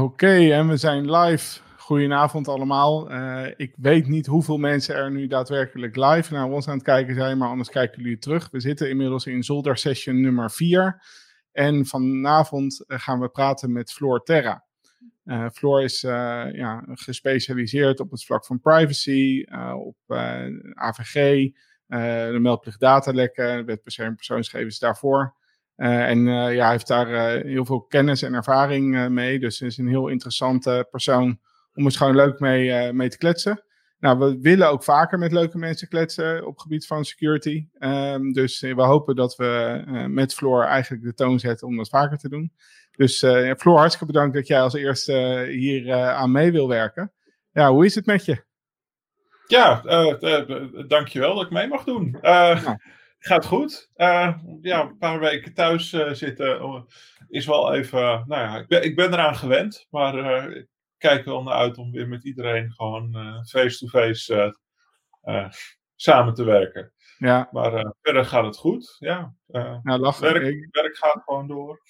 Oké, en we zijn live. Goedenavond allemaal. Uh, ik weet niet hoeveel mensen er nu daadwerkelijk live naar ons aan het kijken zijn, maar anders kijken jullie terug. We zitten inmiddels in Zolder Session nummer 4. En vanavond eh, gaan we praten met Floor Terra. Uh, Floor is ja, gespecialiseerd op het vlak van privacy, op AVG, de meldplicht datalekken, wet persoonsgegevens daarvoor. Uh, en uh, ja, hij heeft daar uh, heel veel kennis en ervaring mee. Dus is een heel interessante persoon om eens gewoon leuk mee, mee te kletsen. Nou, we willen ook vaker met leuke mensen kletsen op het gebied van security. Um, dus we hopen dat we met Floor eigenlijk de toon zetten om dat vaker te doen. Dus Floor, hartstikke bedankt dat jij als eerste hier aan mee wil werken. Ja, hoe is het met je? Ja, dankjewel dat ik mee mag doen. Ja. Gaat goed. Uh, ja, een paar weken thuis uh, zitten uh, is wel even. nou ja, ik ben, ik ben eraan gewend. Maar ik kijk wel naar uit om weer met iedereen gewoon face-to-face samen te werken. Ja. Maar verder gaat het goed. Ja. nou, lachen. Werk, werk gaat gewoon door.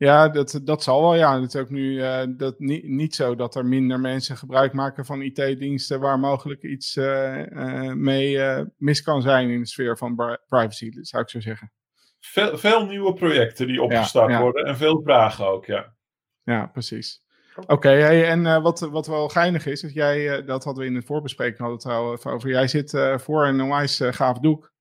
Ja, dat, dat zal wel. Ja, het is ook nu uh, dat niet, niet zo dat er minder mensen gebruik maken van IT-diensten waar mogelijk iets uh, uh, mee mis kan zijn in de sfeer van privacy, zou ik zo zeggen. Veel, veel nieuwe projecten die opgestart worden en veel vragen ook, ja. Ja, precies. Oké, okay, hey, en wat, wat wel geinig is, is jij, dat hadden we in het voorbespreking hadden trouwens over, jij zit voor een onwijs gaaf doek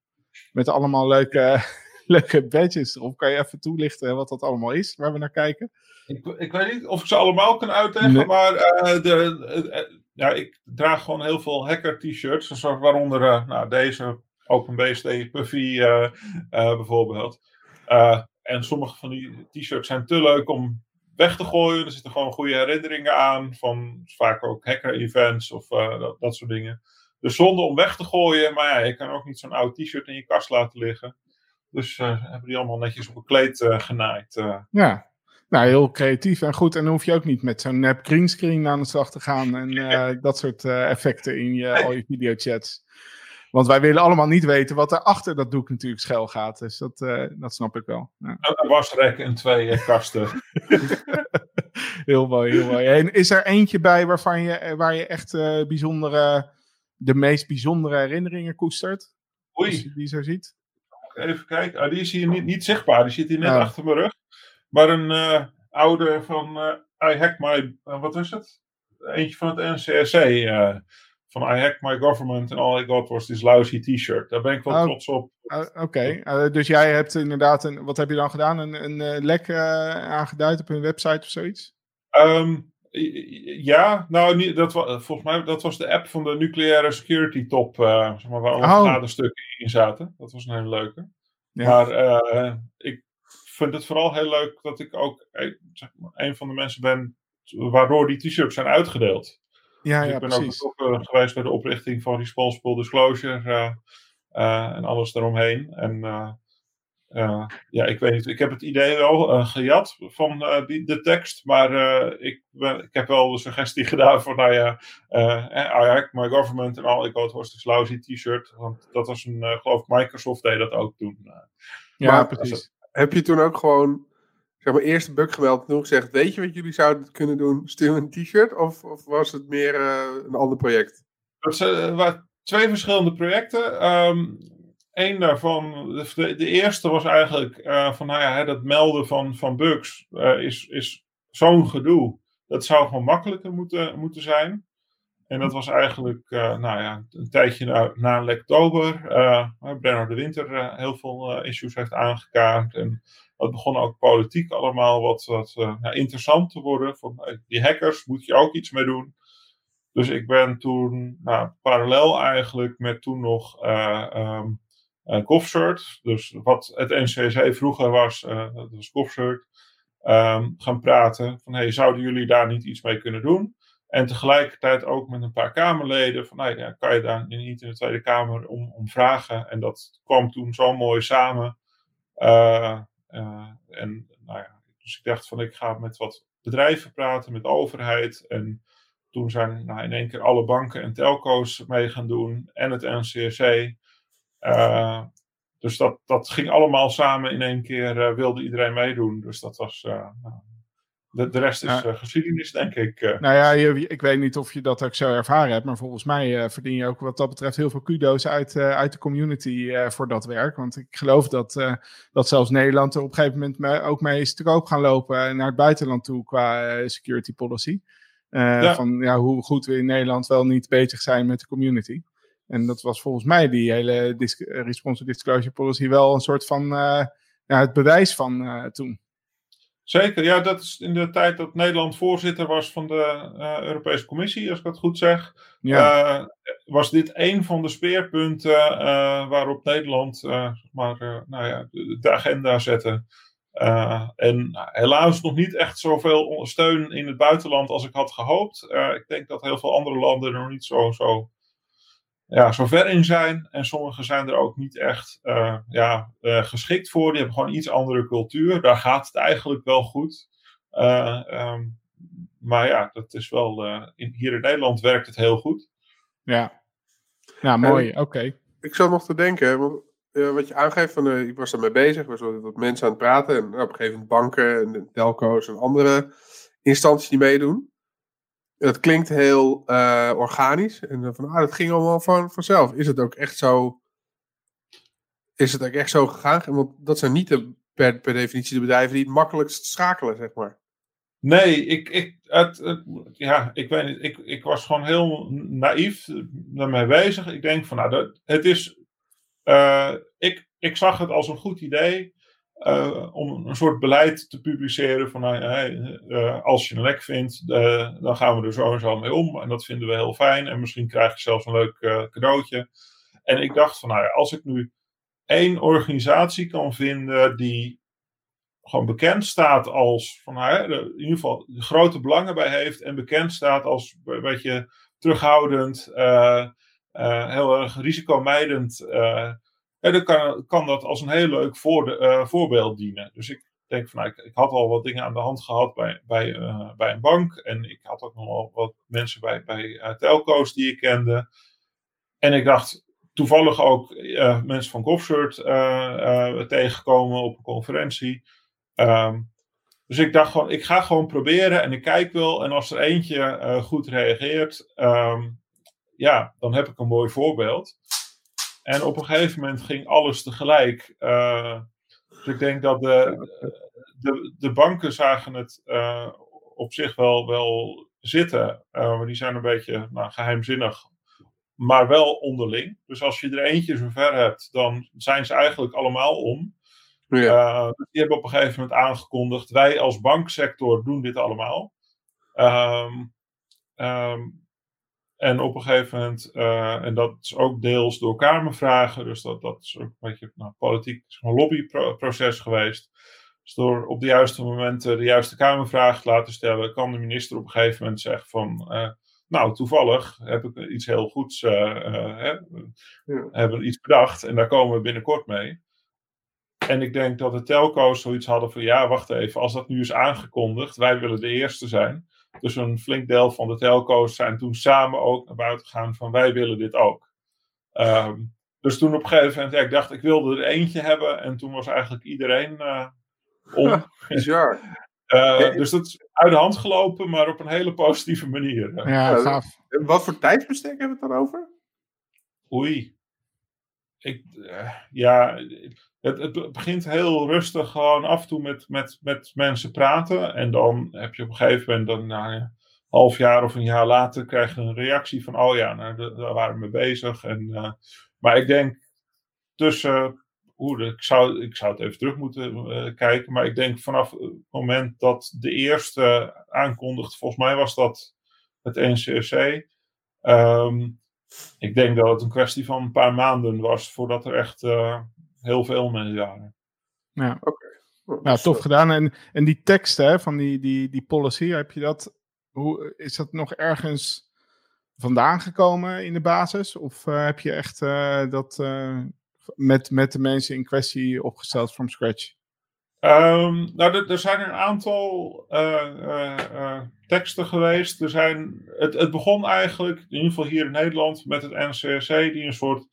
met allemaal leuke leuke badges erop. Kan je even toelichten wat dat allemaal is, waar we naar kijken? Ik, ik weet niet of ik ze allemaal kan uitleggen, maar uh, de, uh, ja, ik draag gewoon heel veel hacker-t-shirts, waaronder uh, nou, deze OpenBSD Puffy bijvoorbeeld. en sommige van die t-shirts zijn te leuk om weg te gooien. Er zitten gewoon goede herinneringen aan van vaak ook hacker-events of dat, dat soort dingen. Dus zonde om weg te gooien, maar ja, je kan ook niet zo'n oud t-shirt in je kast laten liggen. Dus uh, hebben die allemaal netjes op een kleed uh, genaaid. Uh. Ja, nou heel creatief en goed. En dan hoef je ook niet met zo'n nep greenscreen aan de slag te gaan en dat soort effecten in je, al je videochats. Want wij willen allemaal niet weten wat er achter dat doek natuurlijk schuil gaat. Dus dat, dat snap ik wel. Ja. Een wasrek en twee kasten. heel mooi, heel mooi. En is er eentje bij waarvan je, waar je echt bijzondere, de meest bijzondere herinneringen koestert? Oei. Als je die zo ziet? Even kijken. Ah, die is hier niet, niet zichtbaar. Die zit hier net achter mijn rug. Maar een uh, oude van uh, I Hack My... Uh, wat is het? Eentje van het NCSC. van I Hack My Government and All I Got Was This Lousy T-shirt. Daar ben ik wel oh, trots op. Oké. Okay. dus jij hebt inderdaad... Een, wat heb je dan gedaan? Een, een lek aangeduid op hun website of zoiets? Um, ja, nou, dat, volgens mij dat was de app van de nucleaire security top, uh, zeg maar, waar alle oh. stukken in zaten. Dat was een hele leuke. Maar uh, ik vind het vooral heel leuk dat ik ook eh, zeg maar, een van de mensen ben waardoor die t-shirts zijn uitgedeeld. Ja, dus ja, ik ben precies. ook betrokken geweest bij de oprichting van Responsible Disclosure en alles eromheen. En uh, ja, ik weet niet. Ik heb het idee wel uh, gejat van uh, die, de tekst, maar ik, ik heb wel de suggestie gedaan van, nou ja, I hack my government en all I got was this lousy t-shirt. Want dat was een, geloof ik, Microsoft deed dat ook toen. ja, maar, precies. Heb je toen ook gewoon, zeg maar, eerst een bug gemeld en toen gezegd, weet je wat jullie zouden kunnen doen? Stuur een t-shirt? Of, of was het meer een ander project? Dat waren twee verschillende projecten. Um, Eén daarvan, de, de, eerste was eigenlijk uh, van, nou ja, dat melden van, van bugs uh, is, is zo'n gedoe. Dat zou gewoon makkelijker moeten, moeten zijn. En dat was eigenlijk, uh, nou ja, een tijdje na, na Lektober, Brenner de Winter heel veel issues heeft aangekaart. En dat begon ook politiek allemaal wat, wat interessant te worden. Van, die hackers, moet je ook iets mee doen. Dus ik ben toen, nou, parallel eigenlijk met toen nog... Um, uh. Dus wat het NCC vroeger was, uh, dat was GovCert. Um, gaan praten van, hey, zouden jullie daar niet iets mee kunnen doen? En tegelijkertijd ook met een paar Kamerleden van, nou ja, kan je daar niet in de Tweede Kamer om, om vragen? En dat kwam toen zo mooi samen. Uh, en nou ja, dus ik dacht van, ik ga met wat bedrijven praten, met de overheid. En toen zijn nou, in één keer alle banken en telco's mee gaan doen en het NCSC. Uh, dus dat, dat ging allemaal samen in één keer, uh, wilde iedereen meedoen. Dus dat was uh, de, de rest is geschiedenis, denk ik. Nou ja, je, ik weet niet of je dat ook zo ervaren hebt, maar volgens mij verdien je ook wat dat betreft heel veel kudo's uit, uit de community voor dat werk. Want ik geloof dat, dat zelfs Nederland er op een gegeven moment ook mee is te koop gaan lopen naar het buitenland toe qua security policy. Van ja, hoe goed we in Nederland wel niet bezig zijn met de community. En dat was volgens mij die hele disc responsive disclosure policy wel een soort van ja, het bewijs van toen. Zeker, ja, dat is in de tijd dat Nederland voorzitter was van de uh, Europese Commissie, als ik dat goed zeg. Ja. Was dit een van de speerpunten waarop Nederland maar, nou ja, de, de, agenda zette. en nou, helaas nog niet echt zoveel steun in het buitenland als ik had gehoopt. ik denk dat heel veel andere landen er nog niet zo, zo ja, zo ver in zijn. En sommige zijn er ook niet echt uh, ja, uh, geschikt voor. Die hebben gewoon iets andere cultuur. Daar gaat het eigenlijk wel goed. Uh, um, maar ja, dat is wel. In, hier in Nederland werkt het heel goed. Ja, ja mooi. Oké. Ik zat nog te denken, want, wat je aangeeft, van, ik was ermee bezig. Er waren wat mensen aan het praten. En nou, op een gegeven moment banken en telco's en andere instanties die meedoen het klinkt heel uh, organisch. En van, ah, dat ging allemaal van, vanzelf. Is het ook echt zo... Is het ook echt zo gegaan? Want dat zijn niet de, per, per definitie de bedrijven die het makkelijkst schakelen, zeg maar. Nee, ik, ik, het, ja, ik weet niet. Ik, ik was gewoon heel naïef daarmee bezig. Ik denk van, nou, dat, het is... Uh, ik, ik zag het als een goed idee uh, om een soort beleid te publiceren van uh, als je een lek vindt, uh, dan gaan we er zo en zo mee om. En dat vinden we heel fijn. En misschien krijg je zelfs een leuk cadeautje. En ik dacht van nou ja, als ik nu één organisatie kan vinden die gewoon bekend staat als van nou, in ieder geval grote belangen bij heeft en bekend staat als een beetje terughoudend, heel erg risicomijdend en dan kan, kan dat als een heel leuk uh, voorbeeld dienen. Dus ik denk van, nou, ik, ik, had al wat dingen aan de hand gehad bij, bij, uh, bij een bank. En ik had ook nog wel wat mensen bij, bij uh, telco's die ik kende. En ik dacht, toevallig ook mensen van GovCert tegenkomen op een conferentie. Um, dus ik dacht gewoon, ik ga gewoon proberen en ik kijk wel. En als er eentje goed reageert, um, ja, dan heb ik een mooi voorbeeld. En op een gegeven moment ging alles tegelijk. Uh, dus ik denk dat de, de, de banken zagen het uh, op zich wel, wel zitten. Uh, maar die zijn een beetje nou, geheimzinnig. Maar wel onderling. Dus als je er eentje zover hebt, dan zijn ze eigenlijk allemaal om. Ja. Dus die hebben op een gegeven moment aangekondigd: wij als banksector doen dit allemaal. Um, um, en op een gegeven moment, uh, en dat is ook deels door Kamervragen, dus dat, dat is ook een beetje nou, politiek een lobbyproces geweest. Dus door op de juiste momenten de juiste Kamervraag te laten stellen, kan de minister op een gegeven moment zeggen van, uh, nou toevallig heb ik iets heel goeds, uh, hè, ja. hebben iets bedacht en daar komen we binnenkort mee. En ik denk dat de telco's zoiets hadden van, ja wacht even, als dat nu is aangekondigd, wij willen de eerste zijn dus een flink deel van de telco's zijn toen samen ook naar buiten gegaan van wij willen dit ook. Um, dus toen op een gegeven moment, ja, ik dacht ik wilde er eentje hebben en toen was eigenlijk iedereen uh, om. Bizar. uh, dus dat is uit de hand gelopen, maar op een hele positieve manier. Ja, gaaf. Wat voor tijdsbestek hebben we het dan over? Oei. Ik, uh, ja, het, het, begint heel rustig gewoon af en toe met, met, met mensen praten. En dan heb je op een gegeven moment, dan, nou, een half jaar of een jaar later, krijg je een reactie van: oh ja, nou, daar waren we mee bezig. En, uh, maar ik denk tussen. Oeh, ik zou, ik zou het even terug moeten uh, kijken. Maar ik denk vanaf het moment dat de eerste aankondigt, volgens mij was dat het NCRC. Ik denk dat het een kwestie van een paar maanden was voordat er echt uh, heel veel mee waren. Ja, oké. Okay. Nou, tof gedaan. En, en die teksten van die, die, die policy, heb je dat, hoe, is dat nog ergens vandaan gekomen in de basis? Of uh, heb je echt uh, dat uh, met, met de mensen in kwestie opgesteld from scratch? Um, nou, er zijn een aantal teksten geweest. Er zijn, het, het begon eigenlijk, in ieder geval hier in Nederland, met het NCRC, die een soort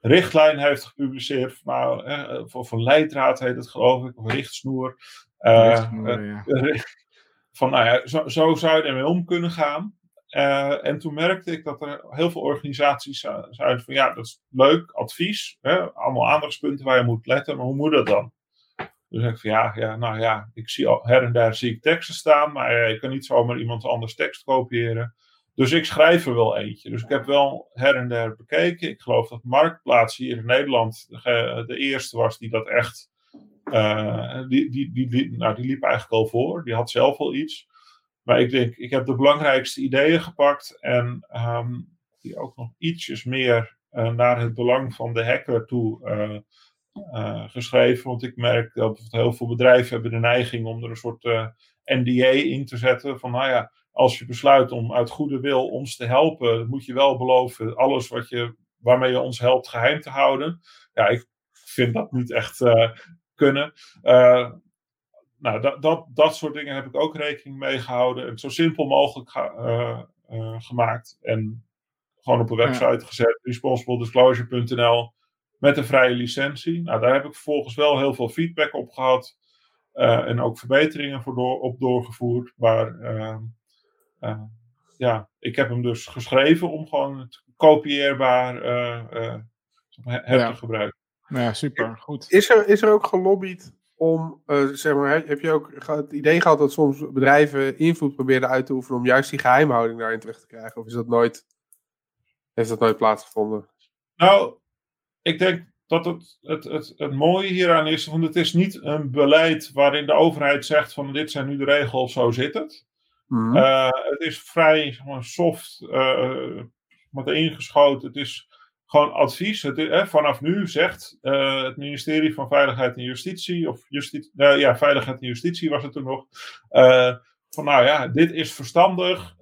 richtlijn heeft gepubliceerd. Nou, eh, of een leidraad heet het geloof ik, of richtsnoer. Richtsnoer ja. van, nou ja, zo, zo zou je ermee om kunnen gaan. Uh, en toen merkte ik dat er heel veel organisaties zeiden van ja, dat is leuk, advies, hè, allemaal aandachtspunten waar je moet letten, maar hoe moet dat dan? Dus ik van ja, ja, nou ja, ik zie al, her en daar zie ik teksten staan, maar uh, ik kan niet zomaar iemand anders tekst kopiëren. Dus ik schrijf er wel eentje. Dus ik heb wel her en der bekeken. Ik geloof dat Marktplaats hier in Nederland de, eerste was die dat echt. Uh, die, die, die, die, nou, die liep eigenlijk al voor. Die had zelf al iets. Maar ik denk, ik heb de belangrijkste ideeën gepakt en um, die ook nog ietsjes meer uh, naar het belang van de hacker toe uh, uh, geschreven. Want ik merk dat heel veel bedrijven hebben de neiging om er een soort NDA in te zetten. Van nou ja, als je besluit om uit goede wil ons te helpen, moet je wel beloven alles wat je, waarmee je ons helpt geheim te houden. Ja, ik vind dat niet echt kunnen nou, dat, dat, dat soort dingen heb ik ook rekening mee gehouden. En zo simpel mogelijk gemaakt. En gewoon op een website ja. gezet. responsible-disclosure.nl met een vrije licentie. Nou, daar heb ik vervolgens wel heel veel feedback op gehad. Uh, en ook verbeteringen voor door, op doorgevoerd. Maar ja, ik heb hem dus geschreven om gewoon het kopieerbaar her ja. te gebruiken. Ja, super. Goed. Is er, is er ook gelobbyd om, uh, zeg maar, heb je ook het idee gehad dat soms bedrijven invloed probeerden uit te oefenen om juist die geheimhouding daarin terecht te krijgen? Of is dat nooit, heeft dat nooit plaatsgevonden? Nou, ik denk dat het, het, het, het mooie hieraan is, want het is niet een beleid waarin de overheid zegt van dit zijn nu de regels, zo zit het. Mm -hmm. uh, het is vrij soft, uh, met ingeschoten. Het is gewoon advies. Het, eh, vanaf nu zegt uh, het ministerie van Veiligheid en Justitie, of justitie, ja, Veiligheid en Justitie was het toen nog, van nou ja, dit is verstandig,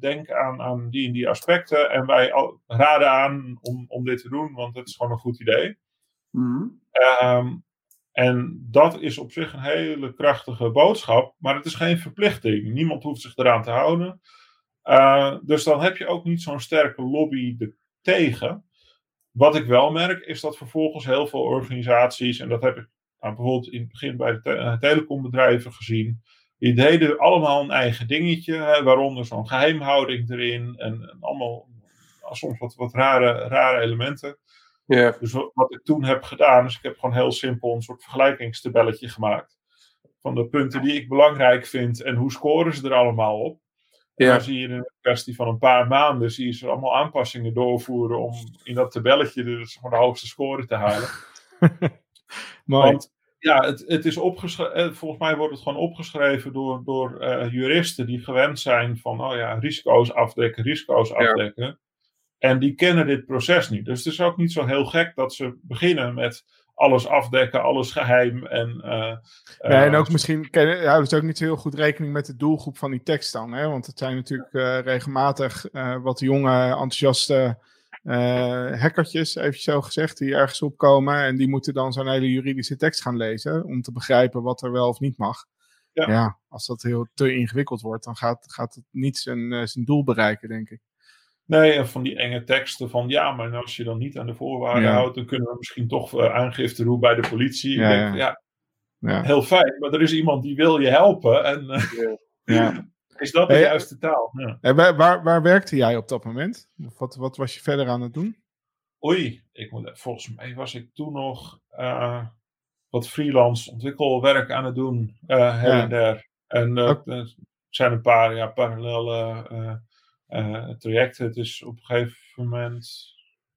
denk aan, aan die en die aspecten en wij al, raden aan om, om dit te doen, want het is gewoon een goed idee. Mm. Um, en dat is op zich een hele krachtige boodschap, maar het is geen verplichting. Niemand hoeft zich eraan te houden. dus dan heb je ook niet zo'n sterke lobby de tegen. Wat ik wel merk, is dat vervolgens heel veel organisaties, en dat heb ik nou, bijvoorbeeld in het begin bij de te uh, telecombedrijven gezien, die deden allemaal een eigen dingetje, hè, waaronder zo'n geheimhouding erin en, en allemaal soms wat, wat rare, rare elementen. Yeah. Dus wat, wat, ik toen heb gedaan, is ik heb gewoon heel simpel een soort vergelijkingstabelletje gemaakt. Van de punten die ik belangrijk vind en hoe scoren ze er allemaal op. En dan zie je in een kwestie van een paar maanden zie je ze allemaal aanpassingen doorvoeren om in dat tabelletje dus de hoogste score te halen. Want ja, het, het is opgeschreven, volgens mij wordt het gewoon opgeschreven door, door uh, juristen die gewend zijn van, oh ja, risico's afdekken, risico's afdekken. Ja. En die kennen dit proces niet. Dus het is ook niet zo heel gek dat ze beginnen met alles afdekken, alles geheim. En, uh, ja, en ook misschien houden ze ook niet zo heel goed rekening met de doelgroep van die tekst dan. Hè? Want het zijn natuurlijk uh, regelmatig uh, wat jonge, enthousiaste hackertjes, even zo gezegd, die ergens opkomen. En die moeten dan zo'n hele juridische tekst gaan lezen om te begrijpen wat er wel of niet mag. Ja, ja als dat heel te ingewikkeld wordt, dan gaat, gaat het niet zijn, zijn doel bereiken, denk ik. Nee, en van die enge teksten van ja, maar als je dan niet aan de voorwaarden ja. houdt, dan kunnen we misschien toch uh, aangifte doen bij de politie. Ja, denk, ja. ja, heel fijn, maar er is iemand die wil je helpen. En uh, ja. is dat de hey, juiste taal? Ja. Waar, waar, waar, werkte jij op dat moment? Wat, wat was je verder aan het doen? Oei, ik volgens mij was ik toen nog uh, wat freelance ontwikkelwerk aan het doen, her en der. En er zijn een paar ja, parallele uh, traject. Het is op een gegeven moment.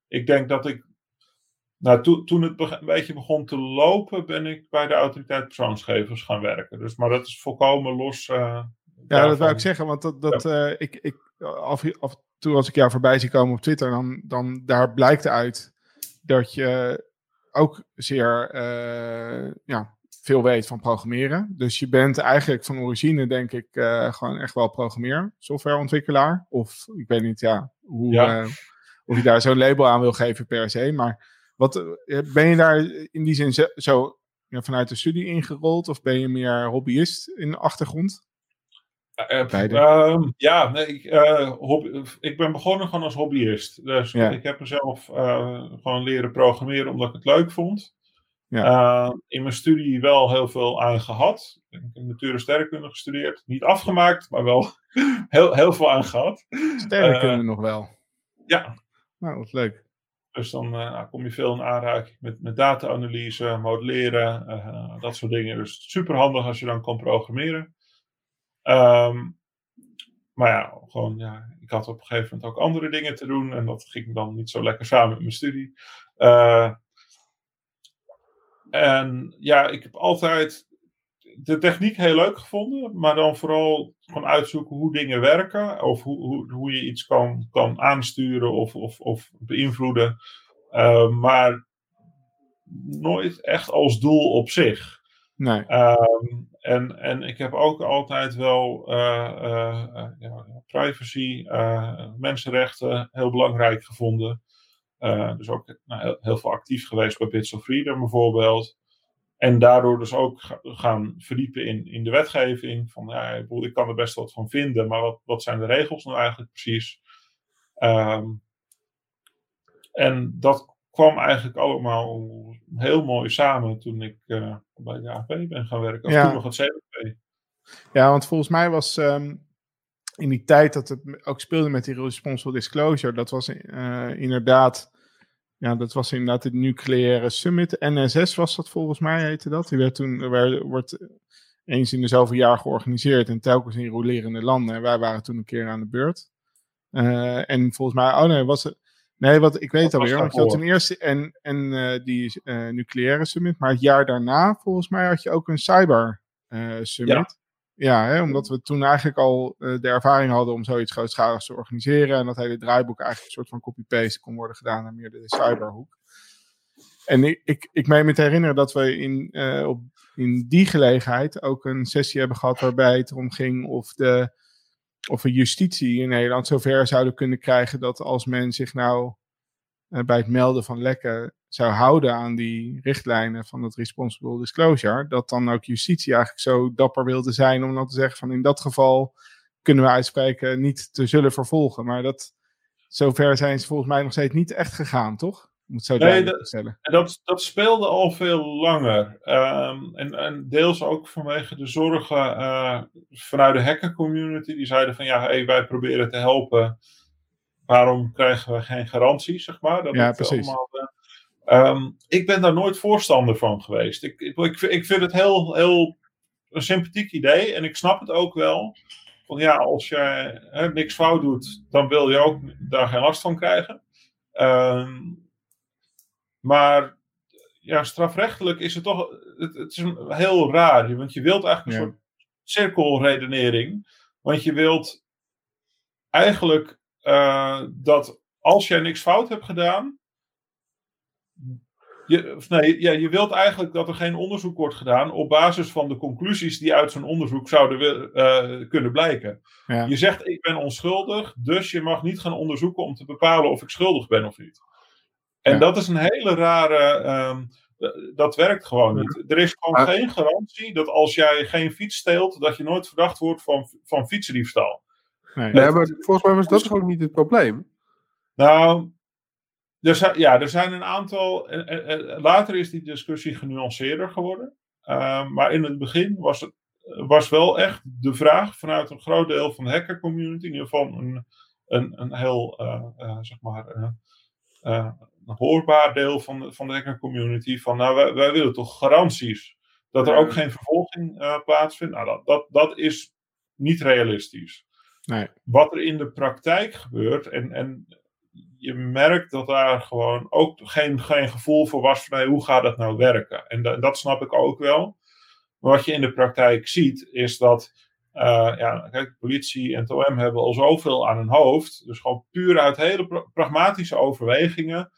Ik denk dat ik. Nou, to, toen het een beetje begon te lopen, ben ik bij de autoriteit persoonsgevers gaan werken. Dus, maar dat is volkomen los. Uh, ja, dat wou ik zeggen, want dat, dat, ja. uh, ik, ik, af, af en toe als ik jou voorbij zie komen op Twitter, dan, dan daar blijkt uit dat je ook zeer ja, veel weet van programmeren. Dus je bent eigenlijk van origine, denk ik, uh, gewoon echt wel programmeer, softwareontwikkelaar. Of ik weet niet, ja, hoe, ja. Of je daar zo'n label aan wil geven per se. Maar wat, ben je daar in die zin zo, zo ja, vanuit de studie ingerold? Of ben je meer hobbyist in de achtergrond? Uh, ja, nee, ik, uh, hobby, ik ben begonnen gewoon als hobbyist. Dus ja. ik heb mezelf uh, gewoon leren programmeren omdat ik het leuk vond. Ja. in mijn studie wel heel veel aan gehad. Ik heb natuur- en sterrenkunde gestudeerd. Niet afgemaakt, maar wel heel, heel veel aan gehad. Sterrenkunde nog wel? Ja. Nou, wat leuk. Dus dan nou, kom je veel in aanraking met, met data-analyse, modelleren, dat soort dingen. Dus super handig als je dan kan programmeren. Um, maar ja, gewoon, ja, ik had op een gegeven moment ook andere dingen te doen. En dat ging dan niet zo lekker samen met mijn studie. Uh, en ja, ik heb altijd de techniek heel leuk gevonden. Maar dan vooral gewoon uitzoeken hoe dingen werken. Of hoe, hoe, hoe je iets kan, kan aansturen of, of, of beïnvloeden. Uh, maar nooit echt als doel op zich. Nee. Um, en, en ik heb ook altijd wel uh, uh, ja, privacy, mensenrechten heel belangrijk gevonden. dus ook nou, heel, veel actief geweest bij Bits of Freedom bijvoorbeeld. En daardoor dus ook gaan verdiepen in, in de wetgeving. Van, ja, ik kan er best wat van vinden, maar wat, wat zijn de regels nou eigenlijk precies? Um, en dat kwam eigenlijk allemaal heel mooi samen toen ik uh, bij de AP ben gaan werken. Of ja. toen nog het CWP. Ja, want volgens mij was um, in die tijd dat het ook speelde met die responsible disclosure, dat was uh, inderdaad, ja, dat was inderdaad het nucleaire summit. NSS was dat volgens mij, heette dat. Die werd toen, werd, wordt eens in de zoveel jaar georganiseerd en telkens in rolerende landen. En wij waren toen een keer aan de beurt. Uh, en volgens mij, oh nee, was het Nee, wat ik weet alweer. Want je had ten eerste en, en uh, die uh, nucleaire summit. Maar het jaar daarna, volgens mij, had je ook een cyber uh, summit. Ja, ja hè, omdat we toen eigenlijk al de ervaring hadden om zoiets grootschaligs te organiseren. En dat hele draaiboek eigenlijk een soort van copy-paste kon worden gedaan naar meer de cyberhoek. En ik, ik, ik meen me te herinneren dat we in, op, in die gelegenheid ook een sessie hebben gehad waarbij het erom ging of de of we justitie in Nederland zover zouden kunnen krijgen dat als men zich nou bij het melden van lekken zou houden aan die richtlijnen van het responsible disclosure, dat dan ook justitie eigenlijk zo dapper wilde zijn om dan te zeggen van in dat geval kunnen we uitspreken niet te zullen vervolgen. Maar dat, zover zijn ze volgens mij nog steeds niet echt gegaan, toch? Om het zo nee, dat, stellen. Dat, dat speelde al veel langer. Um, en, en deels ook vanwege de zorgen uh, vanuit de hacker community. Die zeiden van ja, hey, wij proberen te helpen. Waarom krijgen we geen garantie, zeg maar? Dat ja, precies. Allemaal, uh, um, ik ben daar nooit voorstander van geweest. Ik, ik, ik, vind het heel, heel een sympathiek idee. En ik snap het ook wel. Van ja, als je hè, niks fout doet, dan wil je ook daar geen last van krijgen. Um, maar ja, strafrechtelijk is het toch. Het, het is heel raar. Want je wilt eigenlijk een soort cirkelredenering. Want je wilt eigenlijk uh, dat als jij niks fout hebt gedaan. Je, of nee, ja, je wilt eigenlijk dat er geen onderzoek wordt gedaan op basis van de conclusies die uit zo'n onderzoek zouden uh, kunnen blijken. Ja. Je zegt ik ben onschuldig, dus je mag niet gaan onderzoeken om te bepalen of ik schuldig ben of niet. En dat is een hele rare. Um, dat werkt gewoon niet. Er is gewoon geen garantie dat als jij geen fiets steelt, dat je nooit verdacht wordt van, van fietsendiefstal. Nee, nee maar volgens mij was dat gewoon niet het probleem. Nou, er zijn, ja, er zijn een aantal. later is die discussie genuanceerder geworden. Uh, maar in het begin was het was wel echt de vraag vanuit een groot deel van de hacker community, in ieder geval een, een, een heel, uh, uh, zeg maar, uh, een hoorbaar deel van de, van de hacker community van nou, wij, wij willen toch garanties dat er ook geen vervolging uh, plaatsvindt. Nou, dat, dat, dat is niet realistisch. Nee. Wat er in de praktijk gebeurt, en, en je merkt dat daar gewoon ook geen, geen gevoel voor was van hoe gaat dat nou werken. En dat, snap ik ook wel. Maar wat je in de praktijk ziet, is dat uh, ja, kijk, politie en OM hebben al zoveel aan hun hoofd. Dus gewoon puur uit hele pragmatische overwegingen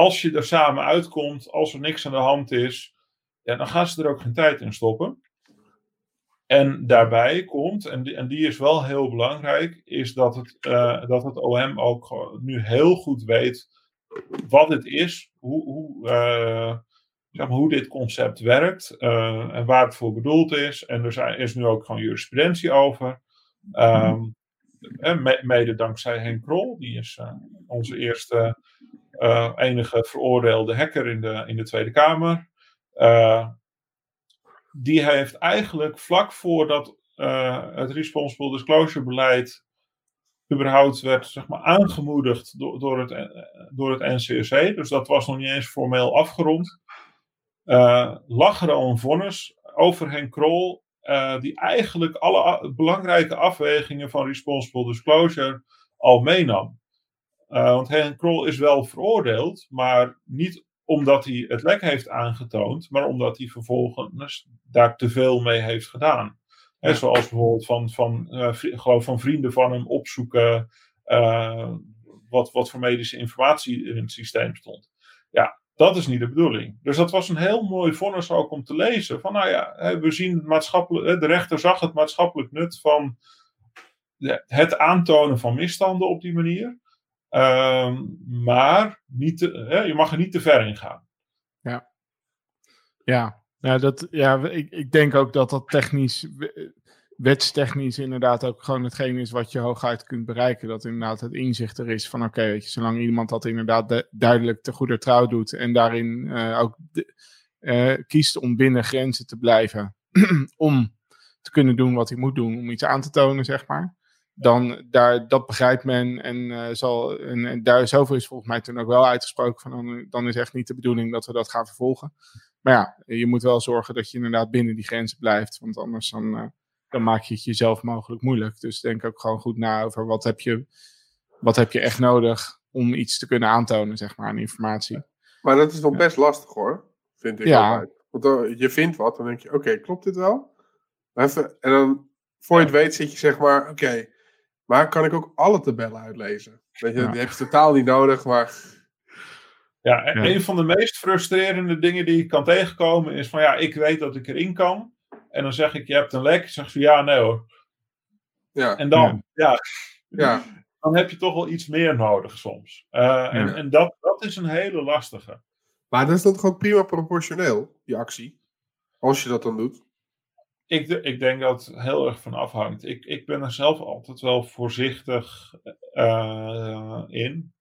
als je er samen uitkomt, als er niks aan de hand is, ja, dan gaan ze er ook geen tijd in stoppen. En daarbij komt, en die, en die is wel heel belangrijk, is dat het, uh, dat het OM ook nu heel goed weet wat het is, hoe, hoe, uh, zeg maar, hoe dit concept werkt uh, en waar het voor bedoeld is. En er zijn, is nu ook gewoon jurisprudentie over. En mede dankzij Henk Krol, die is onze eerste enige veroordeelde hacker in de, in de Tweede Kamer. Die heeft eigenlijk vlak voordat het responsible disclosure beleid überhaupt werd zeg maar, aangemoedigd door, door, het, door het NCSC, dus dat was nog niet eens formeel afgerond, uh, lag er al een vonnis over Henk Krol, die eigenlijk alle belangrijke afwegingen van responsible disclosure al meenam. Want Henk Krol is wel veroordeeld, maar niet omdat hij het lek heeft aangetoond, maar omdat hij vervolgens daar te veel mee heeft gedaan. Zoals bijvoorbeeld van, van, uh, geloof van vrienden van hem opzoeken uh, wat, wat voor medische informatie in het systeem stond. Ja, dat is niet de bedoeling. Dus dat was een heel mooi vonnis ook om te lezen. Van nou ja, we zien het maatschappelijk, de rechter zag het maatschappelijk nut van het aantonen van misstanden op die manier. Uh, maar niet hè, je mag er niet te ver in gaan. Ja, ja ja, dat, ja ik, ik denk ook dat dat technisch, wetstechnisch inderdaad ook gewoon hetgeen is wat je hooguit kunt bereiken. Dat inderdaad het inzicht er is van oké, okay, zolang iemand dat inderdaad duidelijk te goede trouw doet en daarin uh, ook de, uh, kiest om binnen grenzen te blijven, om te kunnen doen wat hij moet doen, om iets aan te tonen, zeg maar. Dan daar, dat begrijpt men en, uh, zal, en, en, daar zoveel is volgens mij toen ook wel uitgesproken van dan, dan is echt niet de bedoeling dat we dat gaan vervolgen. Maar ja, je moet wel zorgen dat je inderdaad binnen die grenzen blijft. Want anders dan, uh, dan maak je het jezelf mogelijk moeilijk. Dus denk ook gewoon goed na over wat heb je, wat heb je echt nodig om iets te kunnen aantonen, zeg maar, aan informatie. Maar dat is nog best lastig hoor, vind ik ja. altijd. Want dan, je vindt wat, dan denk je, oké, klopt dit wel? Even, en dan, voor je het weet, zit je zeg maar, oké, maar kan ik ook alle tabellen uitlezen? Weet je, ja. die heb je totaal niet nodig, maar ja, en een van de meest frustrerende dingen die ik kan tegenkomen is van ja, ik weet dat ik erin kan. En dan zeg ik, je hebt een lek. Zeg ze ja, nee hoor. Ja. En dan, ja. ja. Dan heb je toch wel iets meer nodig soms. Uh, en, en dat, dat is een hele lastige. Maar dat is dan toch ook prima proportioneel, die actie? Als je dat dan doet? Ik, ik denk dat het heel erg van afhangt. Ik, ik ben er zelf altijd wel voorzichtig uh, in.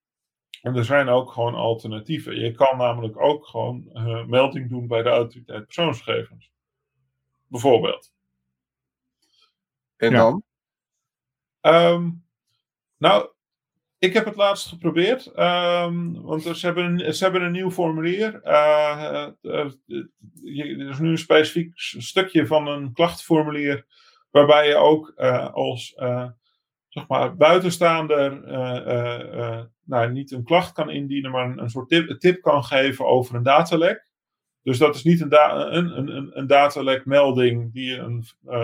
En er zijn ook gewoon alternatieven. Je kan namelijk ook gewoon uh, melding doen bij de autoriteit persoonsgegevens. Bijvoorbeeld. En dan? Um, nou, ik heb het laatst geprobeerd. Um, want ze hebben, een, ze hebben een nieuw formulier. Uh, er is nu een specifiek stukje van een klachtformulier. Waarbij je ook als zeg maar, buitenstaander nou, niet een klacht kan indienen, maar een, soort tip, kan geven over een datalek. Dus dat is niet een, da een, een, een datalekmelding die je,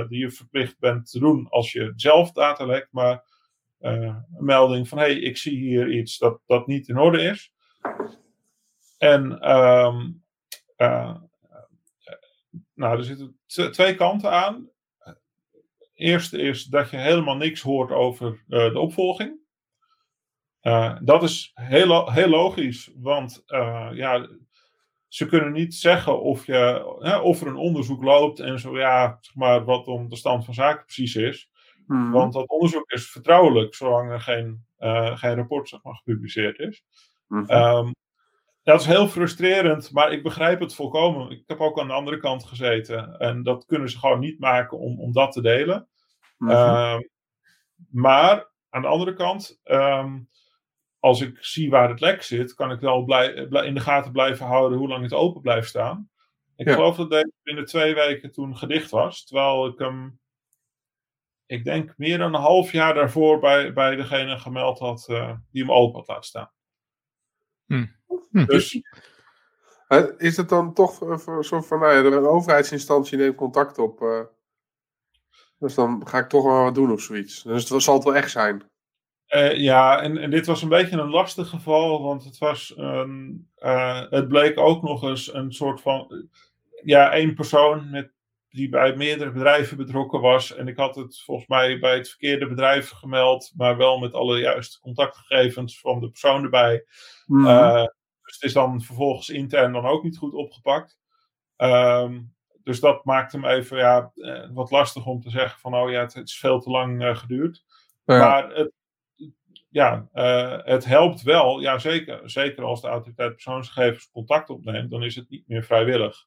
die je verplicht bent te doen als je zelf datalekt, maar een melding van hé, hey, ik zie hier iets dat, dat niet in orde is. En um, nou, er zitten twee kanten aan eerste is dat je helemaal niks hoort over uh, de opvolging. Dat is heel, heel logisch, want ja, ze kunnen niet zeggen of, je, hè, of er een onderzoek loopt en zo ja, zeg maar, wat om de stand van zaken precies is. Hmm. Want dat onderzoek is vertrouwelijk, zolang er geen, geen rapport zeg maar, gepubliceerd is. Hmm. Um, dat is heel frustrerend, maar ik begrijp het volkomen. Ik heb ook aan de andere kant gezeten. En dat kunnen ze gewoon niet maken om, om dat te delen. Mm -hmm. maar aan de andere kant, um, als ik zie waar het lek zit, kan ik wel blij, in de gaten blijven houden hoe lang het open blijft staan. Ik ja. geloof dat deze binnen twee weken toen gedicht was. Terwijl ik hem, ik denk, meer dan een half jaar daarvoor bij, bij degene gemeld had uh, die hem open had laten staan. Hm. Hm. Dus. Is het dan toch een soort van, nou ja, een overheidsinstantie neemt contact op? Uh, dus dan ga ik toch wel wat doen of zoiets. Dus het zal het wel echt zijn. Uh, ja, en, en, dit was een beetje een lastig geval, want het was een, uh, het bleek ook nog eens een soort van, ja, één persoon met, die bij meerdere bedrijven betrokken was. En ik had het volgens mij bij het verkeerde bedrijf gemeld, maar wel met alle juiste contactgegevens van de persoon erbij. Mm -hmm. uh, dus het is dan vervolgens intern dan ook niet goed opgepakt. Um, dus dat maakt hem even ja, eh, wat lastig om te zeggen van oh ja, het, is veel te lang uh, geduurd. Ja. Maar het, ja, uh, het helpt wel, ja zeker. Zeker als de autoriteit persoonsgegevens contact opneemt, dan is het niet meer vrijwillig.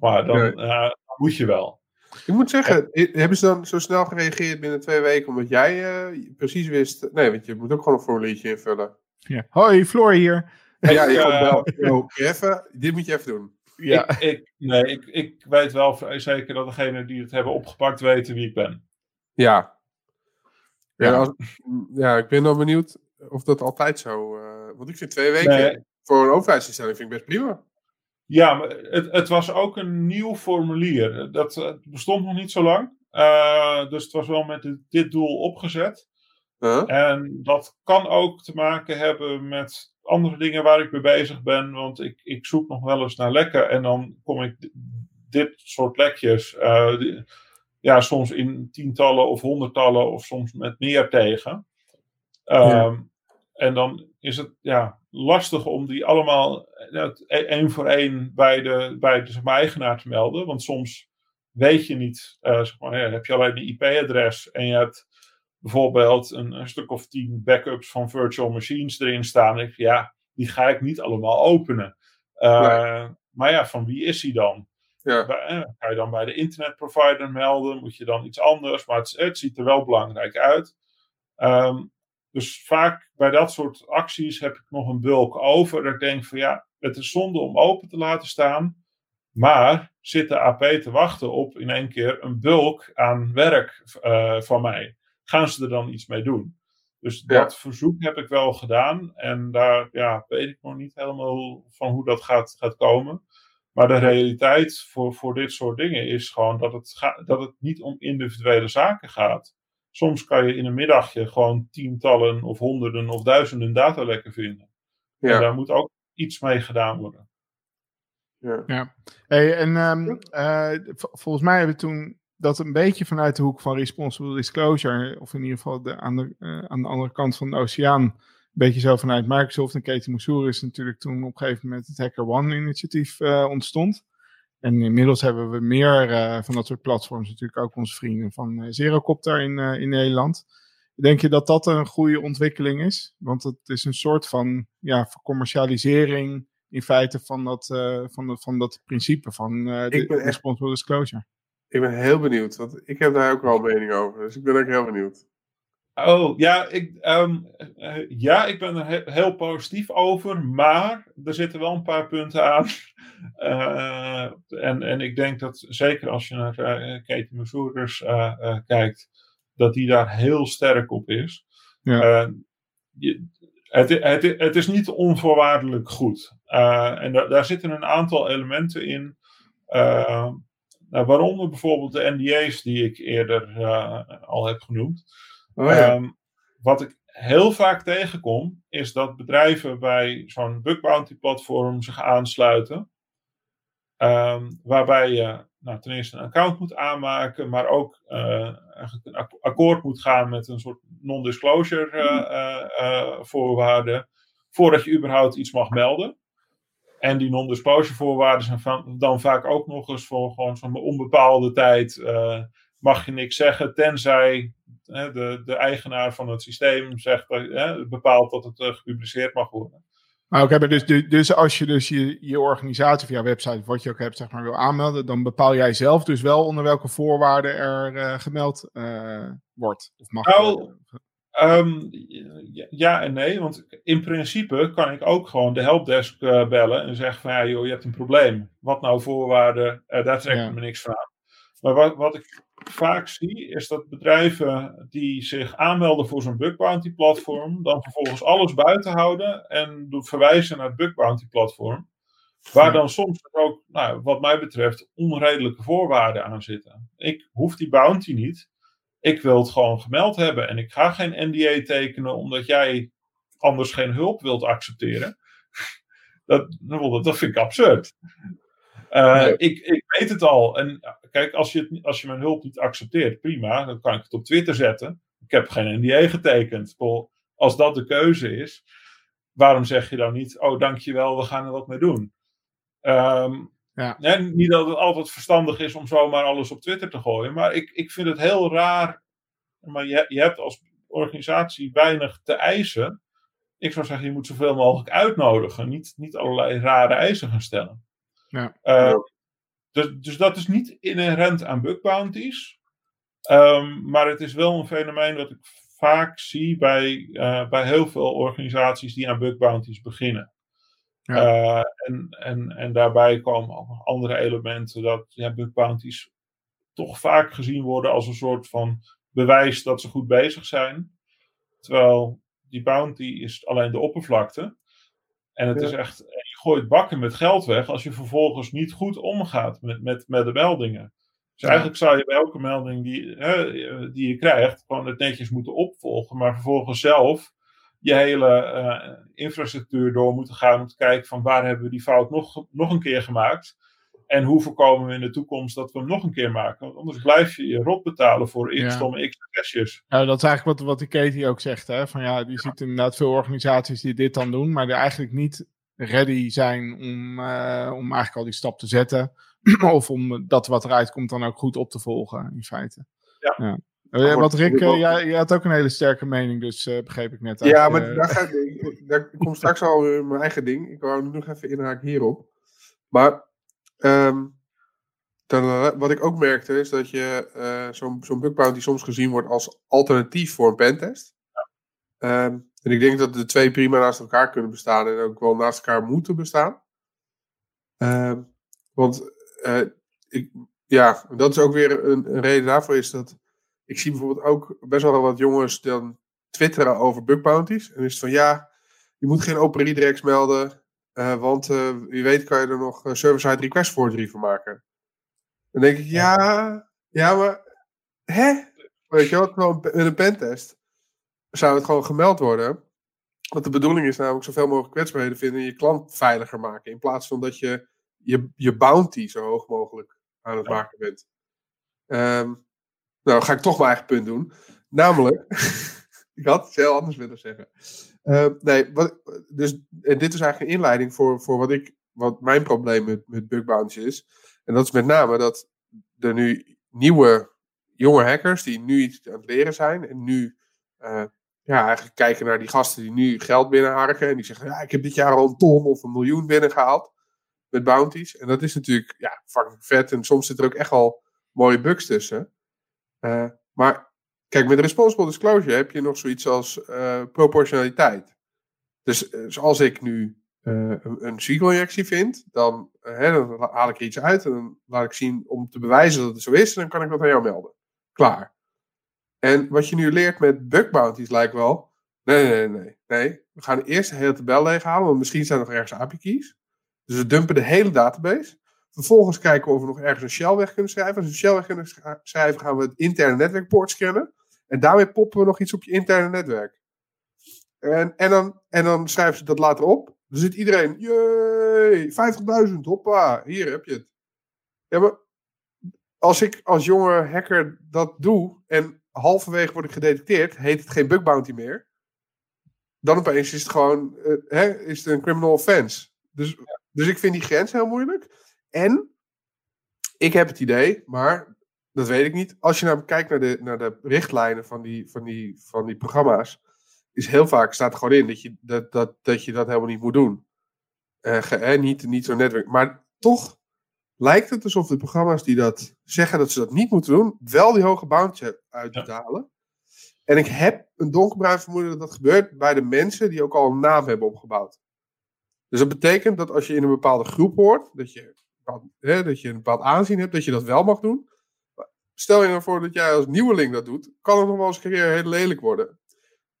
Maar dan uh, moet je wel. Ik moet zeggen, hebben ze dan zo snel gereageerd binnen twee weken omdat jij uh, precies wist... Nee, want je moet ook gewoon een formuliertje invullen. Ja. Hoi, Floor hier. Ja, je gaat bel. even, dit moet je even doen. Ja. Ik, ik, nee, ik, ik weet wel zeker dat degenen die het hebben opgepakt weten wie ik ben. Ja. Ja, ja ik ben dan benieuwd of dat altijd zo... Uh, want ik vind twee weken voor een overheidsinstelling vind ik best prima. Ja, maar het, het was ook een nieuw formulier. Dat bestond nog niet zo lang. Uh, dus het was wel met dit, doel opgezet. En dat kan ook te maken hebben met andere dingen waar ik mee bezig ben. Want ik, ik zoek nog wel eens naar lekken. En dan kom ik dit soort lekjes. Uh, ja, soms in tientallen of honderdtallen of soms met meer tegen. Um, En dan is het ja, lastig om die allemaal e-, één voor één bij de, bij de zeg maar, eigenaar te melden. Want soms weet je niet, uh, zeg maar, ja, heb je alleen een IP-adres en je hebt bijvoorbeeld een, een, stuk of tien backups van virtual machines erin staan. Ik, ja, die ga ik niet allemaal openen. Uh, Maar ja, van wie is die dan? Ja. Eh, ga je dan bij de internetprovider melden? Moet je dan iets anders? Maar het, het ziet er wel belangrijk uit. Um, dus vaak bij dat soort acties heb ik nog een bulk over. Dat ik denk van ja, het is zonde om open te laten staan. Maar zit de AP te wachten op in één keer een bulk aan werk uh, van mij? Gaan ze er dan iets mee doen? Dus dat verzoek heb ik wel gedaan. En daar ja, weet ik nog niet helemaal van hoe dat gaat, gaat komen. Maar de realiteit voor, voor dit soort dingen is gewoon dat het, ga, dat het niet om individuele zaken gaat. Soms kan je in een middagje gewoon tientallen of honderden of duizenden datalekken vinden. Ja. En daar moet ook iets mee gedaan worden. Ja. ja. Hey, en um, uh, volgens mij hebben we toen dat een beetje vanuit de hoek van responsible disclosure, of in ieder geval de, aan, de, uh, aan de andere kant van de oceaan, een beetje zo vanuit Microsoft en Katie Mansour is natuurlijk toen op een gegeven moment het Hacker One initiatief uh, ontstond. En inmiddels hebben we meer uh, van dat soort platforms, natuurlijk ook onze vrienden van uh, Zerocopter in, uh, in Nederland. Denk je dat dat een goede ontwikkeling is? Want het is een soort van ja, commercialisering in feite van dat, van, de, van dat principe van de responsible disclosure. Ik ben heel benieuwd, want ik heb daar ook wel mening over. Dus ik ben ook heel benieuwd. Oh, ja ik, um, ja, ik ben er heel positief over, maar er zitten wel een paar punten aan. Uh, en, en ik denk dat zeker als je naar uh, kijkt, dat die daar heel sterk op is. Ja. Je, het, het, het, is niet onvoorwaardelijk goed. en da daar zitten een aantal elementen in. Nou, waaronder bijvoorbeeld de NDA's die ik eerder al heb genoemd. Oh, ja. um, wat ik heel vaak tegenkom, is dat bedrijven bij zo'n bug bounty platform zich aansluiten. Um, waarbij je nou, ten eerste een account moet aanmaken, maar ook uh, een akkoord moet gaan met een soort non-disclosure uh, uh, voorwaarden, voordat je überhaupt iets mag melden. En die non-disclosure voorwaarden zijn dan vaak ook nog eens voor gewoon zo'n onbepaalde tijd mag je niks zeggen, tenzij de, de eigenaar van het systeem zegt, hè, bepaalt dat het uh, gepubliceerd mag worden. Maar ook hebben dus, dus als je dus je, je organisatie of jouw website, wat je ook hebt, zeg maar, wil aanmelden, dan bepaal jij zelf dus wel onder welke voorwaarden er uh, gemeld uh, wordt. Of mag nou, um, ja en nee, want in principe kan ik ook gewoon de helpdesk uh, bellen en zeggen van ja joh, je hebt een probleem. Wat nou voorwaarden? daar trek ik ja. me niks van aan. Maar wat, wat ik vaak zie, is dat bedrijven die zich aanmelden voor zo'n bug bounty platform, dan vervolgens alles buiten houden en verwijzen naar het bug bounty platform. Waar dan soms ook, nou, wat mij betreft, onredelijke voorwaarden aan zitten. Ik hoef die bounty niet. Ik wil het gewoon gemeld hebben. En ik ga geen NDA tekenen omdat jij anders geen hulp wilt accepteren. Dat, dat vind ik absurd. Uh, ik, ik weet het al. En kijk, als je, als je mijn hulp niet accepteert, prima. Dan kan ik het op Twitter zetten. Ik heb geen NDA getekend. Als dat de keuze is, waarom zeg je dan niet: Oh, dankjewel, we gaan er wat mee doen? Um, ja. Niet dat het altijd verstandig is om zomaar alles op Twitter te gooien, maar ik, ik vind het heel raar. Maar je, je hebt als organisatie weinig te eisen. Ik zou zeggen, je moet zoveel mogelijk uitnodigen, niet, niet allerlei rare eisen gaan stellen. Ja. Uh, dus, dus dat is niet inherent aan bug bounties. Ehm, maar het is wel een fenomeen dat ik vaak zie bij, uh, bij heel veel organisaties die aan bug bounties beginnen. Ja. Uh, en, en, en daarbij komen ook nog andere elementen dat ja, bug bounties toch vaak gezien worden als een soort van bewijs dat ze goed bezig zijn. Terwijl die bounty is alleen de oppervlakte. En het is echt, je gooit bakken met geld weg als je vervolgens niet goed omgaat met, met, met de meldingen. Dus eigenlijk zou je bij elke melding die, hè, die je krijgt, gewoon het netjes moeten opvolgen, maar vervolgens zelf je hele uh, infrastructuur door moeten gaan om te kijken van waar hebben we die fout nog, nog een keer gemaakt. En hoe voorkomen we in de toekomst dat we hem nog een keer maken? Want anders blijf je je rot betalen voor x ja. x crashes. Ja, dat is eigenlijk wat, wat de Katie ook zegt. Hè? Van ja, die ziet inderdaad veel organisaties die dit dan doen, maar die eigenlijk niet ready zijn om, uh, om eigenlijk al die stap te zetten. of om dat wat eruit komt dan ook goed op te volgen, in feite. Ja. ja. Uh, wat Rick, uh, jij, jij, had ook een hele sterke mening, dus begreep ik net. Ja, maar daar, ga ik, daar komt straks al mijn eigen ding. Ik wou nog even inhaken hierop. Maar Um, dan, wat ik ook merkte is dat je uh, zo'n zo'n bug bounty soms gezien wordt als alternatief voor een pentest. Ja. Um, en ik denk dat de twee prima naast elkaar kunnen bestaan en ook wel naast elkaar moeten bestaan. Um, want uh, ik, ja, dat is ook weer een, een, reden daarvoor is dat ik zie bijvoorbeeld ook best wel wat jongens dan twitteren over bug bounties. En is het van ja, je moet geen open redirects melden. Uh, want uh, wie weet kan je er nog uh, server-side request forgery van maken. Dan denk ik, ja, ja, maar hè? Weet je wat, gewoon met een pentest zou het gewoon gemeld worden. Want de bedoeling is namelijk zoveel mogelijk kwetsbaarheden vinden en je klant veiliger maken. In plaats van dat je je, je bounty zo hoog mogelijk aan het maken bent. Um, nou, ga ik toch mijn eigen punt doen. Namelijk, ik had het heel anders willen zeggen. Uh, nee, wat, dus en dit is eigenlijk een inleiding voor, voor wat, ik, wat mijn probleem met, met bug bounties is. En dat is met name dat er nu nieuwe jonge hackers die nu iets aan het leren zijn en nu uh, ja, eigenlijk kijken naar die gasten die nu geld binnenharken en die zeggen, ja, ik heb dit jaar al een ton of een miljoen binnengehaald met bounties. En dat is natuurlijk ja, fucking vet en soms zit er ook echt al mooie bugs tussen. Uh, maar Kijk, met responsible disclosure heb je nog zoiets als uh, proportionaliteit. Dus, dus, als ik nu uh, een, een injectie vind, dan, dan, haal ik er iets uit en dan laat ik zien om te bewijzen dat het zo is, en dan kan ik dat aan jou melden. Klaar. En wat je nu leert met bug bounties lijkt wel, nee, nee, nee, nee. We gaan eerst de hele tabel leeghalen, want misschien zijn er nog ergens API keys. Dus we dumpen de hele database. Vervolgens kijken we of we nog ergens een shell weg kunnen schrijven. Als we een shell weg kunnen schrijven, gaan we het interne netwerkpoort scannen. En daarmee poppen we nog iets op je interne netwerk. En, en, dan, en dan schrijven ze dat later op. Dan zit iedereen, jee, 50.000, hoppa, hier heb je het. Ja, maar als ik als jonge hacker dat doe en halverwege word ik gedetecteerd, heet het geen bug bounty meer. Dan opeens is het gewoon, uh, hè, is het een criminal offense. Dus, dus ik vind die grens heel moeilijk. En ik heb het idee, maar dat weet ik niet. Als je namelijk kijkt naar de, naar de richtlijnen van die, van, die, van die programma's, is heel vaak staat er gewoon in dat je dat, dat, dat, je dat helemaal niet moet doen. Uh, niet, niet zo'n netwerk. Maar toch lijkt het alsof de programma's die dat zeggen dat ze dat niet moeten doen, wel die hoge bounty uitbetalen. En ik heb een donkerbruin vermoeden dat dat gebeurt bij de mensen die ook al een naam hebben opgebouwd. Dus dat betekent dat als je in een bepaalde groep hoort, dat je, dat je een bepaald aanzien hebt, dat je dat wel mag doen stel je nou voor dat jij als nieuweling dat doet, kan het nog wel eens een keer heel lelijk worden.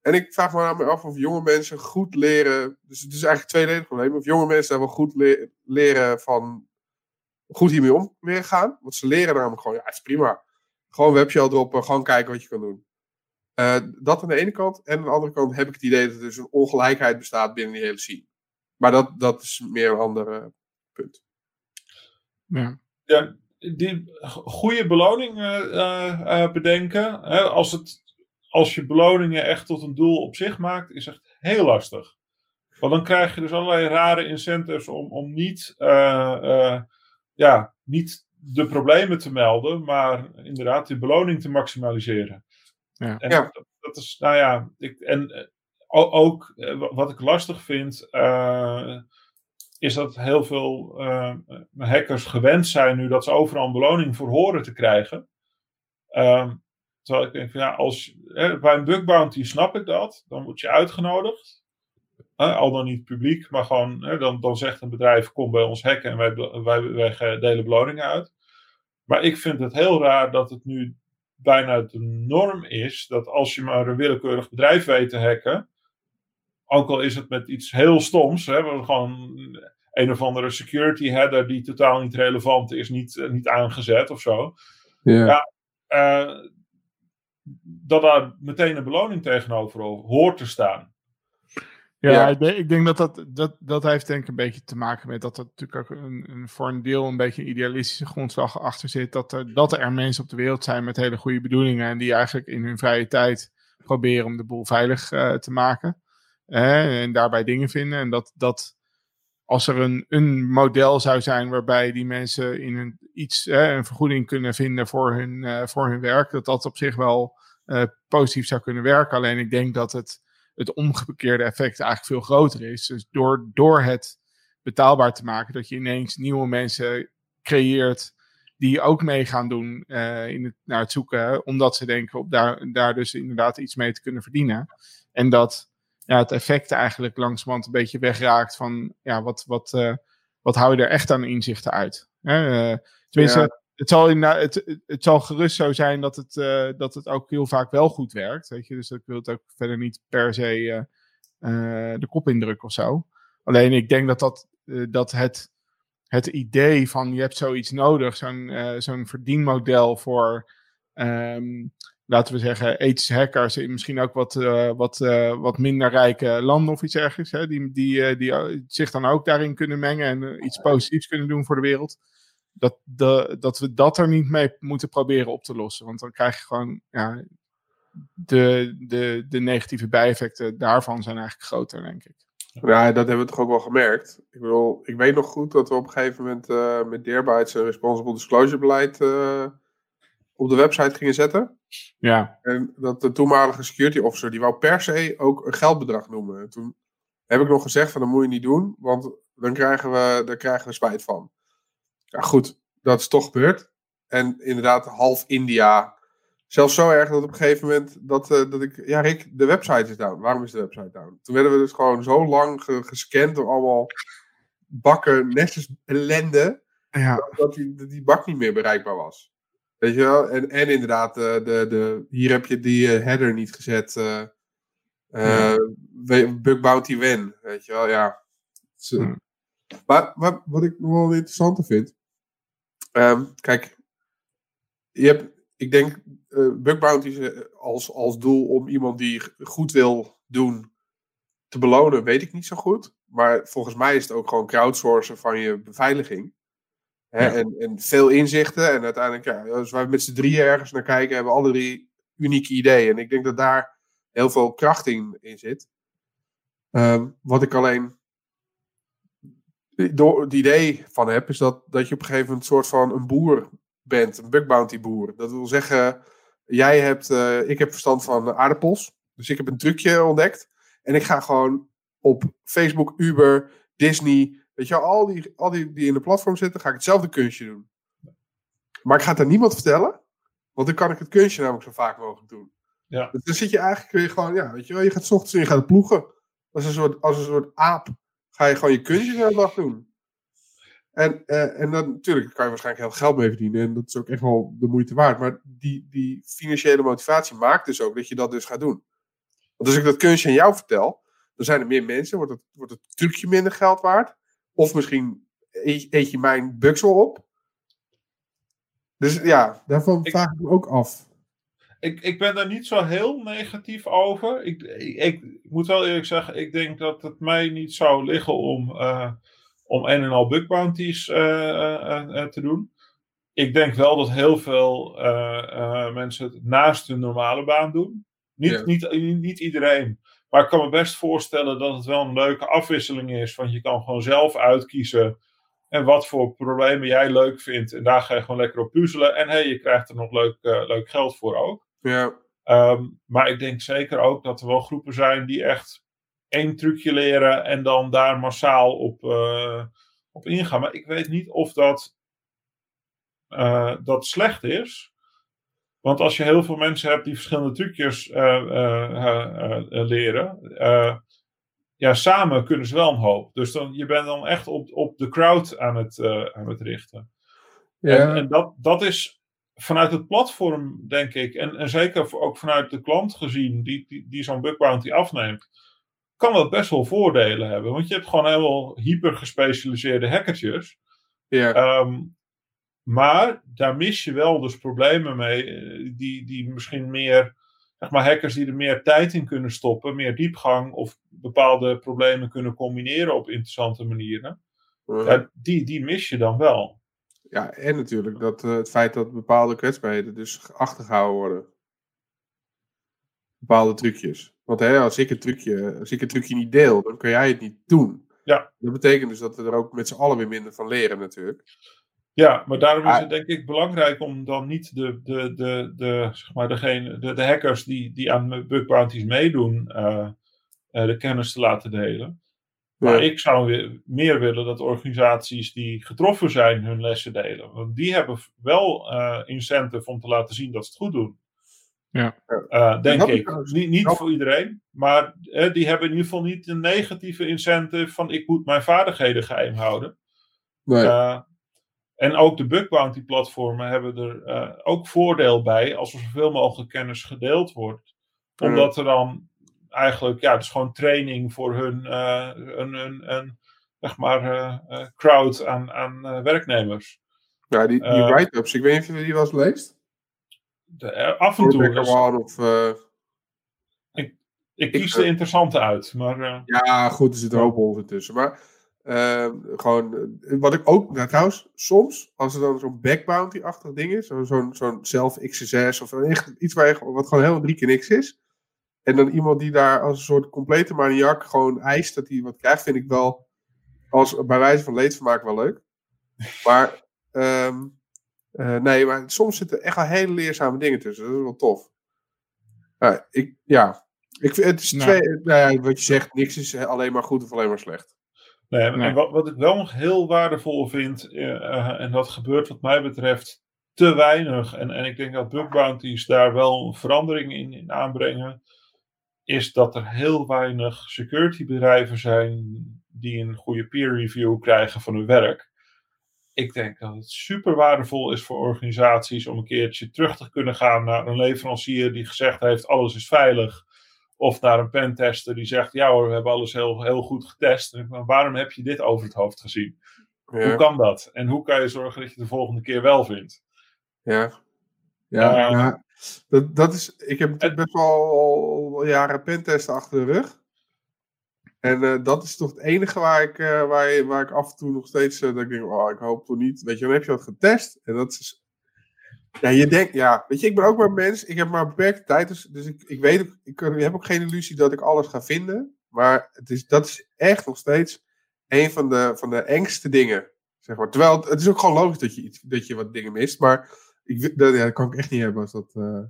En ik vraag me af of jonge mensen goed leren. Dus het is eigenlijk een tweeledig probleem. Of jonge mensen wel goed leren van. goed hiermee om leren gaan. Want ze leren namelijk gewoon, ja, het is prima. Gewoon webshell droppen, gewoon kijken wat je kan doen. Uh, dat aan de ene kant. En aan de andere kant heb ik het idee dat er dus een ongelijkheid bestaat binnen die hele scene. Maar dat, dat is meer een ander uh, punt. Ja. ja, die goede beloningen uh, uh, bedenken. Hè, als, het, als je beloningen echt tot een doel op zich maakt, is echt heel lastig. Want dan krijg je dus allerlei rare incentives om, om niet, uh, ja, niet de problemen te melden, maar inderdaad die beloning te maximaliseren. Ja. En ja. Dat, dat, is, nou ja, ik, en ook wat ik lastig vind is dat heel veel uh, hackers gewend zijn nu dat ze overal een beloning voor horen te krijgen. Terwijl ik denk ja, als, hè, bij een bug bounty snap ik dat. Dan word je uitgenodigd. al dan niet publiek, maar gewoon, hè, dan, dan zegt een bedrijf: kom bij ons hacken en wij, wij, wij delen beloningen uit. Maar ik vind het heel raar dat het nu bijna de norm is dat als je maar een willekeurig bedrijf weet te hacken, ook al is het met iets heel stoms, hè, gewoon een of andere security header die totaal niet relevant is, niet, eh, niet aangezet of zo. Ja. ja uh, dat daar meteen een beloning tegenover hoort te staan. Ja, ja. Ik, denk, ik, denk, dat dat, dat dat heeft denk ik een beetje te maken met dat er natuurlijk ook een, een, voor een deel een beetje een idealistische grondslag achter zit. Dat er, dat er mensen op de wereld zijn met hele goede bedoelingen en die eigenlijk in hun vrije tijd proberen om de boel veilig uh, te maken. En daarbij dingen vinden. En dat, dat als er een, een model zou zijn waarbij die mensen in een, iets, een vergoeding kunnen vinden voor hun, uh, voor hun werk, dat dat op zich wel uh, positief zou kunnen werken. Alleen ik denk dat het het omgekeerde effect eigenlijk veel groter is. Dus door, door het betaalbaar te maken, dat je ineens nieuwe mensen creëert die ook mee gaan doen uh, in het, naar het zoeken, omdat ze denken op daar, daar dus inderdaad iets mee te kunnen verdienen. En dat ja, het effect eigenlijk langzamerhand een beetje wegraakt van ja, wat, wat, uh, wat hou je er echt aan inzichten uit. Uh, tenminste, ja het zal, in, het, het zal gerust zo zijn dat het, uh, dat het ook heel vaak wel goed werkt. Weet je? Dus ik wil het ook verder niet per se de kop indrukken of zo. Alleen ik denk dat, dat, dat het, het idee van je hebt zoiets nodig, zo'n zo'n verdienmodel voor, um, laten we zeggen, ethische hackers in misschien ook wat, wat, wat minder rijke landen of iets ergens, hè, die, die, die zich dan ook daarin kunnen mengen en iets positiefs kunnen doen voor de wereld dat, de, dat we dat er niet mee moeten proberen op te lossen. Want dan krijg je gewoon ja, de, de, de negatieve bijeffecten daarvan zijn eigenlijk groter, denk ik. Ja, dat hebben we toch ook wel gemerkt. Ik bedoel, ik weet nog goed dat we op een gegeven moment uh, met Deerbytes een responsible disclosure beleid op de website gingen zetten. Ja. En dat de toenmalige security officer, die wou per se ook een geldbedrag noemen. En toen heb ik nog gezegd van dat moet je niet doen, want dan krijgen we, daar krijgen we spijt van. Ja, goed, dat is toch gebeurd. En inderdaad, half India. Zelfs zo erg dat op een gegeven moment dat, uh, dat ik. Ja, Rick, de website is down. Waarom is de website down? Toen werden we dus gewoon zo lang gescand door allemaal bakken, nestjes ellende. Ja. Dat die, die bak niet meer bereikbaar was. Weet je wel? En, en inderdaad, uh, de, de, hier heb je die uh, header niet gezet. Ja. Bug bounty win. Weet je wel, ja. Hmm. Maar, maar wat ik nog wel interessanter vind. Um, kijk, je hebt, ik denk, uh, bug bounties uh, als, als doel om iemand die goed wil doen te belonen, weet ik niet zo goed. Maar volgens mij is het ook gewoon crowdsourcen van je beveiliging. Hè? En, en veel inzichten. En uiteindelijk, ja, als wij met z'n drieën ergens naar kijken, hebben we alle drie unieke ideeën. En ik denk dat daar heel veel kracht in, in zit. Um, wat ik alleen door het idee van heb, is dat, dat je op een gegeven moment een soort van een boer bent, een bug bounty boer. Dat wil zeggen, jij hebt, uh, ik heb verstand van aardappels, dus ik heb een trucje ontdekt. En ik ga gewoon op Facebook, Uber, Disney, weet je al die, al die die in de platform zitten, ga ik hetzelfde kunstje doen. Maar ik ga het aan niemand vertellen, want dan kan ik het kunstje namelijk zo vaak mogelijk doen. Ja. Dus dan zit je eigenlijk weer gewoon, ja, weet je wel, je gaat s ochtends en je gaat ploegen. Als een soort, als een soort aap ga je gewoon je kunstjes de dag doen. En, uh, en dan natuurlijk kan je waarschijnlijk heel geld mee verdienen. En dat is ook echt wel de moeite waard. Maar die, die financiële motivatie maakt dus ook dat je dat dus gaat doen. Want als ik dat kunstje aan jou vertel, dan zijn er meer mensen. Wordt het, wordt het trucje minder geld waard. Of misschien eet, je mijn buksel op. Dus ja, daarvan ik, vraag ik me ook af. Ik, ik ben daar niet zo heel negatief over. Ik, ik, ik, moet wel eerlijk zeggen, ik denk dat het mij niet zou liggen om, uh, om een en al bug bounties uh, uh, te doen. Ik denk wel dat heel veel mensen het naast hun normale baan doen. Niet, ja. niet, niet, niet iedereen. Maar ik kan me best voorstellen dat het wel een leuke afwisseling is. Want je kan gewoon zelf uitkiezen en wat voor problemen jij leuk vindt. En daar ga je gewoon lekker op puzzelen. En hey, je krijgt er nog leuk, leuk geld voor ook. Ja. Um, maar ik denk zeker ook dat er wel groepen zijn die echt één trucje leren en dan daar massaal op, uh, op ingaan. Maar ik weet niet of dat, uh, dat slecht is. Want als je heel veel mensen hebt die verschillende trucjes leren, ja, samen kunnen ze wel een hoop. Dus dan, je bent dan echt op, op de crowd aan het, aan het richten. Ja. En, en dat, dat is vanuit het platform, denk ik, en, en zeker ook vanuit de klant gezien, die, die, die zo'n bug bounty afneemt, kan dat best wel voordelen hebben. Want je hebt gewoon heel hyper gespecialiseerde hackertjes. Ja. Um, maar daar mis je wel dus problemen mee, eh, die, die misschien meer, zeg maar, hackers die er meer tijd in kunnen stoppen, meer diepgang of bepaalde problemen kunnen combineren op interessante manieren. Ja, die, die mis je dan wel. Ja, en natuurlijk dat, uh, het feit dat bepaalde kwetsbaarheden dus achtergehouden worden. Bepaalde trucjes. Want hè, als, ik een trucje, als ik een trucje niet deel, dan kun jij het niet doen. Ja. Dat betekent dus dat we er ook met z'n allen weer minder van leren natuurlijk. Ja, maar daarom is het denk ik belangrijk om dan niet de, de, de, de, zeg maar degene, de, de hackers die, die aan bug bounties meedoen, uh, uh, de kennis te laten delen. Maar ik zou weer meer willen dat organisaties die getroffen zijn hun lessen delen. Want die hebben wel uh, incentive om te laten zien dat ze het goed doen. Ja. Uh, denk ik. Niet, niet voor iedereen. Maar uh, die hebben in ieder geval niet een negatieve incentive van ik moet mijn vaardigheden geheim houden. Nee. En ook de bug bounty platformen hebben er ook voordeel bij als er zoveel mogelijk kennis gedeeld wordt. Omdat er dan eigenlijk, ja, het is gewoon training voor hun, uh, een, een, een, zeg maar, uh, crowd aan, aan werknemers. Ja, die, die write-ups, ik weet niet of je die wel eens leest. De, af en toe. Of, ik, ik kies de interessante uit. Maar, ja, goed, er zit een hoop onzin tussen. Maar gewoon, wat ik ook, nou, trouwens, soms, als er dan zo'n backbounty-achtig ding is, zo'n zo'n zo'n self-XSS of echt iets waar je, wat gewoon helemaal drie keer niks is, en dan iemand die daar als een soort complete maniak gewoon eist dat hij wat krijgt, vind ik wel als bij wijze van leedvermaak wel leuk. Maar um, uh, nee, maar soms zitten echt wel hele leerzame dingen tussen. Dat is wel tof. Uh, ik, ja, ik, het is nou. twee, nou ja, wat je zegt, niks is alleen maar goed of alleen maar slecht. Nee, nee. En wat, wat, ik wel nog heel waardevol vind, uh, en dat gebeurt wat mij betreft te weinig, en, en ik denk dat bug bounties daar wel een verandering in, in aanbrengen, is dat er heel weinig securitybedrijven zijn die een goede peer review krijgen van hun werk. Ik denk dat het super waardevol is voor organisaties om een keertje terug te kunnen gaan naar een leverancier die gezegd heeft alles is veilig. Of naar een pentester die zegt ja hoor, we hebben alles heel, heel goed getest. Maar waarom heb je dit over het hoofd gezien? Ja. Hoe kan dat? En hoe kan je zorgen dat je de volgende keer wel vindt? Ja, ja, uh, ja. Dat, dat is, ik heb natuurlijk best wel al jaren pentesten achter de rug. En uh, dat is toch het enige waar ik, uh, waar, waar ik af en toe nog steeds uh, dat ik denk, oh, ik hoop toch niet. Weet je, dan heb je dat getest. En dat is. Ja, je denkt, ja, weet je, ik ben ook maar mens. Ik heb maar beperkte tijd. Dus, dus ik, ik weet, ik, ik heb ook geen illusie dat ik alles ga vinden. Maar het is, dat is echt nog steeds een van de, van de engste dingen. Zeg maar. Terwijl het, is ook gewoon logisch dat je, iets, dat je wat dingen mist. Maar ik, dat, ja, dat kan ik echt niet hebben als dat. Uh...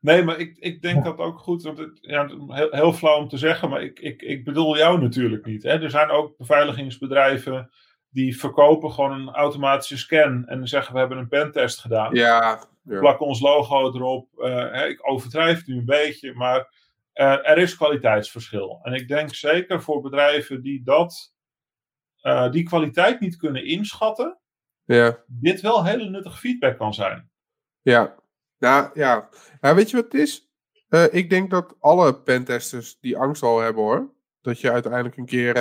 Nee, maar ik, ik denk dat ook goed. Want het, ja, heel, heel flauw om te zeggen, maar ik, ik, ik bedoel jou natuurlijk niet. Hè? Er zijn ook beveiligingsbedrijven die verkopen gewoon een automatische scan en zeggen we hebben een pentest gedaan. Ja. ja. Plakken ons logo erop. Uh, hè, ik overdrijf het nu een beetje, maar uh, er is kwaliteitsverschil. En ik denk zeker voor bedrijven die dat, uh, die kwaliteit niet kunnen inschatten, ja. dit wel hele nuttige feedback kan zijn. Ja, ja. ja weet je wat het is? Ik denk dat alle pentesters die angst al hebben hoor. Dat je uiteindelijk een keer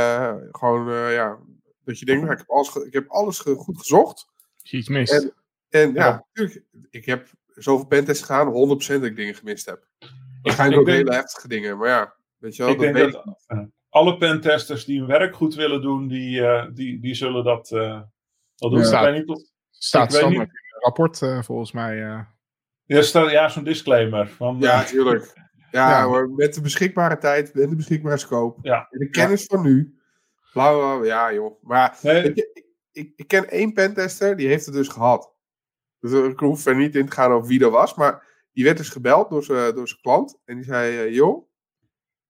gewoon, ja, dat je denkt, nou, ik, heb alles, ik heb alles goed gezocht. Iets mist. En, en ja, ja, natuurlijk, ik heb zoveel pentests gedaan, 100% dat ik dingen gemist heb. Waarschijnlijk ook denk, hele heftige dingen, maar ja, weet je wel. Ik dat denk dat alle pentesters die hun werk goed willen doen, die, die, die zullen dat dat doet ja. niet op. Staat standaard in een rapport uh, volgens mij. Uh. Ja, staat, ja zo'n disclaimer. Van, ja, tuurlijk. Ja, ja. Hoor, met de beschikbare tijd en de beschikbare scope. Ja. En de kennis van nu. Blauw, ja joh. Maar nee. ik, ik, ik, ken één pentester, die heeft het dus gehad. Dus ik hoef er niet in te gaan over wie dat was. Maar die werd dus gebeld door zijn door klant. En die zei, uh, joh,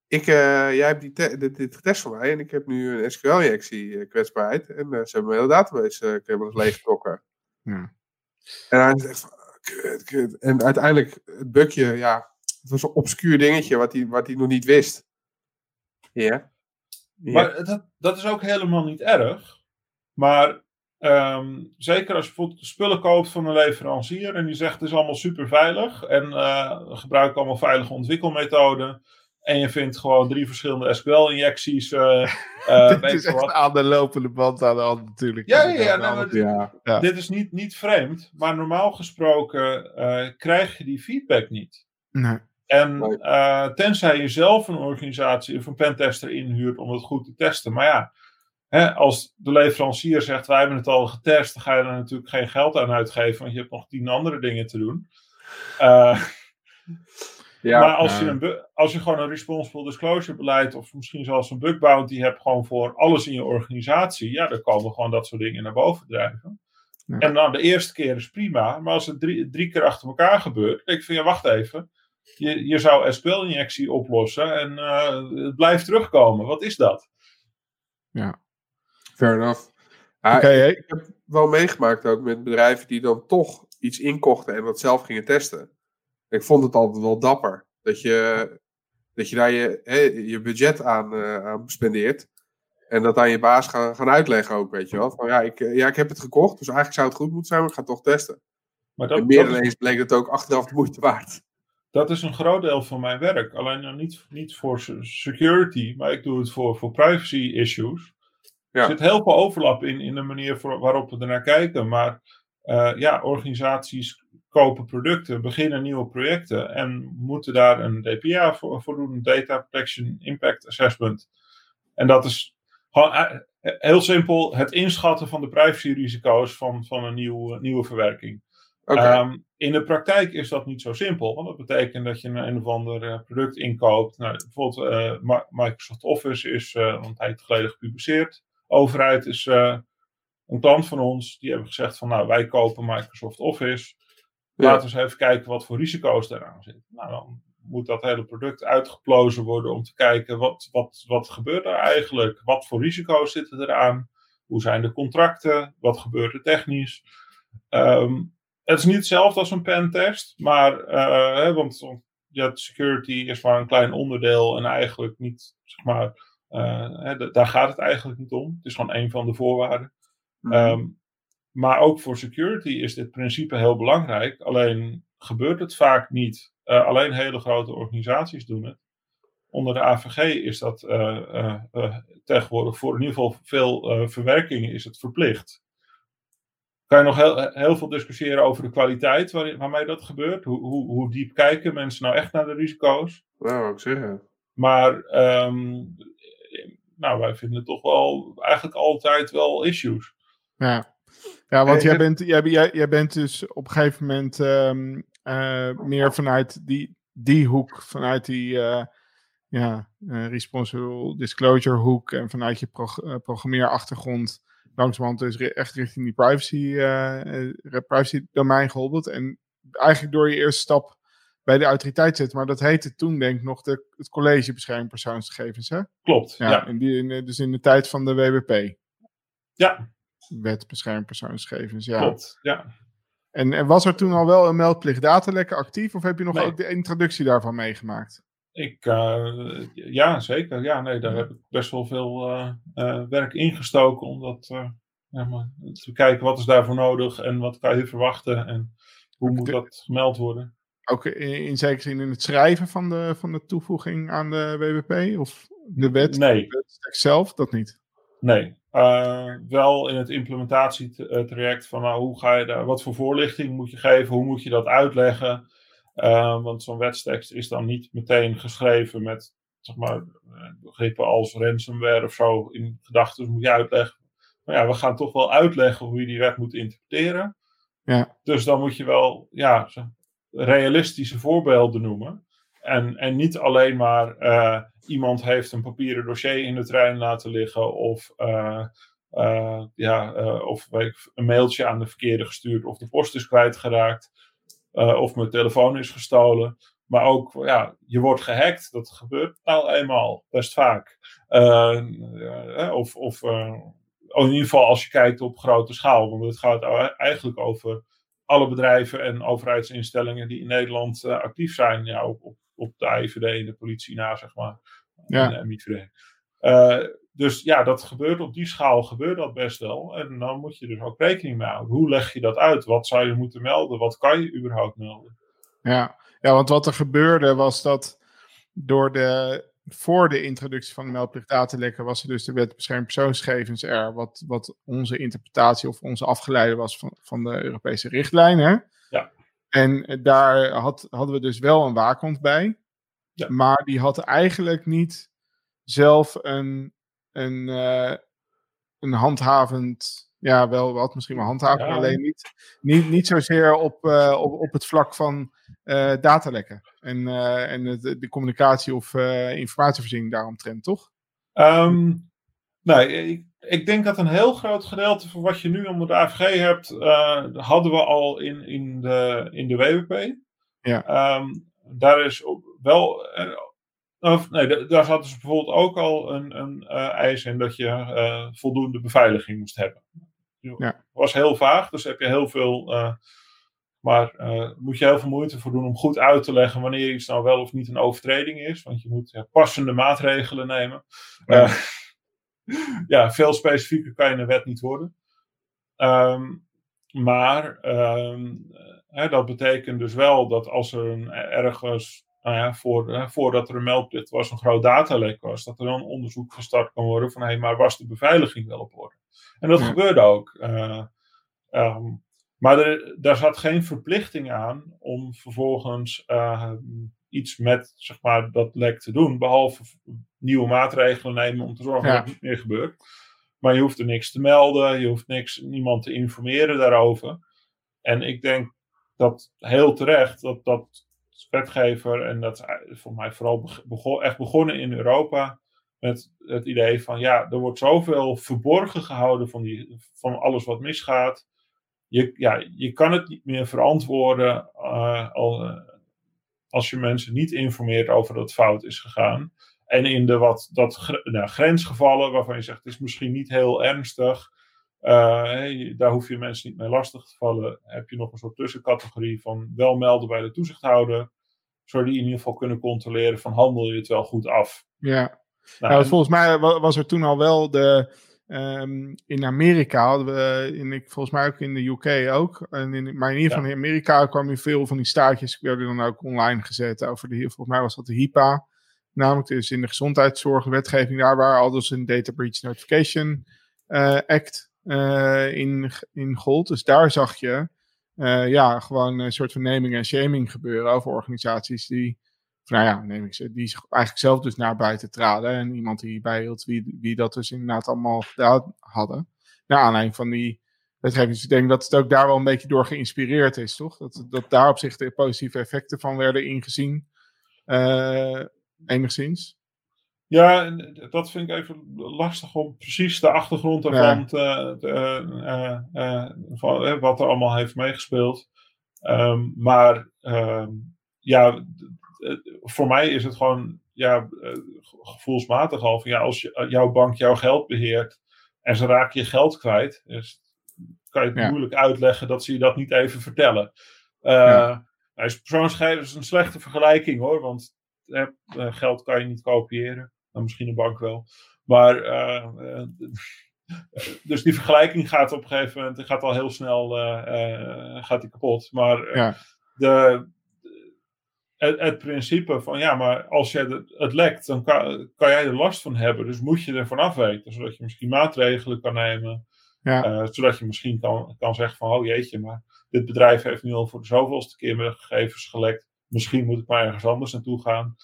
ik, jij hebt die dit, dit getest voor mij en ik heb nu een SQL-injectie kwetsbaarheid. En ze hebben mijn hele database uh, leeggetrokken. Ja. En hij zegt van, kut, kut. En uiteindelijk, het bukje, ja, het was een obscuur dingetje wat hij, wat hij nog niet wist. Ja. Maar dat, dat is ook helemaal niet erg. Maar ehm, zeker als je bijvoorbeeld spullen koopt van een leverancier en die zegt het is allemaal super veilig en uh, gebruik allemaal veilige ontwikkelmethoden. En je vindt gewoon drie verschillende SQL-injecties. Uh, uh, dit is echt wat. aan de lopende band aan de hand natuurlijk. Ja, ja, ja, ja, Dit is niet, niet vreemd, maar normaal gesproken krijg je die feedback niet. Nee. En tenzij je zelf een organisatie of een pentester inhuurt om het goed te testen. Maar ja, Hè, als de leverancier zegt wij hebben het al getest, dan ga je er natuurlijk geen geld aan uitgeven, want je hebt nog tien andere dingen te doen. Uh, ja, maar als, je een, als je gewoon een responsible disclosure beleid, of misschien zelfs een bug bounty hebt, gewoon voor alles in je organisatie, ja, dan komen gewoon dat soort dingen naar boven drijven. En nou, de eerste keer is prima, maar als het drie, drie keer achter elkaar gebeurt, denk ik van ja, wacht even. Je, je zou SQL-injectie oplossen en uh, het blijft terugkomen. Wat is dat? Ja. Fair enough. ik, heb wel meegemaakt ook met bedrijven die dan toch iets inkochten en dat zelf gingen testen. Ik vond het altijd wel dapper. Dat je, dat je daar je, hè, je budget aan, uh, aan spendeert. En dat aan je baas gaan, gaan uitleggen ook, weet je wel. Van ja ik, ja, ik heb het gekocht, dus eigenlijk zou het goed moeten zijn, maar ik ga het toch testen. Maar dat, en meer dan eens bleek het ook achteraf de moeite waard. Dat is een groot deel van mijn werk. Alleen dan niet, niet voor security, maar ik doe het voor, voor privacy issues. Er zit heel veel overlap in, in de manier waarop we ernaar kijken. Maar uh, ja, organisaties kopen producten, beginnen nieuwe projecten en moeten daar een DPA voor, voor doen, een Data Protection Impact Assessment. En dat is gewoon uh, heel simpel het inschatten van de privacyrisico's van, van een nieuwe, nieuwe verwerking. Okay. Um, in de praktijk is dat niet zo simpel, want dat betekent dat je een, een of ander uh, product inkoopt. Nou, bijvoorbeeld uh, Microsoft Office is uh, een tijd geleden gepubliceerd overheid is uh, een klant van ons. Die hebben gezegd van nou wij kopen Microsoft Office. Laten we eens even kijken wat voor risico's daaraan zitten. Nou dan moet dat hele product uitgeplozen worden om te kijken wat, wat, wat gebeurt er eigenlijk? Wat voor risico's zitten eraan? Hoe zijn de contracten? Wat gebeurt er technisch? Um, het is niet hetzelfde als een pentest, maar uh, hè, want ja, security is maar een klein onderdeel en eigenlijk niet zeg maar uh, daar gaat het eigenlijk niet om. Het is gewoon een van de voorwaarden. Mhm. Ehm, maar ook voor security is dit principe heel belangrijk. Alleen gebeurt het vaak niet. Uh, alleen hele grote organisaties doen het. Onder de AVG is dat uh, tegenwoordig voor in ieder geval veel verwerkingen is het verplicht. Kan je nog heel, heel veel discussiëren over de kwaliteit waar, waarmee dat gebeurt? Hoe, hoe, hoe diep kijken mensen nou echt naar de risico's? Nou, ik zeggen. Maar um, nou, wij vinden toch wel eigenlijk altijd wel issues. Ja, ja want jij, bent, jij, jij, jij bent dus op een gegeven moment um, uh, meer vanuit die, die hoek, vanuit die uh, ja, uh, responsible disclosure hoek en vanuit je prog programmeerachtergrond langzamerhand dus echt richting die privacy, privacy domein geholpen. En eigenlijk door je eerste stap bij de autoriteit zit. Maar dat heette toen denk ik nog de, het College Bescherming Persoonsgegevens, hè? Klopt, ja. ja. In die, in, dus in de tijd van de WBP. Ja. Wet Bescherming Persoonsgegevens, ja. Klopt, ja. En, en was er toen al wel een meldplicht datalekken actief? Of heb je nog ook de introductie daarvan meegemaakt? Ik, uh, ja, zeker. Ja, nee, daar heb ik best wel veel uh, uh, werk ingestoken om dat ja, maar, te kijken wat is daarvoor nodig en wat kan je verwachten en hoe moet dat gemeld worden ook in, in zekere zin in het schrijven van de, van de toevoeging aan de WWP? Of de wet, nee. de zelf? Dat niet? Nee. Wel in het implementatietraject van nou, hoe ga je daar, wat voor voorlichting moet je geven, hoe moet je dat uitleggen. Uh, want zo'n wetstekst is dan niet meteen geschreven met zeg maar, eh, begrippen als ransomware of zo in gedachten moet je uitleggen. Maar ja, we gaan toch wel uitleggen hoe je die wet moet interpreteren. Ja. Dus dan moet je wel ja, realistische voorbeelden noemen. En, en niet alleen maar uh, iemand heeft een papieren dossier in de trein laten liggen of, uh, uh, ja, of een mailtje aan de verkeerde gestuurd of de post is kwijtgeraakt of mijn telefoon is gestolen. Maar ook, ja, je wordt gehackt. Dat gebeurt nou eenmaal best vaak. Uh, of of uh, in ieder geval als je kijkt op grote schaal. Want het gaat eigenlijk over alle bedrijven en overheidsinstellingen die in Nederland actief zijn. Ja, op, op, op de IVD en de politie na, zeg maar. Ja. En, en dus ja, dat gebeurt op die schaal gebeurt dat best wel. En dan moet je dus ook rekening mee houden. Hoe leg je dat uit? Wat zou je moeten melden? Wat kan je überhaupt melden? Ja, ja want wat er gebeurde was dat door de, voor de introductie van de meldplicht datalekken was er dus de wet bescherming persoonsgegevens er. Wat, wat onze interpretatie of onze afgeleide was van, van de Europese richtlijnen. Ja. En daar had, hadden we dus wel een waakhond bij. Ja. Maar die had eigenlijk niet zelf een een, uh, een handhavend. Ja, wel wat, misschien wel handhavend, ja. alleen niet, niet, niet zozeer op, uh, op, op het vlak van uh, datalekken en, en de, de, communicatie of informatievoorziening daaromtrent, toch? Um, nee, ik, ik denk dat een heel groot gedeelte van wat je nu onder de AVG hebt, hadden we al in, in, de, in de WWP. Ja. Um, daar is wel of, nee, daar hadden ze bijvoorbeeld ook al een, een uh, eis in dat je uh, voldoende beveiliging moest hebben. Ja. was heel vaag, dus heb je heel veel. Uh, maar moet je heel veel moeite voor doen om goed uit te leggen wanneer iets nou wel of niet een overtreding is. Want je moet passende maatregelen nemen. Ja. ja, veel specifieker kan je een wet niet worden. Um, maar um, dat betekent dus wel dat als er een, ergens nou ja, voor, voordat er een meldplicht was, een groot datalek was, dat er dan onderzoek gestart kan worden van hé, hey, maar was de beveiliging wel op orde? En dat gebeurde ook. Uh, um, maar er, daar zat geen verplichting aan om vervolgens uh, iets met zeg maar, dat lek te doen, behalve nieuwe maatregelen nemen om te zorgen ja. dat het niet meer gebeurt. Maar je hoeft er niks te melden, je hoeft niks, niemand te informeren daarover. En ik denk dat heel terecht dat, dat en dat is voor mij vooral begon, echt begonnen in Europa, met het idee van ja, er wordt zoveel verborgen gehouden van, die, van alles wat misgaat. Je, ja, je kan het niet meer verantwoorden al, uh, als je mensen niet informeert over dat fout is gegaan. En in de wat dat, nou, grensgevallen waarvan je zegt het is misschien niet heel ernstig, uh, hey, daar hoef je mensen niet mee lastig te vallen. Heb je nog een soort tussencategorie van wel melden bij de toezichthouder. Zodat die in ieder geval kunnen controleren van handel je het wel goed af. Ja, nou, nou volgens mij was er toen al wel de... Um, in Amerika hadden we, in, ik, volgens mij ook in de UK ook, en in, maar in ieder geval ja. in Amerika kwam je veel van die staartjes, werden dan ook online gezet over de, volgens mij was dat de HIPAA, namelijk dus in de gezondheidszorgwetgeving, daar waar al dus een Data Breach Notification uh, Act in, in gold. Dus daar zag je uh, ja, gewoon een soort van naming en shaming gebeuren over organisaties die, nou ja, neem ik ze, die zich eigenlijk zelf dus naar buiten traden. En iemand die bijhield wie, wie dat dus inderdaad allemaal gedaan hadden. Naar aanleiding van die wetgeving. Dus ik denk dat het ook daar wel een beetje door geïnspireerd is, toch? Dat, dat daar op zich de positieve effecten van werden ingezien. Uh, enigszins. Ja, dat vind ik even lastig om precies de achtergrond ervan te, uh, uh, van, wat er allemaal heeft meegespeeld. Um, maar um, ja, voor mij is het gewoon ja, gevoelsmatig al van ja, als je, jouw bank jouw geld beheert en ze raken je geld kwijt, dus kan je het ja. moeilijk uitleggen dat ze je dat niet even vertellen. Uh, ja. nou, persoonsgegevens is een slechte vergelijking hoor, want geld kan je niet kopiëren. Misschien een bank wel. Maar, uh, dus die vergelijking gaat op een gegeven moment, gaat al heel snel uh, gaat die kapot. Maar ja. de, het, het, principe van, ja, maar als je het, het lekt, dan kan, kan, jij er last van hebben. Dus moet je ervan afweten, zodat je misschien maatregelen kan nemen. Ja. zodat je misschien kan, kan zeggen van, oh jeetje, maar dit bedrijf heeft nu al voor de zoveelste keer mijn gegevens gelekt. Misschien moet ik maar ergens anders naartoe gaan.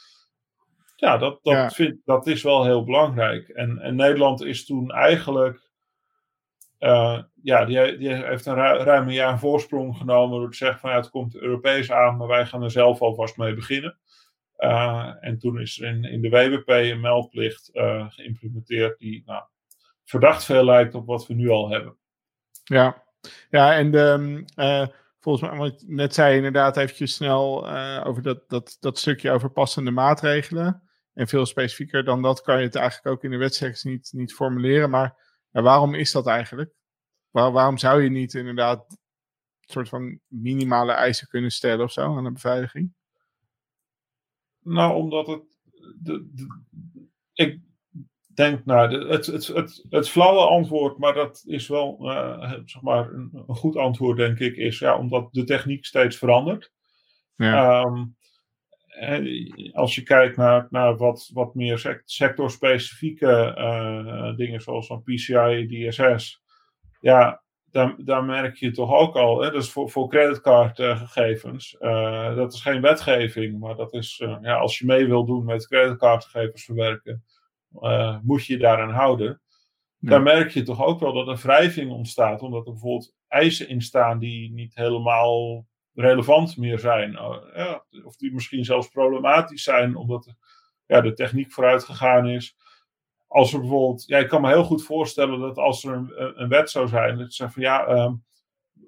Ja, dat, dat, ja. Vind, dat is wel heel belangrijk. En, en Nederland is toen eigenlijk. Uh, ja, die, die, heeft een ru ruim een jaar een voorsprong genomen door te zeggen van ja, het komt Europees aan, maar wij gaan er zelf alvast mee beginnen. Uh, en toen is er in, in de WWP een meldplicht uh, geïmplementeerd die nou, verdacht veel lijkt op wat we nu al hebben. Ja, ja en de, volgens mij, wat net zei inderdaad eventjes snel over dat, dat, dat stukje over passende maatregelen. En veel specifieker dan dat kan je het eigenlijk ook in de wetstekst niet, niet formuleren. Maar ja, waarom is dat eigenlijk? Waar, waarom zou je niet inderdaad een soort van minimale eisen kunnen stellen of zo aan de beveiliging? Nou, omdat het. De, de, ik denk, nou, het, het, het, het flauwe antwoord, maar dat is wel uh, zeg maar een, een, goed antwoord, denk ik, is ja, omdat de techniek steeds verandert. Ja. Um, als je kijkt naar, naar wat, wat meer sectorspecifieke uh, dingen, zoals van PCI, DSS, ja, daar, daar merk je toch ook al, hè, dat is voor, voor creditcardgegevens, uh, dat is geen wetgeving, maar dat is, uh, ja, als je mee wil doen met creditcardgegevens verwerken, moet je je daaraan houden. Ja. Daar merk je toch ook wel dat er wrijving ontstaat, omdat er bijvoorbeeld eisen in staan die niet helemaal relevant meer zijn. Ja, of die misschien zelfs problematisch zijn, omdat ja, de techniek vooruit gegaan is als er bijvoorbeeld, ja, ik kan me heel goed voorstellen dat als er een, een wet zou zijn, dat zegt van ja, um,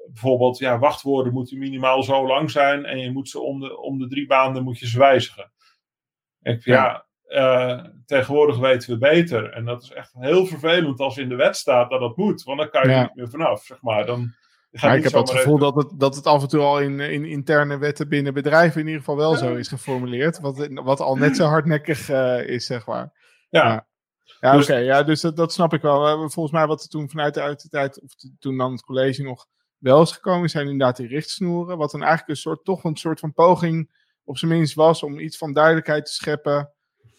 bijvoorbeeld, ja, wachtwoorden moeten minimaal zo lang zijn en je moet ze om de, om de drie maanden moet je ze wijzigen. Ik, ja, ja uh, tegenwoordig weten we beter. En dat is echt heel vervelend als in de wet staat dat dat moet, want dan kan je ja. er niet meer vanaf, zeg maar. Dan, ja, ik heb het gevoel even... dat, het, dat het af en toe al in, in interne wetten binnen bedrijven in ieder geval wel zo is geformuleerd. Wat, wat al net zo hardnekkig uh, is, zeg maar. Ja, ja, dus, oké. ja, dus dat, dat, snap ik wel. Volgens mij wat er toen vanuit de, uit de tijd, of toen dan het college nog wel is gekomen, zijn inderdaad die richtsnoeren. Wat dan eigenlijk een soort, toch een soort van poging op zijn minst was om iets van duidelijkheid te scheppen.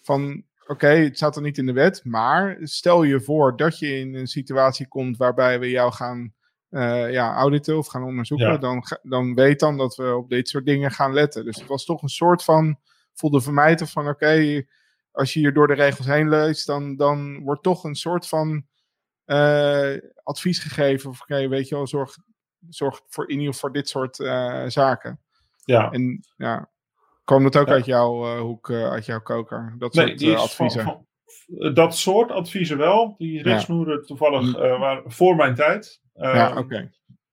Van oké, het staat er niet in de wet, maar stel je voor dat je in een situatie komt waarbij we jou gaan uh, ja, auditen of gaan onderzoeken, ja. dan, dan weet dan dat we op dit soort dingen gaan letten. Dus het was toch een soort van, voelde voor mij toch van oké, okay, als je hier door de regels heen leest, dan, dan wordt toch een soort van uh, advies gegeven. Of oké, weet je wel, zorg, zorg voor in ieder geval voor dit soort uh, zaken. Ja. En ja, kwam dat ook ja. uit jouw hoek, uit jouw koker? Dat nee, soort adviezen? Van, van, dat soort adviezen wel. Die richtsnoeren toevallig waren voor mijn tijd. ja, oké. Okay.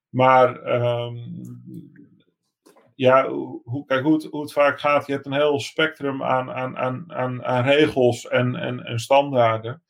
Maar um, ja, hoe, kijk, hoe, het, hoe het vaak gaat, je hebt een heel spectrum aan, aan, aan, aan, aan regels en, en, en standaarden.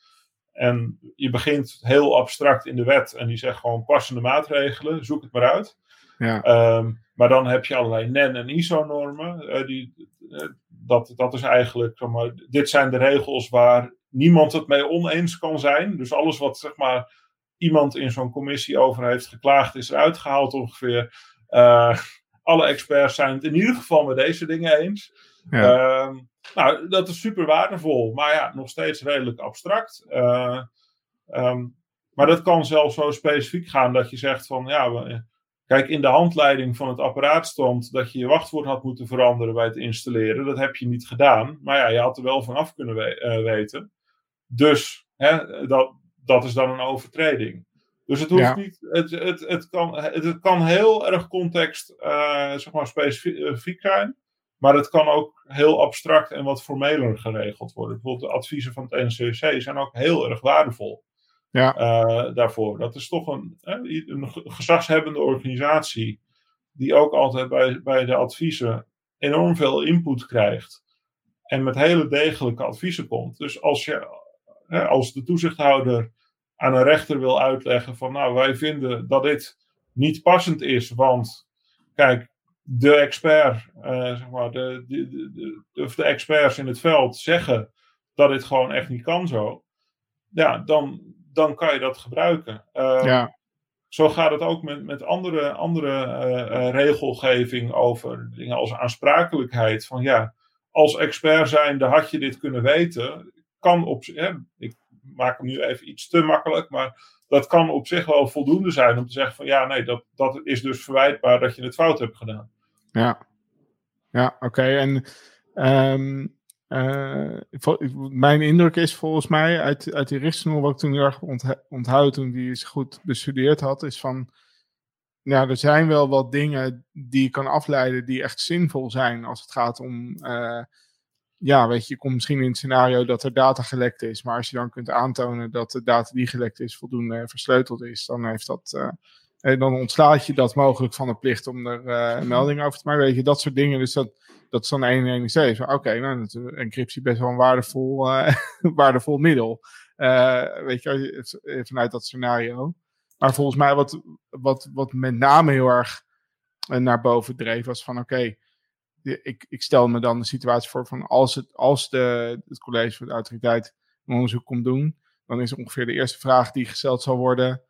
En je begint heel abstract in de wet en die zegt gewoon passende maatregelen, zoek het maar uit. Ja. Um, maar dan heb je allerlei NEN en ISO-normen. Uh, die, uh, dat, dat is eigenlijk, zeg maar, dit zijn de regels waar niemand het mee oneens kan zijn. Dus alles wat zeg maar, iemand in zo'n commissie over heeft geklaagd, is eruit gehaald ongeveer. Uh, alle experts zijn het in ieder geval met deze dingen eens. Ja. Um, nou, dat is super waardevol, maar ja, nog steeds redelijk abstract. Um, maar dat kan zelfs zo specifiek gaan dat je zegt van ja, we, kijk, in de handleiding van het apparaat stond dat je je wachtwoord had moeten veranderen bij het installeren. Dat heb je niet gedaan, maar ja, je had er wel vanaf kunnen we uh, weten. Dus hè, dat, dat is dan een overtreding. Dus het hoeft Ja. niet, het, het, het, kan, het, het kan heel erg context, eh, zeg maar, specifiek zijn. Maar het kan ook heel abstract en wat formeler geregeld worden. Bijvoorbeeld de adviezen van het NCC zijn ook heel erg waardevol Ja. eh, daarvoor. Dat is toch een, hè, een ge- gezagshebbende organisatie die ook altijd bij, bij de adviezen enorm veel input krijgt. En met hele degelijke adviezen komt. Dus als je als de toezichthouder aan een rechter wil uitleggen van nou wij vinden dat dit niet passend is, want kijk, de expert, eh, zeg maar, de, de, of de experts in het veld zeggen dat dit gewoon echt niet kan zo. Ja, dan, dan kan je dat gebruiken. Uh, Ja. Zo gaat het ook met, met andere, andere uh, regelgeving over dingen als aansprakelijkheid. Van ja, als expert zijnde had je dit kunnen weten. Kan op, ik maak hem nu even iets te makkelijk, maar dat kan op zich wel voldoende zijn om te zeggen van ja, nee, dat, dat is dus verwijtbaar dat je het fout hebt gedaan. Ja, ja oké. Okay. En um, uh, mijn indruk is volgens mij uit, uit die richtsnoer, wat ik toen heel erg onthoud toen die eens goed bestudeerd had, is van, ja, er zijn wel wat dingen die je kan afleiden die echt zinvol zijn als het gaat om, uh, ja, weet je, je komt misschien in het scenario dat er data gelekt is, maar als je dan kunt aantonen dat de data die gelekt is voldoende versleuteld is, dan heeft dat, uh, En dan ontslaat je dat mogelijk van de plicht om er uh, een melding over te maken. Weet je, dat soort dingen. Dus dat, dat is dan 117. Oké, nou, dat is encryptie best wel een waardevol, uh, waardevol middel. Uh, weet je, vanuit dat scenario. Maar volgens mij wat, wat, wat met name heel erg naar boven dreef was van oké, ik, ik stel me dan de situatie voor van als, het, als de, het college van de autoriteit een onderzoek komt doen, dan is ongeveer de eerste vraag die gesteld zal worden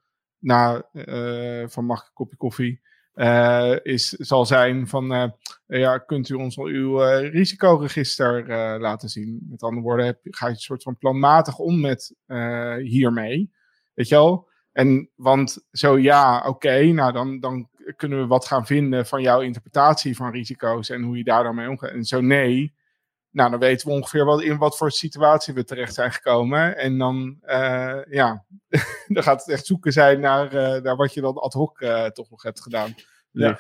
na uh, van mag ik een kopje koffie, uh, is, zal zijn van uh, ja, kunt u ons al uw risicoregister laten zien? Met andere woorden, heb, ga je een soort van planmatig om met hiermee. Weet je wel? En want zo ja, oké, nou dan, dan kunnen we wat gaan vinden van jouw interpretatie van risico's en hoe je daar dan mee omgaat. En zo nee, nou dan weten we ongeveer wat, in wat voor situatie we terecht zijn gekomen. En dan, uh, ja, dan gaat het echt zoeken zijn naar, uh, naar wat je dan ad hoc uh, toch nog hebt gedaan. Ja.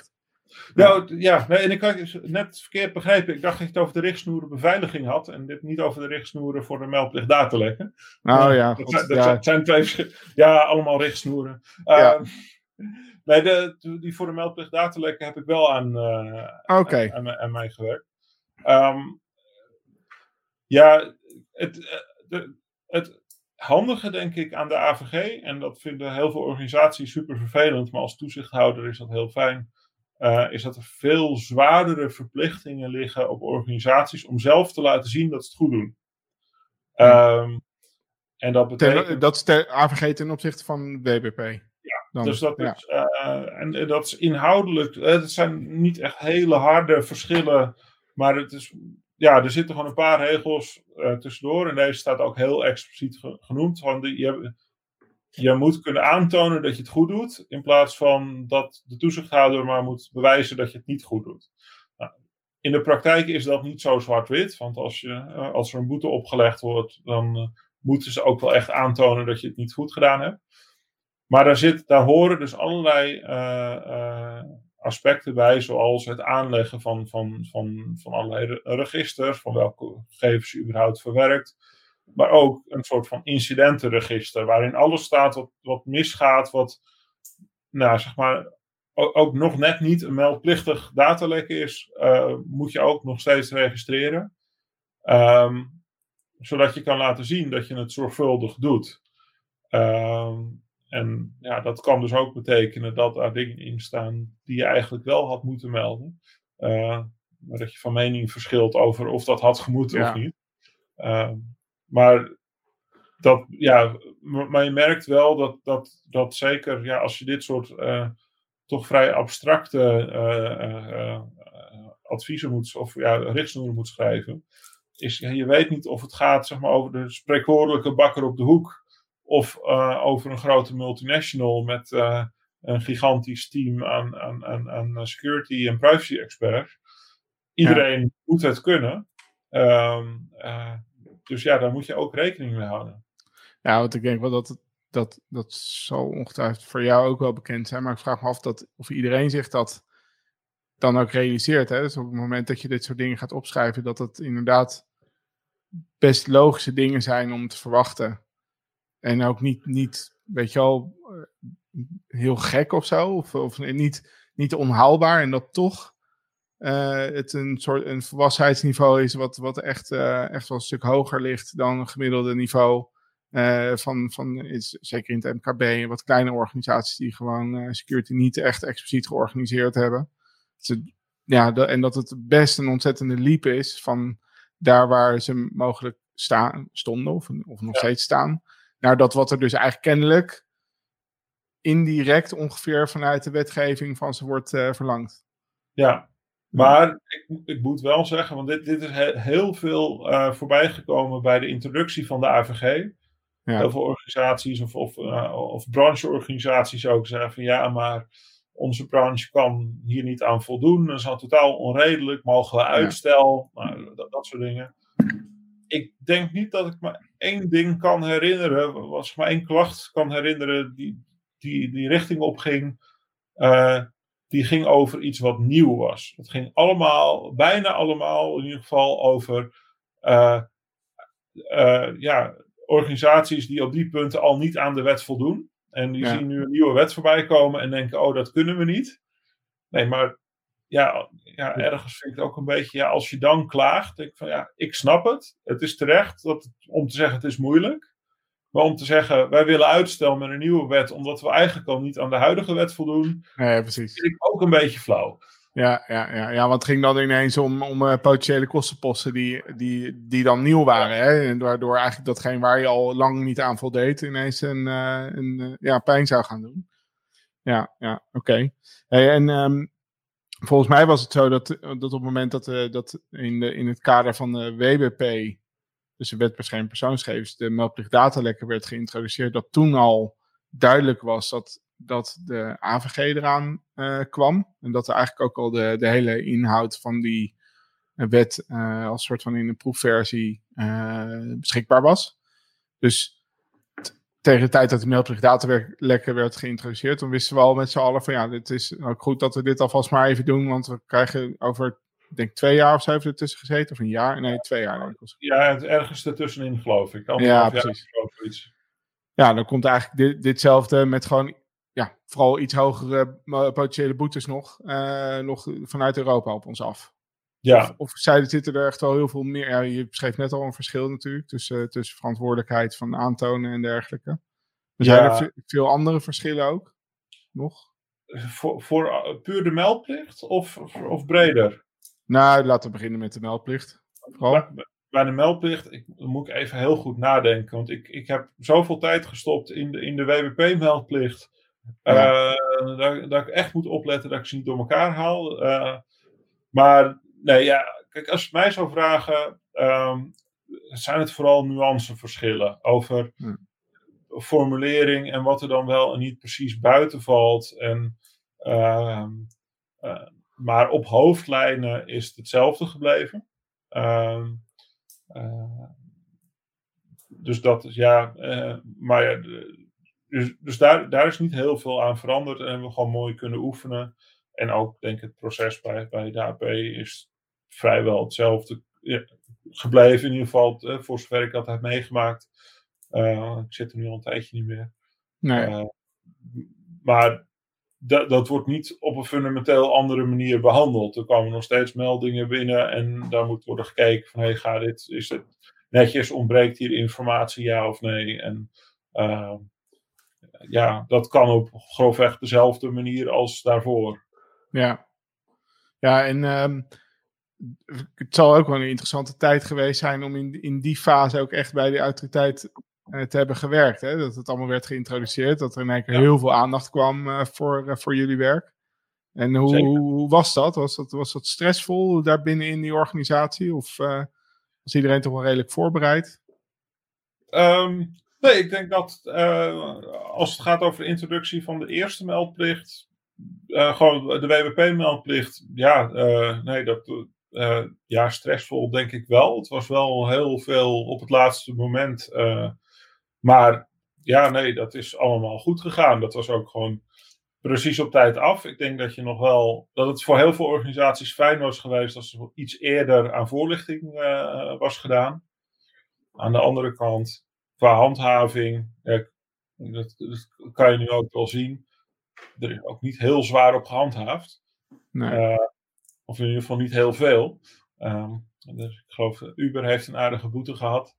Nou, ja, en ik had het net verkeerd begrepen. Ik dacht dat je het over de richtsnoeren beveiliging had. En dit niet over de richtsnoeren voor de meldplicht datalekken. Nou ja, dat, zijn, dat zijn twee. Ja, allemaal richtsnoeren. Ja. Uh, nee, de, die voor de meldplicht datalekken heb ik wel aan, uh, okay. aan, aan, aan, mij gewerkt. Um, ja, het, de, het handige denk ik aan de AVG, en dat vinden heel veel organisaties super vervelend, maar als toezichthouder is dat heel fijn uh, is dat er veel zwaardere verplichtingen liggen op organisaties om zelf te laten zien dat ze het goed doen. Um, en dat betekent... Ten, dat is de AVG ten opzichte van WBP. Ja, Dan, dus dat, ja. Is, uh, en, dat is inhoudelijk, het zijn niet echt hele harde verschillen, maar het is, ja, er zitten gewoon een paar regels tussendoor. En deze staat ook heel expliciet genoemd. Van je, je moet kunnen aantonen dat je het goed doet, in plaats van dat de toezichthouder maar moet bewijzen dat je het niet goed doet. Nou, in de praktijk is dat niet zo zwart-wit, want als, je, eh, als er een boete opgelegd wordt, dan uh, moeten ze ook wel echt aantonen dat je het niet goed gedaan hebt. Maar daar, zit, daar horen dus allerlei aspecten bij, zoals het aanleggen van, van, van, van allerlei registers, van welke gegevens je überhaupt verwerkt maar ook een soort van incidentenregister, waarin alles staat wat, wat misgaat, wat, nou zeg maar, ook, nog net niet een meldplichtig datalek is, uh, moet je ook nog steeds registreren. Um, zodat je kan laten zien dat je het zorgvuldig doet. Um, en ja, dat kan dus ook betekenen dat er dingen in staan die je eigenlijk wel had moeten melden. Uh, maar dat je van mening verschilt over of dat had gemoeten ja. of niet. Um, maar, dat, ja, maar je merkt wel dat, dat, dat zeker ja, als je dit soort uh, toch vrij abstracte adviezen moet, of ja, richtsnoeren moet schrijven, is je weet niet of het gaat zeg maar, over de spreekwoordelijke bakker op de hoek of over een grote multinational met een gigantisch team aan, aan, aan, aan security en privacy experts. Iedereen ja. moet het kunnen. Um, dus ja, daar moet je ook rekening mee houden. Ja, want ik denk wel dat dat, dat zal ongetwijfeld voor jou ook wel bekend zijn. Maar ik vraag me af dat, of iedereen zich dat dan ook realiseert. Hè? Dus op het moment dat je dit soort dingen gaat opschrijven, dat het inderdaad best logische dingen zijn om te verwachten. En ook niet, niet weet je wel, eh, heel gek of zo. Of, of niet, niet onhaalbaar. En dat toch uh, het een soort een volwassenheidsniveau is wat, wat echt, uh, echt wel een stuk hoger ligt dan een gemiddelde niveau. Uh, van, van is, zeker in het MKB en wat kleine organisaties die gewoon security niet echt expliciet georganiseerd hebben. Dus, ja, de, en dat het best een ontzettende leap is van daar waar ze mogelijk staan, stonden of, of nog ja. steeds staan, naar dat wat er dus eigenlijk kennelijk indirect ongeveer vanuit de wetgeving van ze wordt verlangd. Ja, maar ik, ik, moet wel zeggen, want dit, dit is he, heel veel uh, voorbijgekomen bij de introductie van de AVG. Ja. Heel veel organisaties of, of, uh, of brancheorganisaties ook zeggen van ja, maar onze branche kan hier niet aan voldoen. Dat is al totaal onredelijk, mogen we uitstel, ja. nou, dat, dat, soort dingen. Ik denk niet dat ik maar één ding kan herinneren, was ik maar één klacht kan herinneren die die, die richting opging. Uh, die ging over iets wat nieuw was. Het ging allemaal, bijna allemaal in ieder geval over uh, uh, ja, organisaties die op die punten al niet aan de wet voldoen. En die Ja. zien nu een nieuwe wet voorbij komen en denken, oh, dat kunnen we niet. Nee, maar ja, ja, ergens vind ik het ook een beetje, ja, als je dan klaagt, denk ik van ja, ik snap het. Het is terecht dat het- om te zeggen het is moeilijk. Maar om te zeggen, wij willen uitstel met een nieuwe wet, omdat we eigenlijk al niet aan de huidige wet voldoen, Nee, precies. vind ik ook een beetje flauw. Ja, ja, ja, ja, want het ging dan ineens om, om eh, potentiële kostenposten die, die, die dan nieuw waren. Hè? En waardoor eigenlijk datgene waar je al lang niet aan voldeed, ineens een, eh, een eh, ja, pijn zou gaan doen. Ja, ja, oké. Hey, en ehm, volgens mij was het zo dat, dat op het moment dat, eh, dat in, de, in het kader van de WBP, dus de Wet Bescherming Persoonsgegevens, de meldplicht datalekker werd geïntroduceerd, dat toen al duidelijk was dat, dat de AVG eraan eh, kwam. En dat er eigenlijk ook al de, de hele inhoud van die eh, wet eh, als soort van in een proefversie eh, beschikbaar was. Dus tegen de tijd dat de meldplicht datalekker werd geïntroduceerd, dan wisten we al met z'n allen van ja, het is ook goed dat we dit alvast maar even doen, want we krijgen over, ik denk twee jaar of zo heeft het tussen gezeten, of een jaar? Nee, twee jaar denk ik. Ja, het ergens ertussenin geloof ik. Ja, precies. of zoiets. Ja, dan komt eigenlijk dit, ditzelfde met gewoon, ja, vooral iets hogere eh, potentiële boetes nog, eh, nog vanuit Europa op ons af. Ja, Of zij zitten er echt wel heel veel meer. Ja, je beschreef net al een verschil natuurlijk tussen, tussen verantwoordelijkheid van aantonen en dergelijke. Maar zijn Ja. er ve- veel andere verschillen ook? Nog? voor, voor uh, puur de meldplicht of, of, of breder? Nou, laten we beginnen met de meldplicht. Vooral. Bij, bij de meldplicht ik, moet ik even heel goed nadenken. Want ik, ik heb zoveel tijd gestopt in de, in de WWP-meldplicht. Ja. eh, dat, dat ik echt moet opletten dat ik ze niet door elkaar haal. Eh, maar nee, ja, kijk, als je mij zou vragen, ehm, zijn het vooral nuanceverschillen over Hm. formulering en wat er dan wel en niet precies buiten valt. En, ehm, eh, maar op hoofdlijnen is het hetzelfde gebleven. Ehm, eh, dus dat is ja, eh, maar ja, dus, dus daar, daar is niet heel veel aan veranderd en hebben we gewoon mooi kunnen oefenen. En ook denk ik het proces bij, bij de AP is vrijwel hetzelfde gebleven. In ieder geval eh, voor zover ik dat heb meegemaakt. Eh, ik zit er nu al een tijdje niet meer. Nee. Eh, maar dat, dat wordt niet op een fundamenteel andere manier behandeld. Er komen nog steeds meldingen binnen en daar moet worden gekeken van hey, ga dit, is het netjes, ontbreekt hier informatie, ja of nee? En eh, ja, dat kan op grofweg dezelfde manier als daarvoor. Ja. Ja, en ehm, het zal ook wel een interessante tijd geweest zijn om in, in die fase ook echt bij de autoriteit eh, te hebben gewerkt. Hè? Dat het allemaal werd geïntroduceerd, dat er in één keer Ja. heel veel aandacht kwam eh, voor, eh, voor jullie werk. En hoe, hoe was dat? Was, dat? was dat stressvol daar binnen in die organisatie? Of was iedereen toch wel redelijk voorbereid? Ehm, nee, ik denk dat als het gaat over de introductie van de eerste meldplicht, gewoon de WWP-meldplicht, ja, nee, dat, eh, ja, stressvol denk ik wel. Het was wel heel veel op het laatste moment. eh, maar ja, nee, dat is allemaal goed gegaan. Dat was ook gewoon precies op tijd af. Ik denk dat je nog wel, dat het voor heel veel organisaties fijn was geweest als er iets eerder aan voorlichting eh, was gedaan. Aan de andere kant, qua handhaving, ja, dat, dat kan je nu ook wel zien. Er is ook niet heel zwaar op gehandhaafd. Nee. Eh, of in ieder geval niet heel veel. Ehm, dus ik geloof, eh, Uber heeft een aardige boete gehad.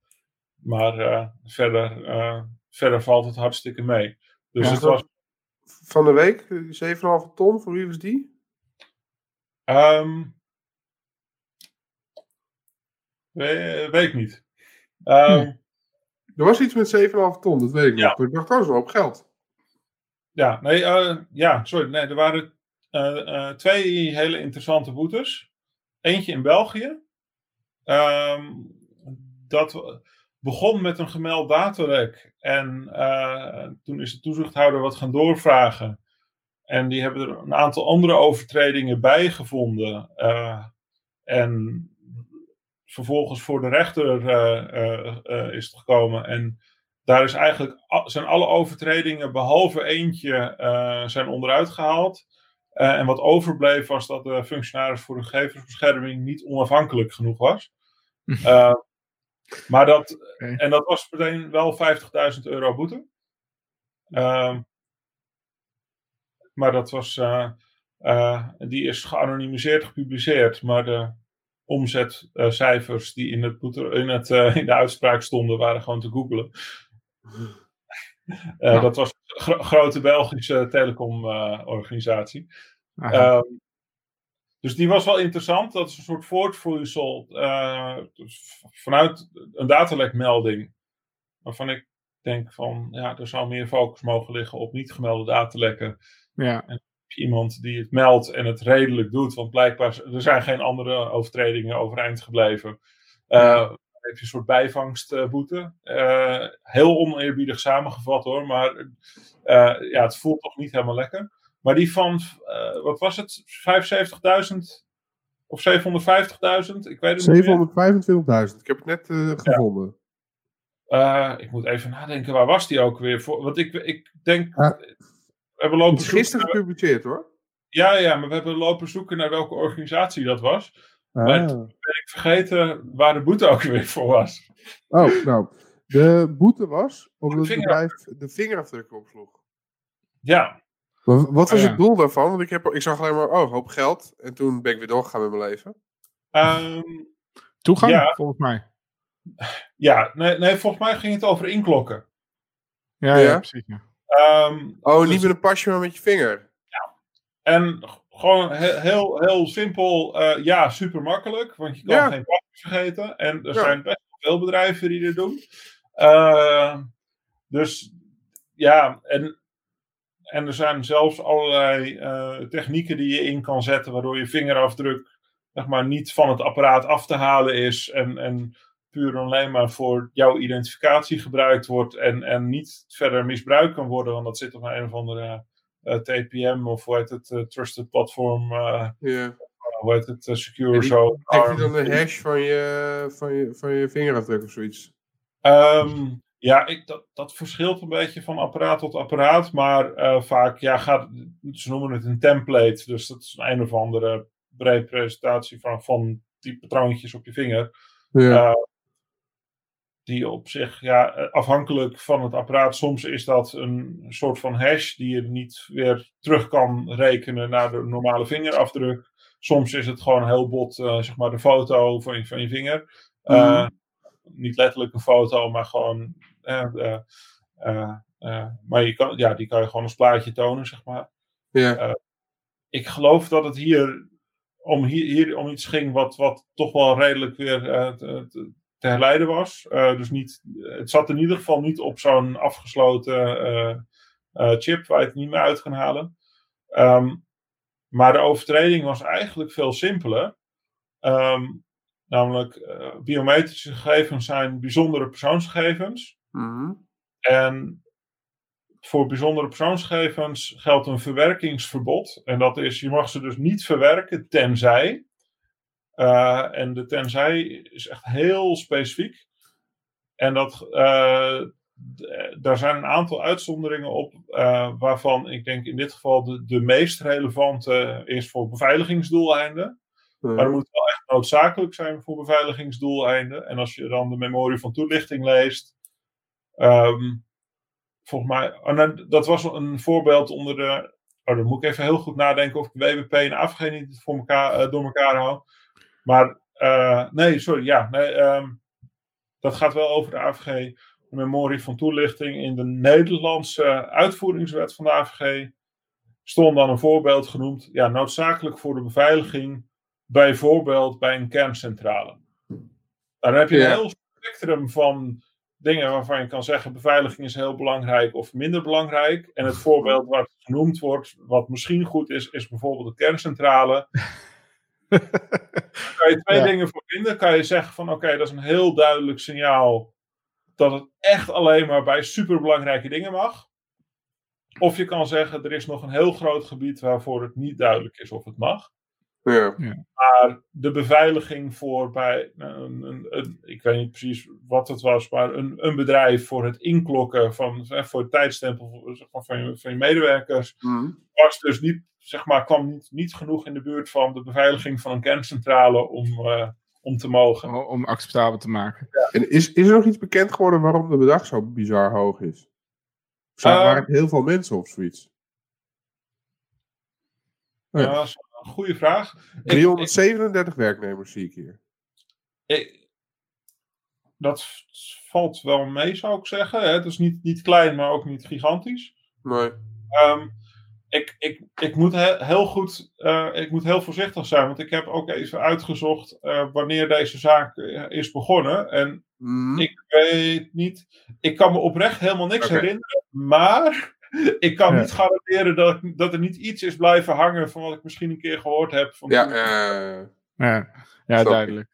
Maar eh, verder, eh, verder valt het hartstikke mee. Dus Ja, het was. Van de week, eh, 7,5 ton, voor wie was die? ehm, we- weet ik niet. Ehm, Er was iets met 7,5 ton, dat weet ik Ja. nog. Ik dacht, dat is wel op geld. Ja, nee, eh, ja, sorry. Nee, er waren eh, eh, twee hele interessante boetes. Eentje in België. Ehm, dat begon met een gemeld datalek. En eh, toen is de toezichthouder wat gaan doorvragen. En die hebben er een aantal andere overtredingen bij gevonden. Eh, en vervolgens voor de rechter eh, eh, eh, is het gekomen. En daar is eigenlijk, zijn alle overtredingen behalve eentje eh, zijn onderuit gehaald. Eh, en wat overbleef was dat de functionaris voor de gegevensbescherming niet onafhankelijk genoeg was. Eh, maar dat, en dat was meteen wel 50.000 euro boete. Ehm, maar dat was, eh, eh, die is geanonimiseerd gepubliceerd. Maar de omzetcijfers die in, het, in, het, in de uitspraak stonden, waren gewoon te googlen. Ja. Dat was gro- grote Belgische telecomorganisatie. Ehm, dus die was wel interessant. Dat is een soort voortvloeisel eh, dus vanuit een datalekmelding. Waarvan ik denk van, ja, er zou meer focus mogen liggen op niet gemelde datalekken. ja. Iemand die het meldt en het redelijk doet. Want blijkbaar, er zijn geen andere overtredingen overeind gebleven. Dan heb je een soort bijvangstboete. Eh, heel oneerbiedig samengevat hoor. Maar eh, ja, het voelt toch niet helemaal lekker. Maar die van, eh, wat was het? 75.000 of 750.000? Ik weet het niet meer. 725.000. Ik heb het net gevonden. Ik moet even nadenken, waar was die ook weer voor? Want ik, ik denk, Ja. we hebben lopen Het is gisteren gepubliceerd hoor. Ja, ja, maar we hebben lopen zoeken naar welke organisatie dat was. Maar Ah. ben ik vergeten waar de boete ook weer voor was. Oh, nou. De boete was omdat het vinger- bedrijf de vingerafdrukken opsloeg. Ja, wat was Oh, ja. het doel daarvan? Want ik, heb, ik zag alleen maar, oh, hoop geld. En toen ben ik weer doorgegaan met mijn leven. ehm, Toegang, Ja. volgens mij. ja nee, nee, volgens mij ging het over inklokken. Ja, ja, Ja? precies. Ja. Ehm, Oh, Dus- niet met een pasje, maar met je vinger. en gewoon he- heel, heel simpel, eh, ja, super makkelijk, want je kan Ja. geen pasjes vergeten. En er Ja. zijn best wel veel bedrijven die dit doen. Eh, dus ja, en, en er zijn zelfs allerlei eh, technieken die je in kan zetten, waardoor je vingerafdruk zeg maar, niet van het apparaat af te halen is en, en puur en alleen maar voor jouw identificatie gebruikt wordt en, en niet verder misbruikt kan worden, want dat zit op een of andere eh, TPM of hoe heet het, eh, Trusted Platform, eh, Ja. hoe heet het, eh, Secure die- zo. Trek je dan de hash van je, van je, van je vingerafdruk of zoiets? Ehm, ja, ik, dat, dat verschilt een beetje van apparaat tot apparaat, maar eh, vaak ja, gaat, ze noemen het een template, dus dat is een, een of andere representatie van, van die patroontjes op je vinger. Ja. Eh, die op zich, ja, afhankelijk van het apparaat, soms is dat een soort van hash die je niet weer terug kan rekenen naar de normale vingerafdruk. Soms is het gewoon heel bot, eh, zeg maar, de foto van je, van je vinger. Eh, Mhm. Niet letterlijk een foto, maar gewoon. eh, maar je kan, ja, die kan je gewoon als plaatje tonen, zeg maar ik geloof dat het hier om, hier, hier om iets ging wat, wat toch wel redelijk weer te, herleiden was. Eh, dus niet, het zat in ieder geval niet op zo'n afgesloten eh, eh, chip waar je het niet meer uit kan halen. Ehm, maar de overtreding was eigenlijk veel simpeler. Ehm, namelijk, eh, biometrische gegevens zijn bijzondere persoonsgegevens. Mhm. En voor bijzondere persoonsgegevens geldt een verwerkingsverbod. En dat is, je mag ze dus niet verwerken tenzij. Eh, en de tenzij is echt heel specifiek. En dat, eh, daar zijn een aantal uitzonderingen op, eh, waarvan ik denk in dit geval de, de meest relevante is voor beveiligingsdoeleinden. Maar dat moet wel echt noodzakelijk zijn voor beveiligingsdoeleinden. En als je dan de memorie van toelichting leest. ehm, volgens mij. oh, nou, dat was een voorbeeld onder de. Oh, dan moet ik even heel goed nadenken of ik WWP en AVG niet voor elkaar, door elkaar hou. Maar eh, nee, sorry. Ja, nee, ehm, dat gaat wel over de AVG. Memorie van toelichting in de Nederlandse uitvoeringswet van de AVG. Stond dan een voorbeeld genoemd. Ja, noodzakelijk voor de beveiliging bijvoorbeeld bij een kerncentrale. Nou, dan heb je Ja. een heel spectrum van dingen waarvan je kan zeggen beveiliging is heel belangrijk of minder belangrijk. En het voorbeeld het genoemd wordt, wat misschien goed is, is bijvoorbeeld de kerncentrale. Daar kan je twee Ja. dingen voor vinden. Kan je zeggen van oké, dat is een heel duidelijk signaal dat het echt alleen maar bij superbelangrijke dingen mag. Of je kan zeggen, er is nog een heel groot gebied waarvoor het niet duidelijk is of het mag. Ja. Maar de beveiliging voor bij, een, een, een- ik weet niet precies wat het was, maar een, een bedrijf voor het inklokken van, eh, voor het tijdstempel van, van, je, van je medewerkers, Mhm. was dus niet, zeg maar, kwam niet, niet genoeg in de buurt van de beveiliging van een kerncentrale om, eh, om te mogen. Om- Om acceptabel te maken. En is, is er nog iets bekend geworden waarom de bedrag zo bizar hoog is? Zijn Eh, waren het heel veel mensen of zoiets? Oh ja. Ja, dat is een goede vraag. Ik- 337 werknemers zie ik hier. ik- dat valt wel mee, zou ik zeggen. hè. Het is niet, niet klein, maar ook niet gigantisch. Nee. Ehm, ik, ik, ik, moet he- heel goed, eh, ik moet heel voorzichtig zijn, want ik heb ook even uitgezocht eh, wanneer deze zaak eh, is begonnen. En Mhm. ik weet niet, ik kan me oprecht helemaal niks herinneren, maar ik kan Ja. niet garanderen dat, ik- dat er niet iets is blijven hangen van wat ik misschien een keer gehoord heb. Van Ja, toen- eh, Ja, duidelijk.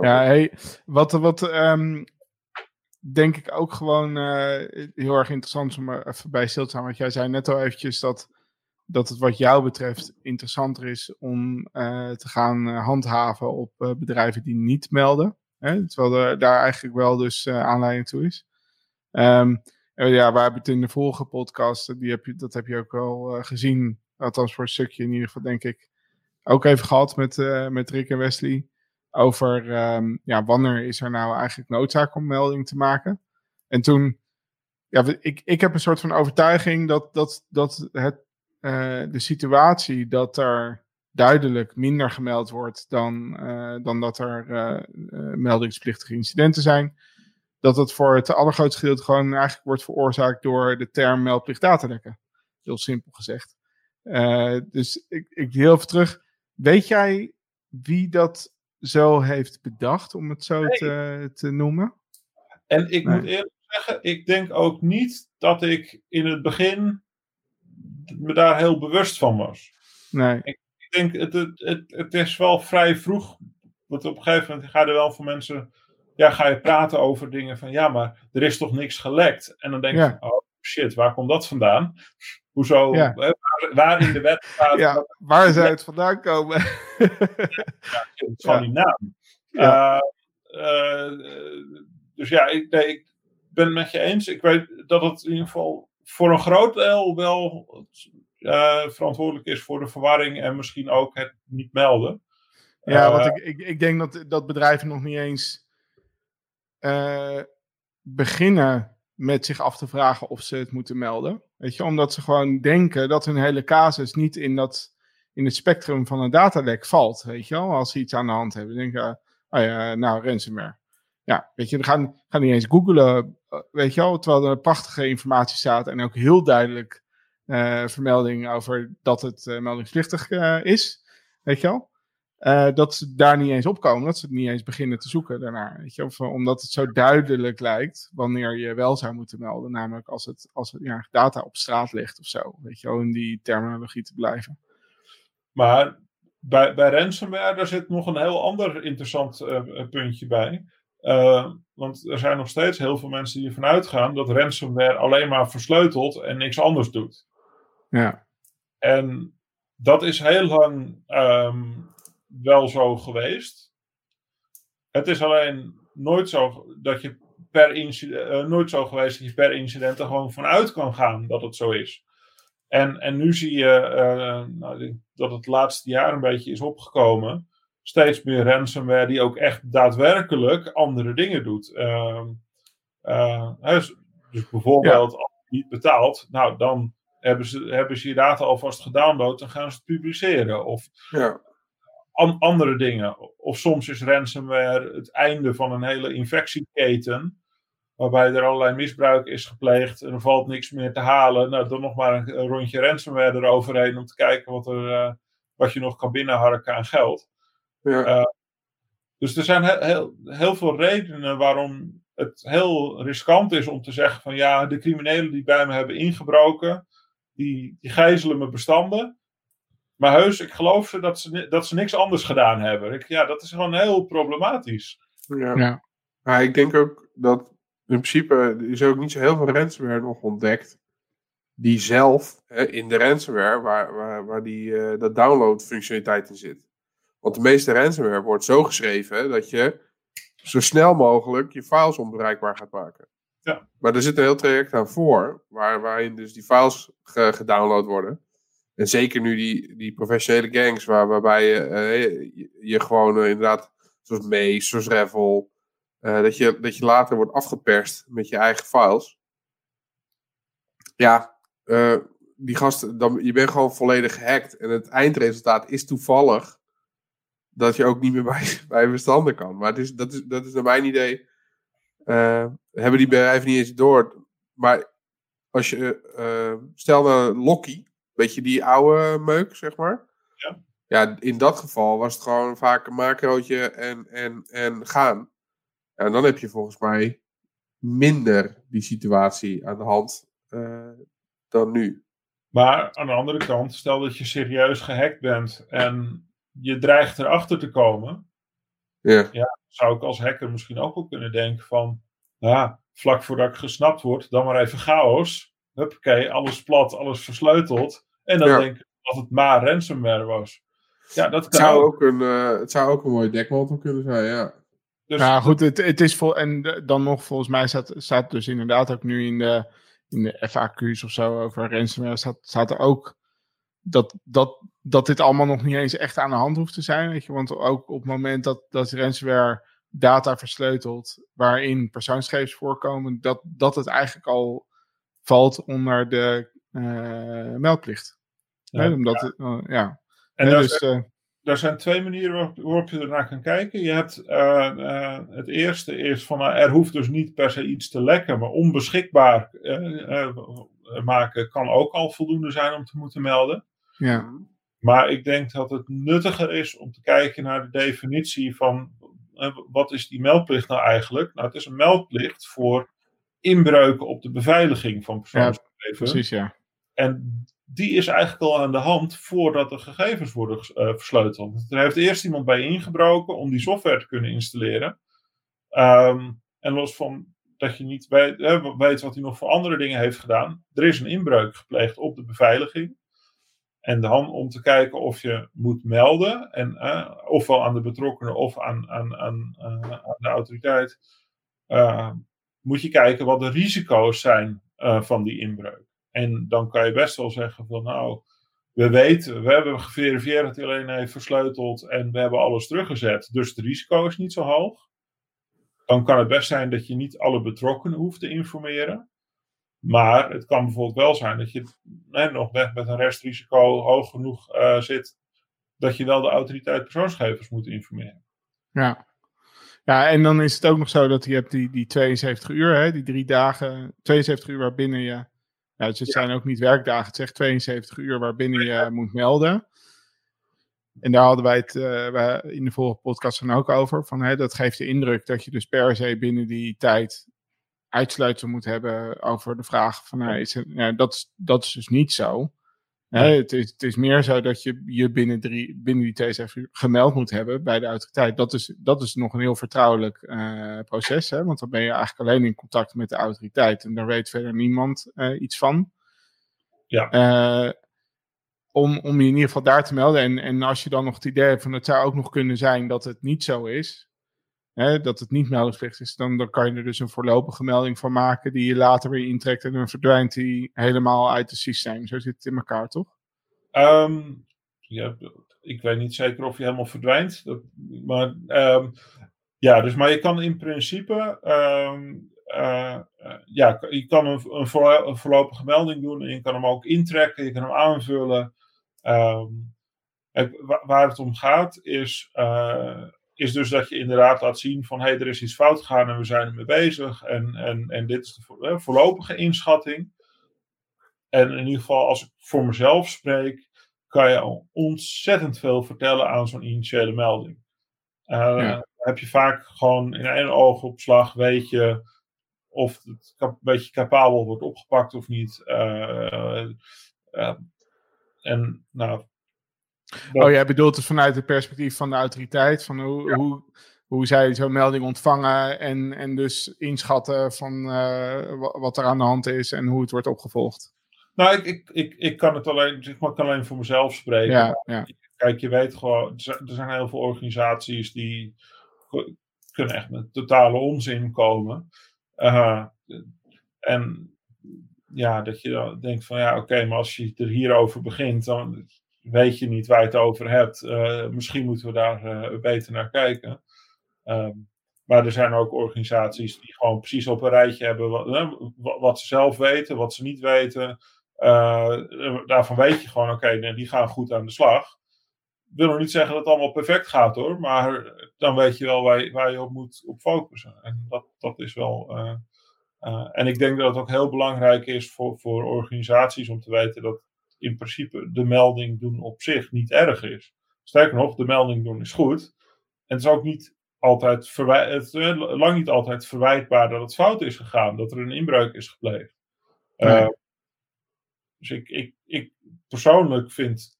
Ja, hey, wat, wat ehm, denk ik ook gewoon eh, heel erg interessant is om er even bij stil te staan. Want jij zei net al eventjes dat, dat het wat jou betreft interessanter is om eh, te gaan eh, handhaven op eh, bedrijven die niet melden. Hè? Terwijl er daar eigenlijk wel dus aanleiding toe is. En ja, we hebben het in de vorige podcast, die heb je, dat heb je ook eh, gezien. Althans voor een stukje in ieder geval, denk ik. Ook even gehad met, met Rick en Wesley over ehm, ja, wanneer is er nou eigenlijk noodzaak om melding te maken. En toen, ja, ik, ik heb een soort van overtuiging dat, dat, dat het, eh, de situatie dat er duidelijk minder gemeld wordt dan, eh, dan dat er eh, meldingsplichtige incidenten zijn, dat het voor het allergrootste gedeelte gewoon eigenlijk wordt veroorzaakt door de term meldplicht datalekken. Heel simpel gezegd. Dus ik, ik heel even terug. Weet jij wie dat zo heeft bedacht, om het zo te, te noemen? En ik Nee. moet eerlijk zeggen, ik denk ook niet dat ik in het begin me daar heel bewust van was. Nee. Ik denk, het, het, het, het is wel vrij vroeg. Want op een gegeven moment ga je er wel van mensen. Ja, ga je praten over dingen van ja, maar er is toch niks gelekt. En dan denk je, Ja. oh shit, waar komt dat vandaan? Hoezo? Ja. Waar, waar in de wet staat Ja, waar zou het vandaan komen? het van Ja. die naam? Ja. Eh, dus ja, ik, nee, ik ben het met je eens. Ik weet dat het in ieder geval voor een groot deel wel eh, verantwoordelijk is voor de verwarring en misschien ook het niet melden. Ja, Eh, want ik, ik, ik denk dat, dat bedrijven nog niet eens eh, beginnen met zich af te vragen of ze het moeten melden. Weet je, omdat ze gewoon denken dat hun hele casus niet in, dat, in het spectrum van een datalek valt. Weet je wel, als ze iets aan de hand hebben. Denken, oh ja, nou, ransomware. Ja, weet je, we gaan, gaan niet eens googlen, uh, weet je wel, terwijl er prachtige informatie staat en ook heel duidelijk uh, vermelding over dat het uh, meldingsplichtig uh, is. Weet je wel? Dat ze daar niet eens opkomen, dat ze het niet eens beginnen te zoeken daarnaar. Weet je? Of, omdat het zo duidelijk lijkt wanneer je wel zou moeten melden. Namelijk als het, als het ja, data op straat ligt of zo. Weet je wel, in die terminologie te blijven. Maar bij, bij ransomware, daar zit nog een heel ander interessant puntje bij. Want er zijn nog steeds heel veel mensen die ervan uitgaan dat ransomware alleen maar versleutelt en niks anders doet. Ja. En dat is heel lang um, wel zo geweest. Het is alleen nooit zo dat je per incident, uh, nooit zo geweest dat je per incident er gewoon vanuit kan gaan dat het zo is. En, en nu zie je uh, nou, dat het laatste jaar een beetje is opgekomen. Steeds meer ransomware die ook echt daadwerkelijk andere dingen doet. Uh, dus, dus, bijvoorbeeld ja. als je niet betaalt, nou dan hebben ze, hebben ze je data alvast gedownload en gaan ze het publiceren. Of ja. an, andere dingen. Of soms is ransomware het einde van een hele infectieketen. Waarbij er allerlei misbruik is gepleegd en er valt niks meer te halen. Nou, dan nog maar een, een rondje ransomware eroverheen om te kijken wat, er, uh, wat je nog kan binnenharken aan geld. Ja. Uh, dus er zijn heel, heel, heel veel redenen waarom het heel riskant is om te zeggen van ja, de criminelen die bij me hebben ingebroken, die, die gijzelen me bestanden. Maar heus, ik geloof ze dat, ze dat ze niks anders gedaan hebben. Ik, ja, dat is gewoon heel problematisch. Ja. ja. Maar ik denk ook dat in principe is ook niet zo heel veel ransomware nog ontdekt. Die zelf hè, in de ransomware, waar, waar, waar die, uh, dat download functionaliteit in zit. Want de meeste ransomware wordt zo geschreven dat je zo snel mogelijk je files onbereikbaar gaat maken. Ja. Maar er zit een heel traject aan voor, waar, waarin dus die files ge, gedownload worden. En zeker nu die, die professionele gangs, waar, waarbij je, uh, je, je, gewoon uh, inderdaad, zoals Mace, zoals Revel, uh, dat, je, dat je later wordt afgeperst met je eigen files. Ja, die gasten, dan, je bent gewoon volledig gehackt. En het eindresultaat is toevallig dat je ook niet meer bij, bij bestanden kan. Maar het is, dat, is, dat is naar mijn idee. Uh, hebben die bedrijven niet eens door. Maar als je, uh, stel nou Locky, weet je die oude meuk, zeg maar. Ja. Ja, in dat geval was het gewoon vaak een macrootje en, en, en gaan. En dan heb je volgens mij minder die situatie aan de hand uh, dan nu. Maar aan de andere kant, stel dat je serieus gehackt bent en je dreigt erachter te komen. Ja. ja zou ik als hacker misschien ook wel kunnen denken van, ja, vlak voordat ik gesnapt word, dan maar even chaos. Huppakee, alles plat, alles versleuteld. En dan denk ik dat het maar ransomware was. Ja, dat het, zou ook. een, uh, het zou ook een mooie dekmantel kunnen zijn, ja. Dus, ja, goed, het, het is vol. En dan nog, volgens mij staat, staat dus inderdaad ook nu in de, in de FAQ's of zo over ransomware. Staat, staat er ook dat, dat, dat dit allemaal nog niet eens echt aan de hand hoeft te zijn. Weet je? Want ook op het moment dat, dat ransomware data versleutelt, waarin persoonsgegevens voorkomen, dat, dat het eigenlijk al valt onder de uh, meldplicht. Ja, omdat, ja. Uh, ja. En dus, uh, er zijn twee manieren waarop je ernaar kan kijken. Je hebt uh, het eerste is van er hoeft dus niet per se iets te lekken, maar onbeschikbaar maken kan ook al voldoende zijn om te moeten melden. Ja. Maar ik denk dat het nuttiger is om te kijken naar de definitie van wat is die meldplicht nou eigenlijk? Nou, het is een meldplicht voor inbreuken op de beveiliging van persoonsgegevens. Ja, precies, ja. En die is eigenlijk al aan de hand voordat de gegevens worden uh, versleuteld. Er heeft eerst iemand bij ingebroken om die software te kunnen installeren. Um, en los van dat je niet weet, uh, weet wat hij nog voor andere dingen heeft gedaan. Er is een inbreuk gepleegd op de beveiliging. En dan om te kijken of je moet melden, en, uh, ofwel aan de betrokkenen of aan, aan, aan, aan de autoriteit, uh, moet je kijken wat de risico's zijn van die inbreuk. En dan kan je best wel zeggen van nou, we weten, we hebben geverifieerd dat alleen heeft versleuteld en we hebben alles teruggezet, dus het risico is niet zo hoog. Dan kan het best zijn dat je niet alle betrokkenen hoeft te informeren. Maar het kan bijvoorbeeld wel zijn dat je hè, nog met, met een restrisico hoog genoeg uh, zit, dat je wel de autoriteit persoonsgegevens moet informeren. Ja. ja, en dan is het ook nog zo dat je hebt die, die 72 uur, hè, die drie dagen, 72 uur waarbinnen je, dus het zijn ook niet werkdagen, het zegt 72 uur waarbinnen je moet melden. En daar hadden wij het uh, in de vorige podcast dan ook over. Van, hè, dat geeft de indruk dat je dus per se binnen die tijd uitsluitsel moet hebben over de vraag van nou, is het, dat, is, dat is dus niet zo. Ja. het, is, het is meer zo dat je je binnen, drie, binnen die TSF gemeld moet hebben bij de autoriteit. Dat is, dat is nog een heel vertrouwelijk uh, proces, hè? want dan ben je eigenlijk alleen in contact met de autoriteit en daar weet verder niemand uh, iets van. Ja. Uh, om, om je in ieder geval daar te melden. En, en als je dan nog het idee hebt van het zou ook nog kunnen zijn dat het niet zo is, hè, dat het niet meldingsplicht is, dan, dan kan je er dus een voorlopige melding van maken die je later weer intrekt en dan verdwijnt die helemaal uit het systeem. Zo zit het in elkaar, toch? Um, ja, ik weet niet zeker of je helemaal verdwijnt. Dat, maar um, ja, dus maar je kan in principe um, ja, je kan een, een, voorlopige melding doen en je kan hem ook intrekken, je kan hem aanvullen. Um, waar het om gaat is, uh, is dus dat je inderdaad laat zien van hé, hey, er is iets fout gegaan en we zijn ermee bezig. En, en, en dit is de voorlopige inschatting. En in ieder geval, als ik voor mezelf spreek, kan je al ontzettend veel vertellen aan zo'n initiële melding. Uh, ja. Heb je vaak gewoon in één oogopslag, weet je of het een beetje capabel wordt opgepakt of niet. Uh, uh, en nou, Oh, jij bedoelt het vanuit het perspectief van de autoriteit, van hoe, hoe, hoe zij zo'n melding ontvangen en, en dus inschatten van uh, wat er aan de hand is en hoe het wordt opgevolgd. Nou, ik, ik, ik, ik kan het alleen, zeg maar, kan alleen voor mezelf spreken. Ja, ja. Kijk, je weet gewoon, er zijn heel veel organisaties die kunnen echt met totale onzin komen. Uh, en ja, dat je dan denkt van ja, oké, okay, maar als je er hierover begint, dan weet je niet waar je het over hebt. Uh, misschien moeten we daar uh, beter naar kijken. Um, Maar er zijn ook organisaties die gewoon precies op een rijtje hebben wat, wat ze zelf weten, wat ze niet weten. daarvan weet je gewoon, oké, die gaan goed aan de slag wil nog niet zeggen dat het allemaal perfect gaat hoor, maar dan weet je wel waar waar je op moet op focussen. En dat, dat is wel. En ik denk dat het ook heel belangrijk is voor, voor organisaties om te weten dat in principe de melding doen op zich niet erg is. Sterker nog, de melding doen is goed. En het is ook niet altijd het is lang niet altijd verwijtbaar dat het fout is gegaan, dat er een inbreuk is gepleegd. Nee. Uh, dus ik, ik, ik persoonlijk vind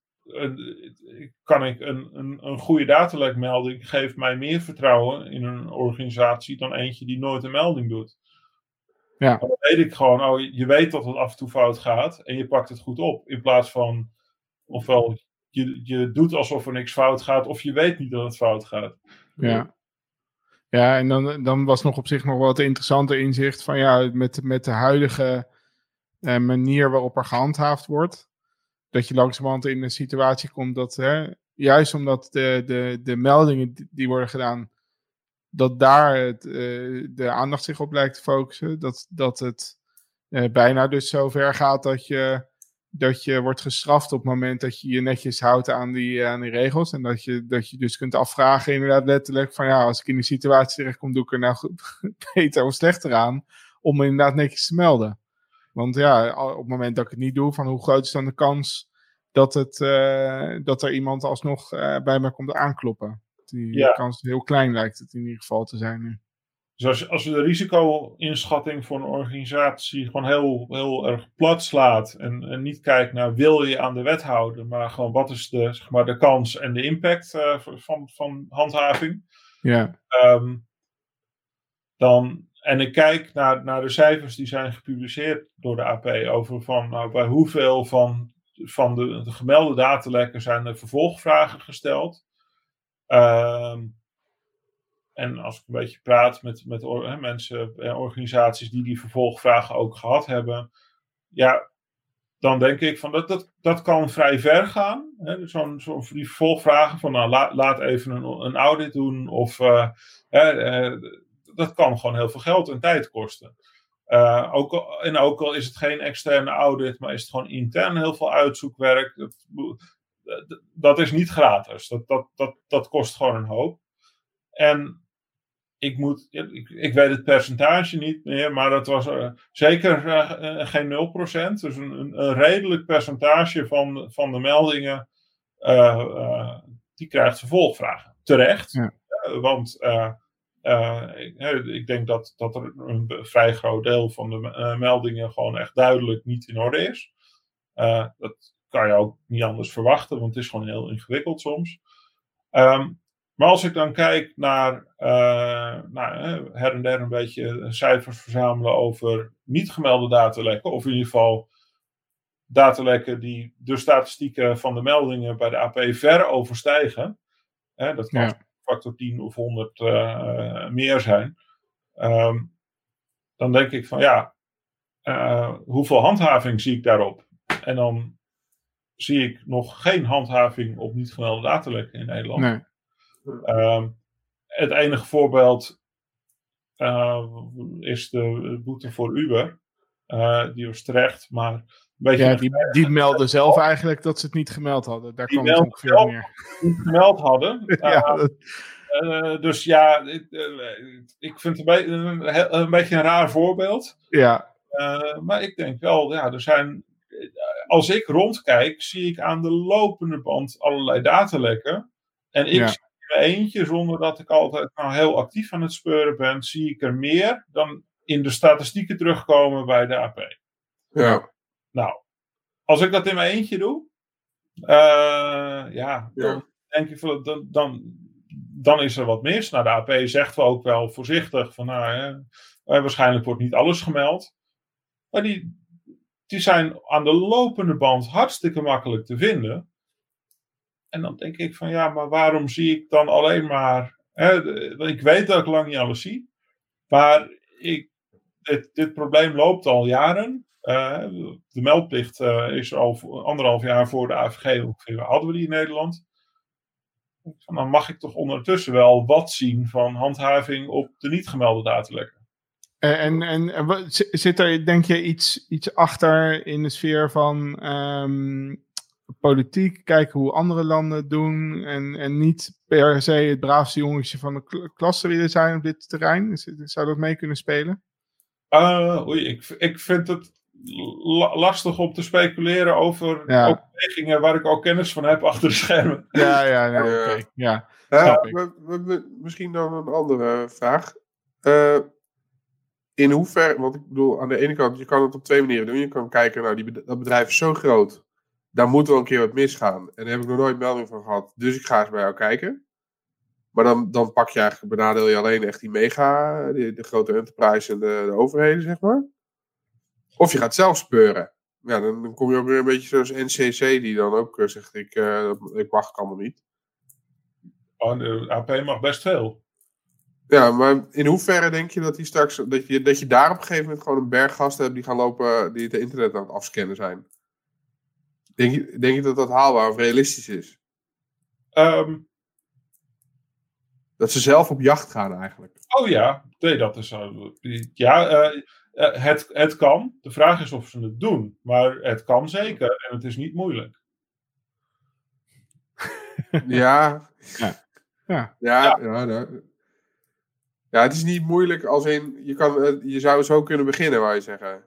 kan ik een, een, een goede datalekmelding geeft mij meer vertrouwen in een organisatie dan eentje die nooit een melding doet. Ja. Dan weet ik gewoon, oh, je weet dat het af en toe fout gaat en je pakt het goed op. In plaats van, ofwel je, je doet alsof er niks fout gaat, of je weet niet dat het fout gaat. Ja. Ja, en dan, dan was nog op zich nog wat interessante inzicht van ja, met, met de huidige eh, manier waarop er gehandhaafd wordt, dat je langzamerhand in een situatie komt dat, hè, juist omdat de, de, de meldingen die worden gedaan, dat daar het, uh, de aandacht zich op lijkt te focussen. Dat, dat het uh, bijna dus zover gaat dat je, dat je wordt gestraft op het moment dat je je netjes houdt aan die, aan die regels. En dat je, dat je dus kunt afvragen, inderdaad letterlijk, van ja, als ik in die situatie terechtkom, doe ik er nou beter of slechter aan om me inderdaad netjes te melden. Want ja, op het moment dat ik het niet doe, van hoe groot is dan de kans dat, het, dat er iemand alsnog bij me komt aankloppen? Die ja. kans heel klein lijkt het in ieder geval te zijn nu. Dus als, als we de risico-inschatting voor een organisatie gewoon heel, heel erg plat slaat en, en niet kijkt naar wil je aan de wet houden, maar gewoon wat is de, zeg maar, de kans en de impact uh, van, van handhaving. Ja. Um, dan, en ik kijk naar, naar de cijfers die zijn gepubliceerd door de AP over van nou, bij hoeveel van, van de, de gemelde datalekken zijn er vervolgvragen gesteld. Um, en als ik een beetje praat met, met hè, mensen en organisaties die die vervolgvragen ook gehad hebben, ja, dan denk ik van dat, dat, dat kan vrij ver gaan. Zo'n zo die vervolgvragen van nou, laat, laat even een, een audit doen of uh, uh, dat kan gewoon heel veel geld en tijd kosten. Uh, ook en ook al is het geen externe audit, maar is het gewoon intern heel veel uitzoekwerk. Dat is niet gratis. Dat, dat, dat, dat kost gewoon een hoop. En ik, moet, ik, ik weet het percentage niet meer, maar dat was uh, zeker uh, geen 0%. Dus een, een, redelijk percentage van, van de meldingen, die krijgt vervolgvragen. Terecht, ja. want ik, ik, denk dat, dat er een vrij groot deel van de meldingen gewoon echt duidelijk niet in orde is. dat kan je ook niet anders verwachten, want het is gewoon heel ingewikkeld soms. Um, maar als ik dan kijk naar uh, nou, her en der een beetje cijfers verzamelen over niet gemelde datalekken, of in ieder geval datalekken die de statistieken van de meldingen bij de AP ver overstijgen, hè, dat kan ja. factor 10 of 100 uh, meer zijn, um, dan denk ik van ja, uh, hoeveel handhaving zie ik daarop? En dan zie ik nog geen handhaving op niet gemelde datalekken in Nederland. Nee. Um, het enige voorbeeld uh, is de boete voor Uber. Uh, die was terecht, maar een beetje ja, die, die melden zelf eigenlijk dat ze het niet gemeld hadden. Daar kwam het ongeveer meer. Niet gemeld hadden. ja, uh, dat... dus ja, ik, ik vind het een, een, een, beetje een raar voorbeeld. Ja. maar ik denk wel, ja, er zijn als ik rondkijk, zie ik aan de lopende band allerlei datalekken. En ik ja. zie in mijn eentje, zonder dat ik altijd nou heel actief aan het speuren ben, zie ik er meer dan in de statistieken terugkomen bij de AP. Ja. Nou, als ik dat in mijn eentje doe, uh, ja, dan denk ik van, dan, dan, dan is er wat mis. Nou, de AP zegt wel ook wel voorzichtig van, nou, waarschijnlijk wordt niet alles gemeld. Maar die, die zijn aan de lopende band hartstikke makkelijk te vinden. En dan denk ik van ja, maar waarom zie ik dan alleen maar. Hè, ik weet dat ik lang niet alles zie. Maar ik, dit, probleem loopt al jaren. Uh, de meldplicht uh, is al anderhalf jaar voor de AVG ongeveer. Hadden we die in Nederland? dan mag ik toch ondertussen wel wat zien van handhaving op de niet gemelde datalekken. En, en, en zit er, denk je, iets, iets achter in de sfeer van ehm, politiek, kijken hoe andere landen het doen en, en niet per se het braafste jongetje van de klasse willen zijn op dit terrein? Zou dat mee kunnen spelen? Uh, oei, ik, ik vind het lastig om te speculeren over ja. overwegingen waar ik ook kennis van heb achter de schermen. Ja, ja, ja, oké. Ja, we, we, misschien dan een andere vraag. Uh, in hoeverre, want ik bedoel, aan de ene kant, je kan het op twee manieren doen. Je kan kijken, nou, die, dat bedrijf is zo groot, daar moet wel een keer wat misgaan. En daar heb ik nog nooit melding van gehad, dus ik ga eens bij jou kijken. Maar dan, dan pak je eigenlijk, benadeel je alleen echt die mega, de, grote enterprise en de, de, overheden, zeg maar. Of je gaat zelf speuren. Ja, dan, kom je ook weer een beetje zoals NCC, die dan ook uh, zegt, ik, uh, ik wacht er niet. Oh, AP mag best veel. Ja, maar in hoeverre denk je dat, die straks, dat, je, dat je daar op een gegeven moment gewoon een berg gasten hebt die gaan lopen, die het internet aan het afscannen zijn? Denk je, denk je dat dat haalbaar of realistisch is? Um, dat ze zelf op jacht gaan eigenlijk. Oh ja, nee, dat is zo. Ja, uh, het, het kan. De vraag is of ze het doen. Maar het kan zeker en het is niet moeilijk. ja. Ja. Ja, ja, ja. ja, ja, het is niet moeilijk als in, je, kan, je zou zo kunnen beginnen, wou je zeggen.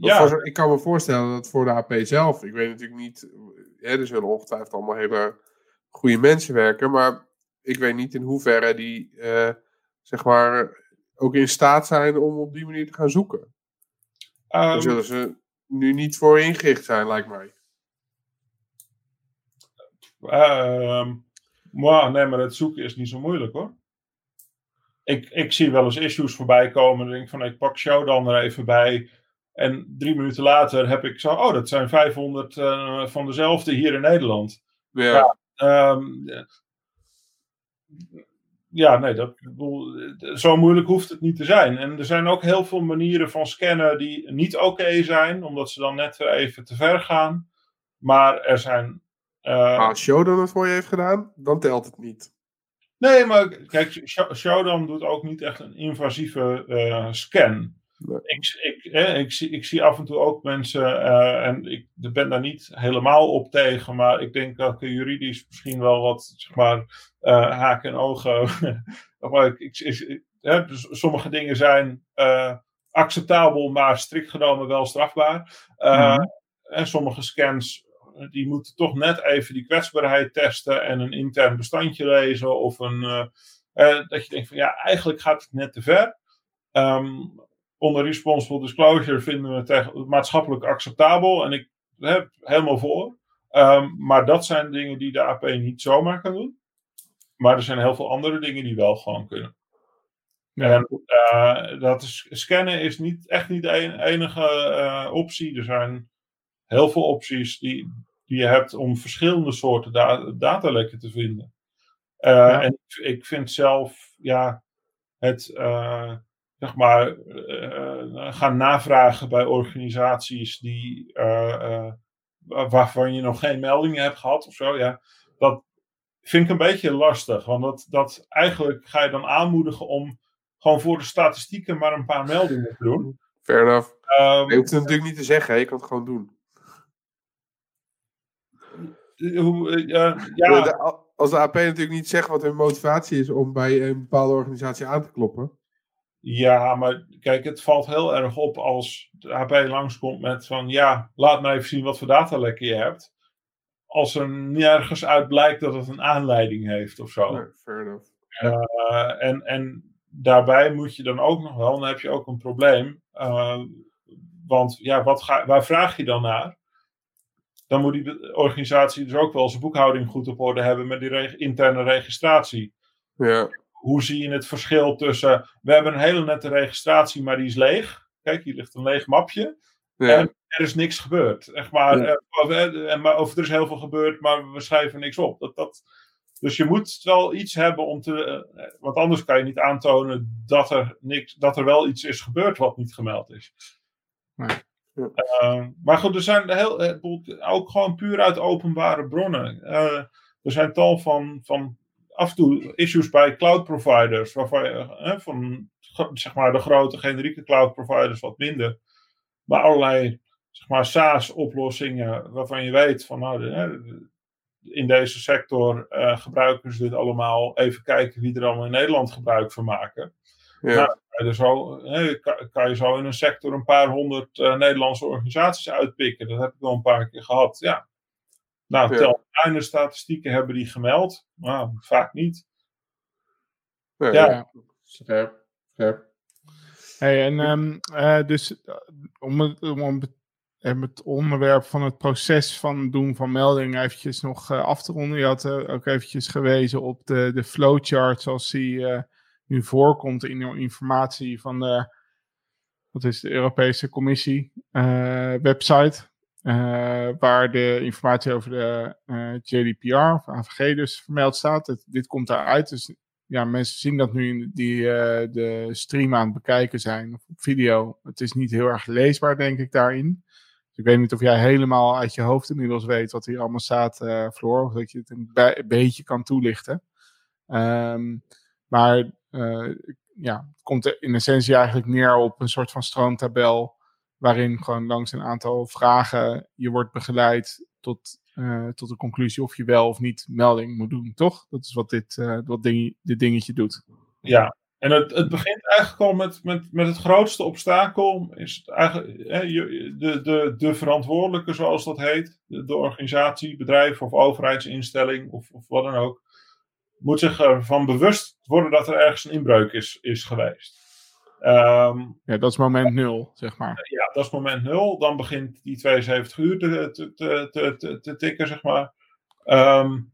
Ja. ik kan me voorstellen dat voor de AP zelf, ik weet natuurlijk niet, hè, er zullen ongetwijfeld allemaal hele goede mensen werken, maar ik weet niet in hoeverre die, uh, zeg maar, ook in staat zijn om op die manier te gaan zoeken. Um, Daar zullen ze nu niet voor ingericht zijn, lijkt mij. Um, nee, maar het zoeken is niet zo moeilijk hoor ik, ik zie wel eens issues voorbij komen. En denk van, ik pak dan er even bij. En drie minuten later heb ik zo, oh, dat zijn 500 uh, eh, van dezelfde hier in Nederland. Ja. Ja, um, ja nee, dat, zo moeilijk hoeft het niet te zijn. En er zijn ook heel veel manieren van scannen die niet oké zijn, omdat ze dan net even te ver gaan. Maar er zijn. Uh, als Shodan het voor je heeft gedaan, dan telt het niet. Nee, maar kijk, Shodan doet ook niet echt een invasieve uh, scan. Ik, ik, ik, zie, ik zie af en toe ook mensen, uh, en ik ben daar niet helemaal op tegen, maar ik denk dat ik juridisch misschien wel wat, zeg maar, uh, haken en ogen. maar ik, ik, dus sommige dingen zijn acceptabel, maar strikt genomen wel strafbaar. Mm En sommige scans die moeten toch net even die kwetsbaarheid testen en een intern bestandje lezen. Of een, uh, dat je denkt van ja, eigenlijk gaat het net te ver. Um, onder responsible disclosure vinden we het tegen, maatschappelijk acceptabel en ik heb helemaal voor. Um, maar dat zijn dingen die de AP niet zomaar kan doen. Maar er zijn heel veel andere dingen die wel gewoon kunnen. Ja. En uh, dat is, scannen is niet, echt niet de enige uh, optie. Er zijn heel veel opties die, die je hebt om verschillende soorten da datalekken te vinden. Uh, En ik vind zelf, ja, het, uh, zeg maar, uh, gaan navragen bij organisaties die, waarvan je nog geen meldingen hebt gehad of zo, ja, dat vind ik een beetje lastig. Want dat, dat eigenlijk ga je dan aanmoedigen om gewoon voor de statistieken maar een paar meldingen te doen. Fair enough. Um, je hoeft het natuurlijk niet te zeggen, je kan het gewoon doen. Hoe, uh, ja. als de AP natuurlijk niet zegt wat hun motivatie is om bij een bepaalde organisatie aan te kloppen. Ja, maar kijk, het valt heel erg op als de AP langskomt met van ja, laat me even zien wat voor datalekken je hebt. Als er nergens uit blijkt dat het een aanleiding heeft of zo. Nee, fair enough. Uh, en, en daarbij moet je dan ook nog wel, dan heb je ook een probleem. Uh, want ja, wat ga, waar vraag je dan naar? Dan moet die organisatie dus ook wel zijn boekhouding goed op orde hebben met die interne registratie. Ja. Hoe zie je het verschil tussen, we hebben een hele nette registratie, maar die is leeg. Kijk, hier ligt een leeg mapje. Ja. En er is niks gebeurd. Echt maar, ja. of, eh, maar, of er is heel veel gebeurd, maar we schrijven niks op. Dat, dat, dus je moet wel iets hebben om te. Eh, want anders kan je niet aantonen dat er, niks, dat er wel iets is gebeurd wat niet gemeld is. Nee. Uh, maar goed, er zijn heel, ook gewoon puur uit openbare bronnen. Uh, er zijn tal van, van af en toe issues bij cloud providers, waarvan je, van zeg maar de grote generieke cloud providers wat minder, maar allerlei zeg maar SaaS-oplossingen waarvan je weet van nou, in deze sector uh, gebruiken ze dit allemaal. Even kijken wie er allemaal in Nederland gebruik van maken. Ja. Nou, kan, je zo, kan, je zo in een sector een paar honderd uh, Nederlandse organisaties uitpikken. Dat heb ik wel een paar keer gehad. Ja. Nou, ja. tel kleine statistieken hebben die gemeld. Nou, vaak niet. Ja. ja. Scherp. Scherp. Hey, en um, uh, dus om, om het onderwerp van het proces van doen van meldingen eventjes nog uh, af te ronden. Je had uh, ook eventjes gewezen op de, de flowchart zoals die uh, nu voorkomt in de informatie van de, wat is de Europese Commissie website. waar de informatie over de GDPR of AVG dus vermeld staat. Dit komt daaruit, dus ja, mensen zien dat nu die de stream aan het bekijken zijn of op video. Het is niet heel erg leesbaar denk ik daarin ik weet niet of jij helemaal uit je hoofd inmiddels weet wat hier allemaal staat, uh, Floor. Of dat je het een, beetje kan toelichten. Um, maar uh, ja, het komt in essentie eigenlijk neer op een soort van stroomtabel. Waarin gewoon langs een aantal vragen je wordt begeleid tot, uh, tot de conclusie of je wel of niet melding moet doen, toch? Dat is wat dit, wat ding, dit dingetje doet. Ja, en het, het begint eigenlijk al met, met, met het grootste obstakel. Is eigenlijk de, de, de verantwoordelijke, zoals dat heet. De, de organisatie, bedrijf of overheidsinstelling of, of wat dan ook. Moet zich ervan bewust worden dat er ergens een inbreuk is, is geweest. Um, ja, dat is moment nul, zeg maar. Ja, dat is moment nul. Dan begint die 72 uur te, te, te, te, te tikken, zeg maar. Um,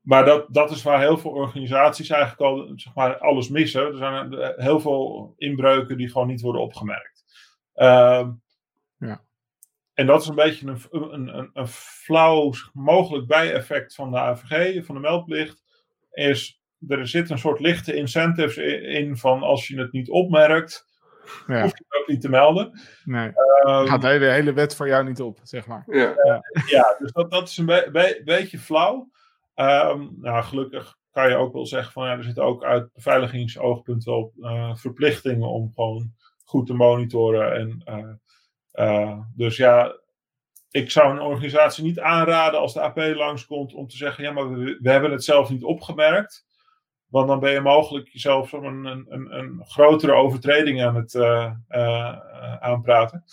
maar dat, dat is waar heel veel organisaties eigenlijk al zeg maar, alles missen. Er zijn heel veel inbreuken die gewoon niet worden opgemerkt. Uh, ja. En dat is een beetje een, een, een, een flauw mogelijk bijeffect van de AVG, van de meldplicht. Is er zit een soort lichte incentives in van als je het niet opmerkt, ja. hoef je het ook niet te melden. Nee. Um, gaat de hele, hele wet voor jou niet op, zeg maar. Ja, ja. ja dus dat, dat is een be beetje flauw. Um, nou, gelukkig kan je ook wel zeggen van ja, er zitten ook uit beveiligingsoogpunt wel uh, verplichtingen om gewoon goed te monitoren. En, uh, uh, dus ja, ik zou een organisatie niet aanraden als de AP langskomt om te zeggen: ja, maar we, we hebben het zelf niet opgemerkt. Want dan ben je mogelijk jezelf een, een, een, grotere overtreding aan het aanpraten.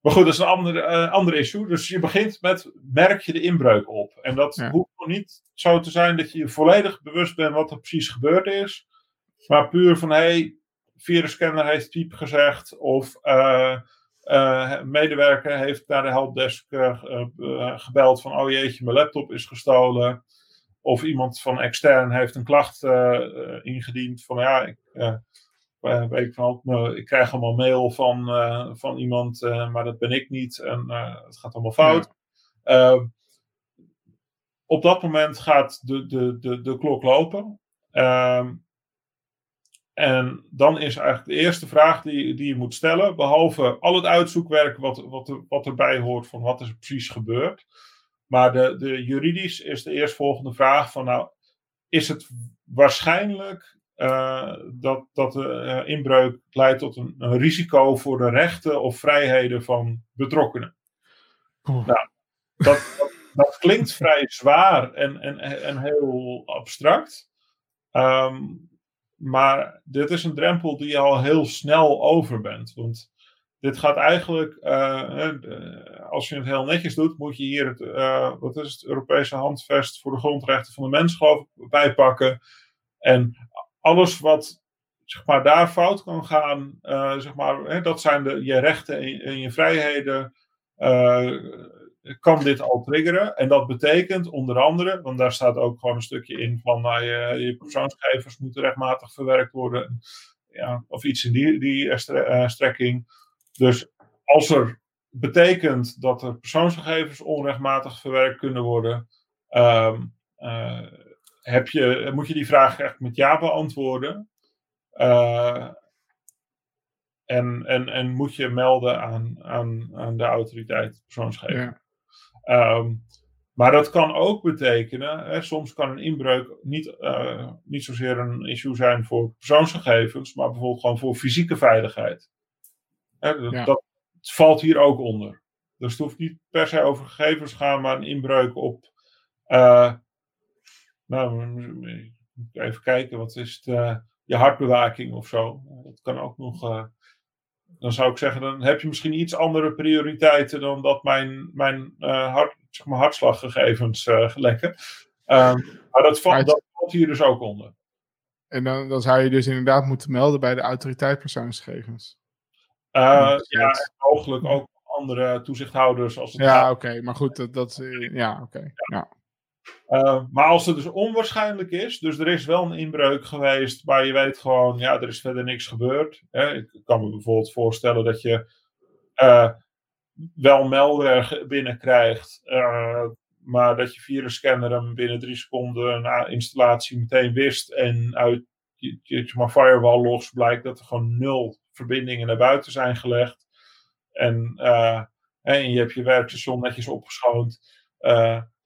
Maar goed, dat is een ander, uh, ander issue. Dus je begint met, merk je de inbreuk op? En dat hoeft nog niet zo te zijn dat je je volledig bewust bent wat er precies gebeurd is. Maar puur van, hé, hey, virusscanner heeft piep gezegd. Of uh, medewerker heeft naar de helpdesk gebeld van, oh jeetje, mijn laptop is gestolen. Of iemand van extern heeft een klacht ingediend van, ja, ik weet ik, van, uh, ik krijg allemaal mail van, van iemand, maar dat ben ik niet en het gaat allemaal fout. Ja. Op dat moment gaat de, de, de, de klok lopen. Ehm, en dan is eigenlijk de eerste vraag die, die je moet stellen, behalve al het uitzoekwerk wat, wat, er, wat erbij hoort van wat er precies gebeurt. Maar de, de juridisch is de eerstvolgende vraag van nou, is het waarschijnlijk uh, dat, dat de uh, inbreuk leidt tot een, een, risico voor de rechten of vrijheden van betrokkenen. Nou, dat, dat, dat, klinkt vrij zwaar en, en, en heel abstract. Um, maar dit is een drempel die je al heel snel over bent. Want dit gaat eigenlijk, uh, als je het heel netjes doet, moet je hier het, wat is het, Europese handvest voor de grondrechten van de mens bijpakken. En alles wat zeg maar, daar fout kan gaan, zeg maar, hè, dat zijn de, je rechten en, en je vrijheden, kan dit al triggeren. En dat betekent onder andere, want daar staat ook gewoon een stukje in van nou, je, persoonsgegevens moeten rechtmatig verwerkt worden, ja, of iets in die, die uh, strekking. Dus als er betekent dat er persoonsgegevens onrechtmatig verwerkt kunnen worden, um, heb je, moet je die vraag echt met ja beantwoorden. Uh, en, en, en moet je melden aan, aan, aan de autoriteit persoonsgegevens. Um, Maar dat kan ook betekenen, hè, soms kan een inbreuk niet, uh, niet zozeer een issue zijn voor persoonsgegevens, maar bijvoorbeeld gewoon voor fysieke veiligheid. Hè, Dat valt hier ook onder. Dus het hoeft niet per se over gegevens te gaan, maar een inbreuk op. Uh, nou, even kijken, wat is het? Uh, je hartbewaking of zo. Dat kan ook nog. Uh, dan zou ik zeggen, dan heb je misschien iets andere prioriteiten dan dat mijn, mijn hart, zeg maar, hartslaggegevens lekken. Um, maar dat, valt, dat valt hier dus ook onder. En dan, dan zou je dus inderdaad moeten melden bij de autoriteit persoonsgegevens. Uh, ja, mogelijk ook andere toezichthouders. Als het ja, oké, maar goed, dat, dat ja, oké. ja. Uh, maar als het dus onwaarschijnlijk is, dus er is wel een inbreuk geweest, maar je weet gewoon, ja, er is verder niks gebeurd. Hè? Ik kan me bijvoorbeeld voorstellen dat je uh, wel melder binnenkrijgt, uh, maar dat je virusscanner hem binnen drie seconden na installatie meteen wist en uit je, je maar firewall los blijkt dat er gewoon nul verbindingen naar buiten zijn gelegd. En, en je hebt je werkstation netjes opgeschoond.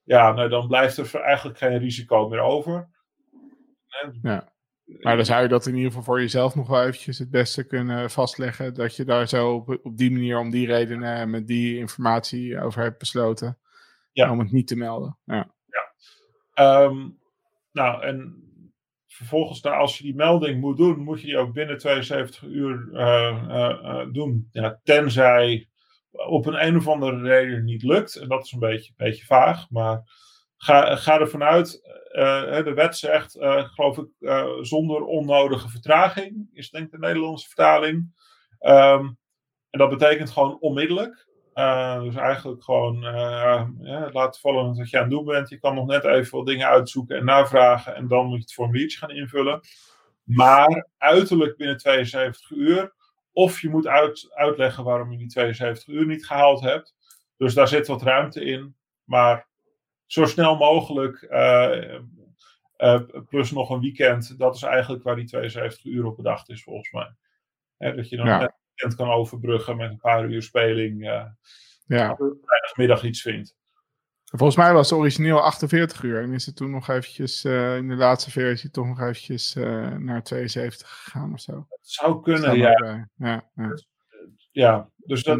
Ja, nou, dan blijft er eigenlijk geen risico meer over. Ja. Maar dan zou je dat in ieder geval voor jezelf nog wel eventjes het beste kunnen vastleggen. Dat je daar zo op, op die manier om die redenen met die informatie over hebt besloten. Ja. Om het niet te melden. Ja. ja. Um, nou, en vervolgens, nou, als je die melding moet doen, moet je die ook binnen 72 uur uh, uh, doen. Ja, tenzij op een een of andere reden niet lukt. En dat is een beetje, beetje vaag. Maar ga, ga ervan uit. de wet zegt, geloof ik, zonder onnodige vertraging. Is denk ik de Nederlandse vertaling. Um, en dat betekent gewoon onmiddellijk. Dus eigenlijk gewoon ja, laten vallen wat je aan het doen bent. Je kan nog net even wat dingen uitzoeken en navragen. En dan moet je het formuliertje gaan invullen. Maar uiterlijk binnen 72 uur. Of je moet uit, uitleggen waarom je die 72 uur niet gehaald hebt. Dus daar zit wat ruimte in. Maar zo snel mogelijk. Uh, plus nog een weekend. Dat is eigenlijk waar die 72 uur op bedacht is volgens mij. dat je dan ja weekend kan overbruggen met een paar uur speling. Uh, ja. vrijdagmiddag iets vindt. Volgens mij was het origineel 48 uur en is het toen nog eventjes uh, in de laatste versie toch nog eventjes uh, naar 72 gegaan of zo. Het zou kunnen, ja. ja. Ja, ja. dus dat.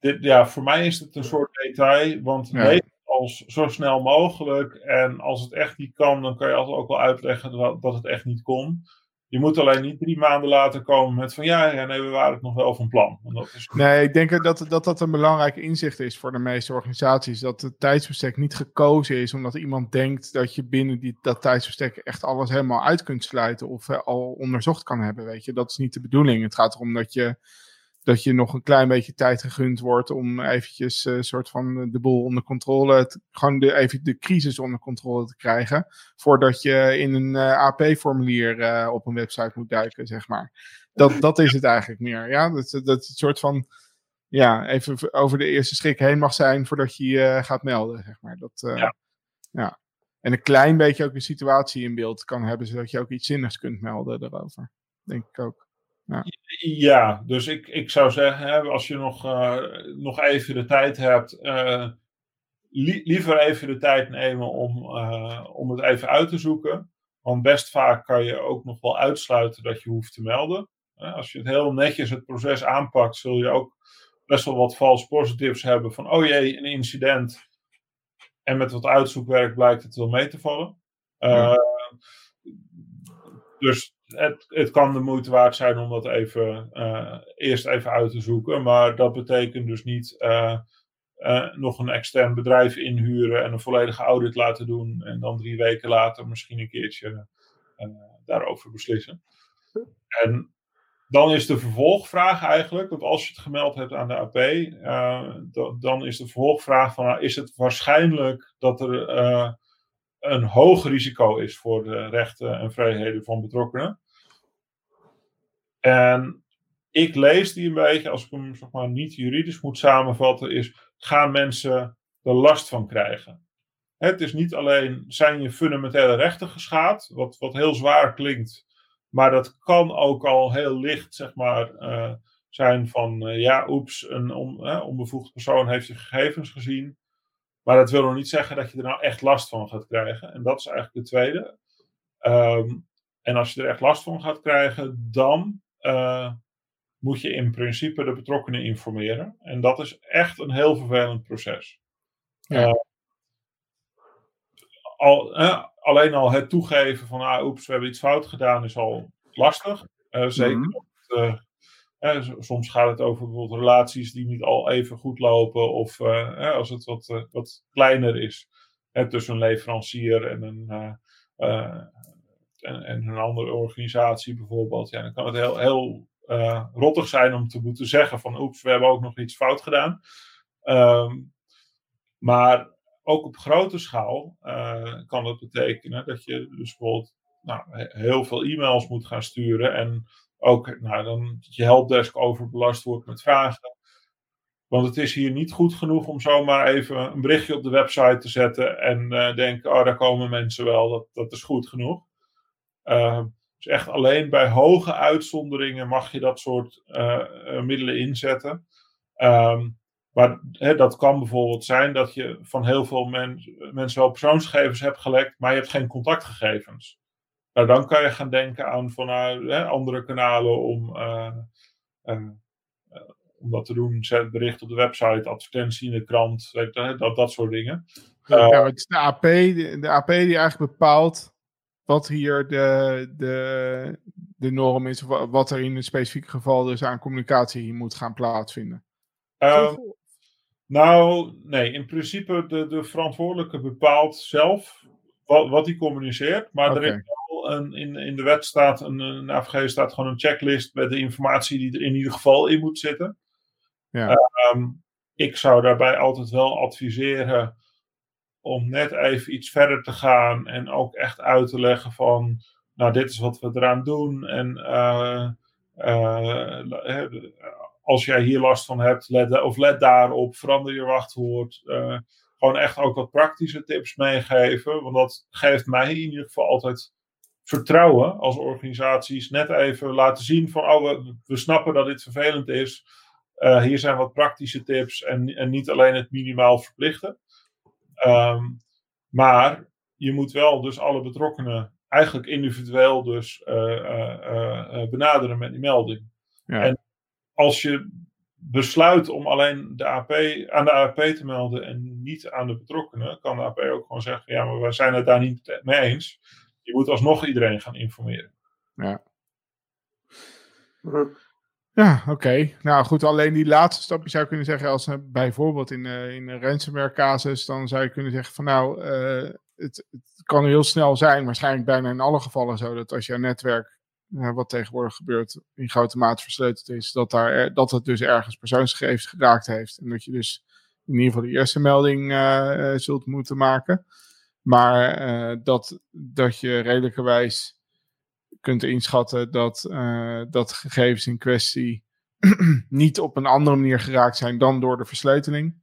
Dit, ja, voor mij is het een soort detail, want ja. als zo snel mogelijk en als het echt niet kan, dan kan je altijd ook wel uitleggen dat, dat het echt niet kon. Je moet alleen niet drie maanden later komen met van ja, ja nee, we waren het nog wel van plan. Dat is... Nee, ik denk dat, dat dat een belangrijk inzicht is voor de meeste organisaties. Dat het tijdsbestek niet gekozen is omdat iemand denkt dat je binnen die, dat tijdsbestek echt alles helemaal uit kunt sluiten of uh, al onderzocht kan hebben. Weet je, dat is niet de bedoeling. Het gaat erom dat je dat je nog een klein beetje tijd gegund wordt om eventjes een uh, soort van de boel onder controle, te, gewoon de, even de crisis onder controle te krijgen, voordat je in een uh, AP-formulier uh, op een website moet duiken, zeg maar. Dat, dat is het eigenlijk meer, ja. Dat, dat het soort van, ja, even over de eerste schrik heen mag zijn voordat je je gaat melden, zeg maar. Dat, ja. ja. En een klein beetje ook de situatie in beeld kan hebben, zodat je ook iets zinnigs kunt melden daarover. Denk ik ook. Ja. ja, dus ik, ik zou zeggen, hè, als je nog, uh, nog even de tijd hebt, uh, li liever even de tijd nemen om, uh, om het even uit te zoeken. Want best vaak kan je ook nog wel uitsluiten dat je hoeft te melden. Als je het heel netjes het proces aanpakt, zul je ook best wel wat false positives hebben van, oh jee, een incident. En met wat uitzoekwerk blijkt het wel mee te vallen. Ja. Dus het, het kan de moeite waard zijn om dat even, uh, eerst even uit te zoeken. Maar dat betekent dus niet uh, uh, nog een extern bedrijf inhuren en een volledige audit laten doen. En dan drie weken later misschien een keertje daarover beslissen. En dan is de vervolgvraag eigenlijk, want als je het gemeld hebt aan de AP, dan is de vervolgvraag van, is het waarschijnlijk dat er een hoog risico is voor de rechten en vrijheden van betrokkenen? En ik lees die een beetje, als ik hem zeg maar, niet juridisch moet samenvatten, is gaan mensen er last van krijgen. Het is niet alleen zijn je fundamentele rechten geschaad, wat, wat heel zwaar klinkt, maar dat kan ook al heel licht zeg maar, uh, zijn van uh, ja, oeps, een on, onbevoegd persoon heeft je gegevens gezien. maar dat wil nog niet zeggen dat je er nou echt last van gaat krijgen. En dat is eigenlijk de tweede. Ehm, en als je er echt last van gaat krijgen, dan moet je in principe de betrokkenen informeren. En dat is echt een heel vervelend proces. Ja. Uh, al, alleen al het toegeven van, ah, oeps, we hebben iets fout gedaan, is al lastig. zeker mm -hmm. soms gaat het over bijvoorbeeld relaties die niet al even goed lopen, of als het wat, wat kleiner is tussen een leverancier en een, en, en, een andere organisatie bijvoorbeeld. Ja, dan kan het heel, heel uh, rottig zijn om te moeten zeggen van oeps, we hebben ook nog iets fout gedaan. Um, maar ook op grote schaal uh, kan dat betekenen dat je dus bijvoorbeeld nou, heel veel e-mails moet gaan sturen en ook nou, dan je helpdesk overbelast wordt met vragen. Want het is hier niet goed genoeg om zomaar even een berichtje op de website te zetten en uh, denken, oh daar komen mensen wel, dat, dat is goed genoeg. Uh, dus echt alleen bij hoge uitzonderingen mag je dat soort uh, middelen inzetten. Um, maar dat kan bijvoorbeeld zijn dat je van heel veel men, mensen wel persoonsgegevens hebt gelekt, maar je hebt geen contactgegevens. Nou, dan kan je gaan denken aan van, uh, hè, andere kanalen om, uh, uh, om dat te doen. Zet bericht op de website, advertentie in de krant, dat, dat soort dingen. ja, het is de AP, de, de AP die eigenlijk bepaalt wat hier de, de, de norm is, wat er in een specifiek geval dus aan communicatie moet gaan plaatsvinden. Um, nou, nee, in principe de, de verantwoordelijke bepaalt zelf wat, wat hij communiceert, maar okay. er is wel een, in, in de wet staat, een, een AVG staat gewoon een checklist met de informatie die er in ieder geval in moet zitten. Ja. Um, ik zou daarbij altijd wel adviseren om net even iets verder te gaan en ook echt uit te leggen van, nou, dit is wat we eraan doen. En uh, uh, als jij hier last van hebt, let, of let daarop, verander je wachtwoord. Uh, gewoon echt ook wat praktische tips meegeven, want dat geeft mij in ieder geval altijd vertrouwen als organisaties. Net even laten zien van, oh, we, we snappen dat dit vervelend is. hier zijn wat praktische tips en, en niet alleen het minimaal verplichten. Um, maar je moet wel dus alle betrokkenen eigenlijk individueel dus uh, uh, benaderen met die melding. Ja. En als je besluit om alleen de AP, aan de AP te melden en niet aan de betrokkenen, kan de AP ook gewoon zeggen: ja, maar wij zijn het daar niet mee eens. Je moet alsnog iedereen gaan informeren. Ja. Ja, oké. Nou goed, alleen die laatste stap, je zou kunnen zeggen, als bijvoorbeeld in, uh, in een ransomware casus, dan zou je kunnen zeggen van nou, uh, het, het, kan heel snel zijn, waarschijnlijk bijna in alle gevallen zo, dat als jouw netwerk, wat tegenwoordig gebeurt, in grote mate versleuteld is, dat, daar, dat het dus ergens persoonsgegevens geraakt heeft. En dat je dus in ieder geval de eerste melding zult moeten maken. Maar dat, dat je redelijkerwijs kunt inschatten dat, uh, dat gegevens in kwestie niet op een andere manier geraakt zijn dan door de versleuteling.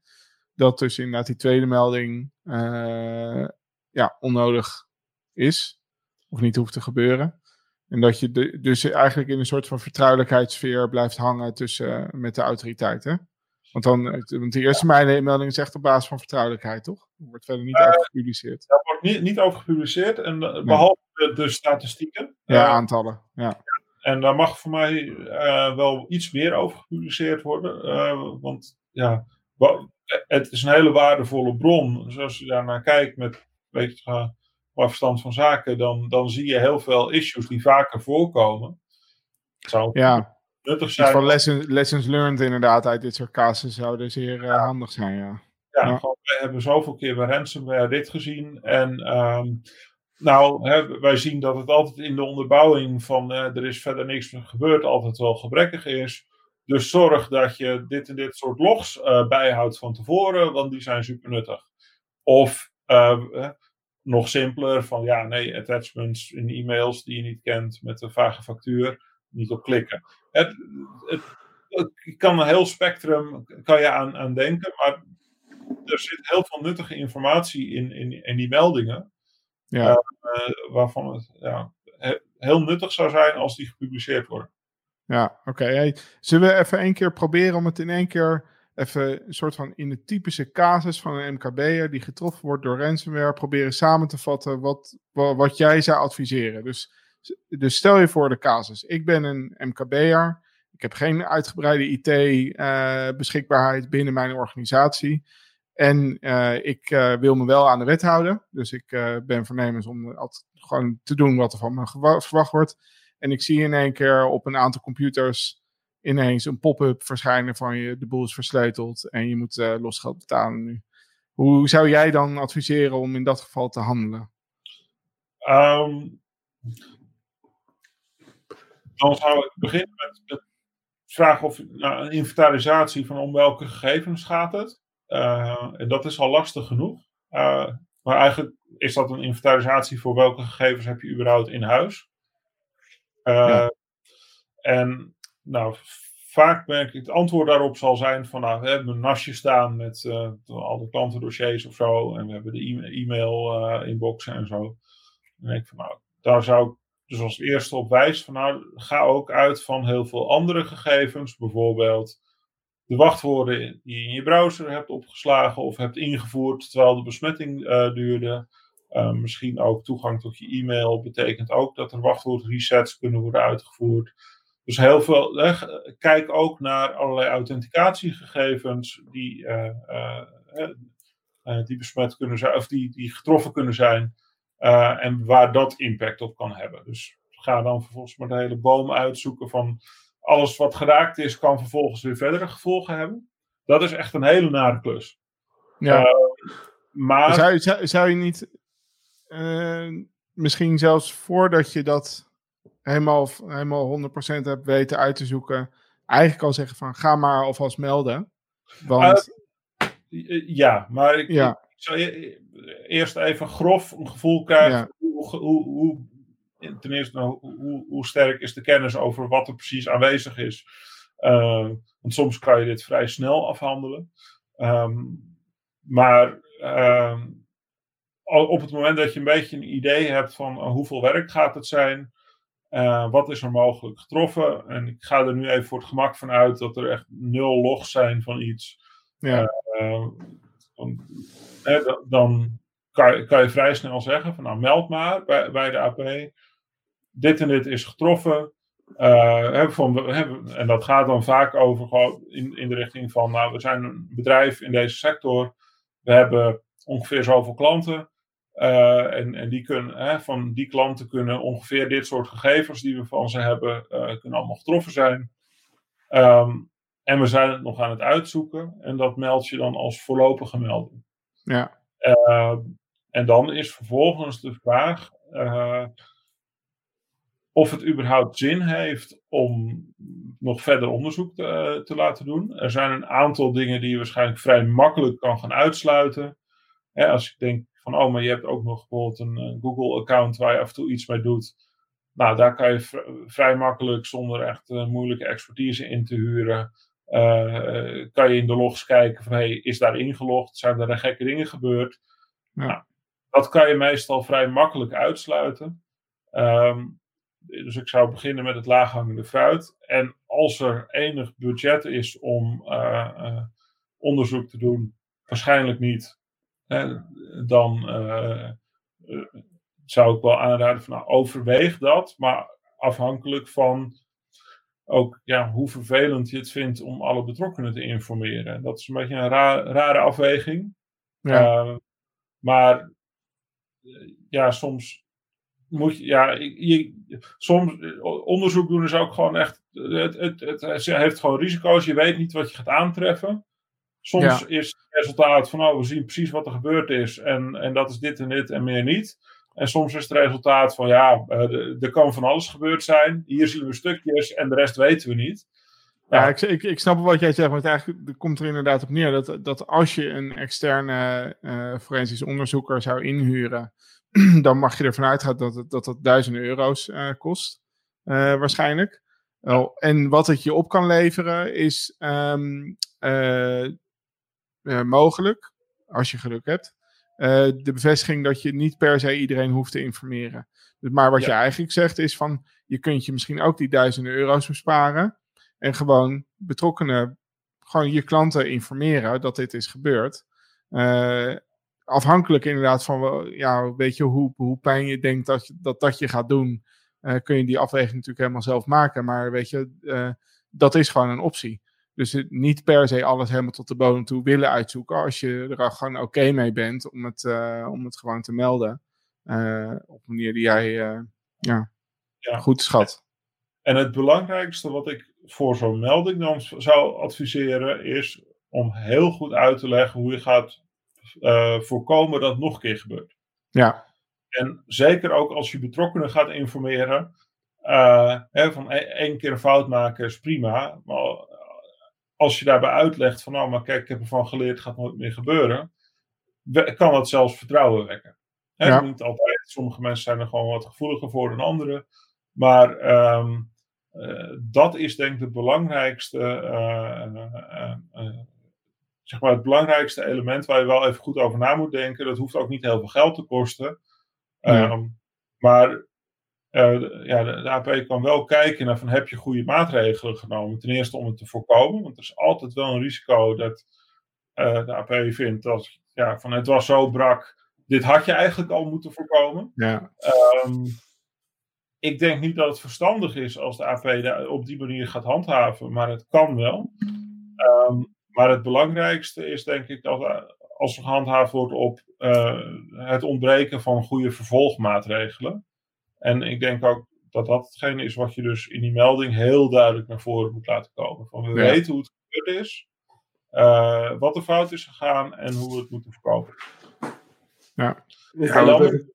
Dat dus inderdaad die tweede melding uh, ja, onnodig is. Of niet hoeft te gebeuren. En dat je de, dus eigenlijk in een soort van vertrouwelijkheidssfeer blijft hangen tussen, uh, met de autoriteiten. Want, dan, want de eerste ja. melding is echt op basis van vertrouwelijkheid, toch? Er wordt verder niet uh, over gepubliceerd. Er wordt niet, niet over gepubliceerd. En behalve de, de statistieken. Ja, uh, aantallen. Ja. En daar mag voor mij uh, wel iets meer over gepubliceerd worden. Uh, want ja, het is een hele waardevolle bron. Dus als je daar naar kijkt met weet je, verstand van zaken, dan, dan zie je heel veel issues die vaker voorkomen. Zou ja. nuttig zijn. Van lessons, lessons learned inderdaad uit dit soort casus zouden zeer handig zijn. Ja, ja, we hebben zoveel keer bij ransomware dit gezien. En um, nou, hè, wij zien dat het altijd in de onderbouwing van uh, er is verder niks gebeurd, altijd wel gebrekkig is. Dus zorg dat je dit en dit soort logs uh, bijhoudt van tevoren, want die zijn super nuttig. Of uh, nog simpeler, van ja, nee, attachments in e-mails die je niet kent met een vage factuur, niet op klikken. Het, het, kan een heel spectrum kan je aan, aan denken, maar er zit heel veel nuttige informatie in, in, in die meldingen. Ja. Uh, waarvan het ja, heel nuttig zou zijn als die gepubliceerd worden. Ja, oké. Okay. Hey, zullen we even één keer proberen om het in één keer even een soort van in de typische casus van een MKB'er die getroffen wordt door ransomware, proberen samen te vatten wat, wat, wat jij zou adviseren. Dus, dus stel je voor de casus. Ik ben een MKB'er. Ik heb geen uitgebreide IT-beschikbaarheid binnen mijn organisatie. En uh, ik uh, wil me wel aan de wet houden. Dus ik uh, ben voornemens om altijd gewoon te doen wat er van me verwacht wordt. En ik zie in één keer op een aantal computers ineens een pop-up verschijnen van je, de boel is versleuteld en je moet losgeld betalen nu. Hoe zou jij dan adviseren om in dat geval te handelen? Um, dan zou ik beginnen met, met vragen of nou, een inventarisatie van om welke gegevens gaat het. Uh, en dat is al lastig genoeg. Uh, maar eigenlijk is dat een inventarisatie voor welke gegevens heb je überhaupt in huis. Uh, ja. En nou, vaak merk ik, het antwoord daarop zal zijn van nou, we hebben een nasje staan met alle klantendossiers of zo. En we hebben de e-mail inboxen en zo. En denk ik van nou, daar zou ik dus als eerste op wijs van nou, ga ook uit van heel veel andere gegevens. Bijvoorbeeld de wachtwoorden die je in je browser hebt opgeslagen of hebt ingevoerd terwijl de besmetting uh, duurde. Uh, misschien ook toegang tot je e-mail betekent ook dat er wachtwoordresets kunnen worden uitgevoerd. Dus heel veel. Eh, kijk ook naar allerlei authenticatiegegevens die, uh, die besmet kunnen zijn, of die, die getroffen kunnen zijn. en waar dat impact op kan hebben. Dus ga dan vervolgens maar de hele boom uitzoeken van alles wat geraakt is, kan vervolgens weer verdere gevolgen hebben. Dat is echt een hele nare klus. Ja. Uh, maar... Zou, zou, zou, je niet uh, misschien zelfs voordat je dat helemaal, helemaal 100% hebt weten uit te zoeken, eigenlijk al zeggen van ga maar alvast melden. Want... Uh, ja, maar ik, ja. ik zou eerst even grof een gevoel krijgen ja. hoe, hoe, hoe ten eerste, nou, hoe, hoe, sterk is de kennis over wat er precies aanwezig is? Uh, want soms kan je dit vrij snel afhandelen. Um, maar uh, op het moment dat je een beetje een idee hebt van uh, hoeveel werk gaat het zijn, uh, wat is er mogelijk getroffen? En ik ga er nu even voor het gemak van uit dat er echt nul logs zijn van iets. Ja. Dan, dan kan, je, kan, je vrij snel zeggen van nou meld maar bij, bij de AP dit en dit is getroffen. Uh, van, en dat gaat dan vaak over gewoon in, in de richting van, nou, we zijn een bedrijf in deze sector. We hebben ongeveer zoveel klanten. Uh, en, en die kunnen, hè, van die klanten kunnen ongeveer dit soort gegevens die we van ze hebben, uh, kunnen allemaal getroffen zijn. Um, en we zijn het nog aan het uitzoeken. En dat meld je dan als voorlopige melding. Ja. en dan is vervolgens de vraag of het überhaupt zin heeft om nog verder onderzoek te, te, laten doen. Er zijn een aantal dingen die je waarschijnlijk vrij makkelijk kan gaan uitsluiten. als ik denk van, oh, maar je hebt ook nog bijvoorbeeld een Google-account waar je af en toe iets mee doet. Nou, daar kan je vrij makkelijk, zonder echt uh, moeilijke expertise in te huren, uh, kan je in de logs kijken van, hey, is daar ingelogd? Zijn er gekke dingen gebeurd? Ja. Nou, dat kan je meestal vrij makkelijk uitsluiten. Um, dus ik zou beginnen met het laaghangende fruit. En als er enig budget is om uh, uh, onderzoek te doen, waarschijnlijk niet, hè, dan uh, zou ik wel aanraden van nou, overweeg dat, maar afhankelijk van ook ja, hoe vervelend je het vindt om alle betrokkenen te informeren. Dat is een beetje een ra rare afweging. Ja. maar ja, soms moet je, ja, je, soms onderzoek doen is ook gewoon echt, het, het, het, heeft gewoon risico's, je weet niet wat je gaat aantreffen. Soms is het resultaat van, oh, we zien precies wat er gebeurd is en, en dat is dit en dit en meer niet. En soms is het resultaat van, ja, er kan van alles gebeurd zijn. Hier zien we stukjes en de rest weten we niet. Ja, ik, ik, ik snap wat jij zegt, het eigenlijk komt er inderdaad op neer dat, dat als je een externe uh, forensisch onderzoeker zou inhuren, dan mag je ervan uitgaan dat het, dat, dat duizenden euro's uh, kost, uh, waarschijnlijk. Oh, en wat het je op kan leveren is um, uh, mogelijk, als je geluk hebt, de bevestiging dat je niet per se iedereen hoeft te informeren. Dus, maar wat ja. je eigenlijk zegt is van, je kunt je misschien ook die duizenden euro's besparen en gewoon betrokkenen gewoon je klanten informeren dat dit is gebeurd. Uh, afhankelijk inderdaad van ja, weet je, hoe, hoe pijn je denkt dat, je, dat dat je gaat doen, uh, kun je die afweging natuurlijk helemaal zelf maken. Maar weet je, uh, dat is gewoon een optie. Dus niet per se alles helemaal tot de bodem toe willen uitzoeken. Als je er gewoon oké okay mee bent om het, uh, om het gewoon te melden. op een manier die jij ja, ja, goed schat. En het belangrijkste wat ik voor zo'n melding dan zou adviseren is om heel goed uit te leggen hoe je gaat uh, voorkomen dat het nog een keer gebeurt. Ja. En zeker ook als je betrokkenen gaat informeren. Uh, hè, van e-, één keer een fout maken is prima. Maar als je daarbij uitlegt van nou, maar kijk, ik heb ervan geleerd, het gaat nooit meer gebeuren. Kan dat zelfs vertrouwen wekken. Hè, ja. Niet altijd. Sommige mensen zijn er gewoon wat gevoeliger voor dan anderen. Maar um, uh, dat is denk ik het belangrijkste zeg maar, het belangrijkste element waar je wel even goed over na moet denken. Dat hoeft ook niet heel veel geld te kosten. Ja. Um, maar uh, ja, de, de, AP kan wel kijken naar van heb je goede maatregelen genomen. Ten eerste om het te voorkomen. Want er is altijd wel een risico dat uh, de AP vindt dat ja, van het was zo brak. Dit had je eigenlijk al moeten voorkomen. Ja. Um, ik denk niet dat het verstandig is als de AP op die manier gaat handhaven. Maar het kan wel. Um, maar het belangrijkste is denk ik dat als er gehandhaafd wordt op uh, het ontbreken van goede vervolgmaatregelen. En ik denk ook dat dat hetgeen is wat je dus in die melding heel duidelijk naar voren moet laten komen. Van we ja. weten hoe het gebeurd is, uh, wat er fout is gegaan en hoe we het moeten voorkomen. Ja. ja dan,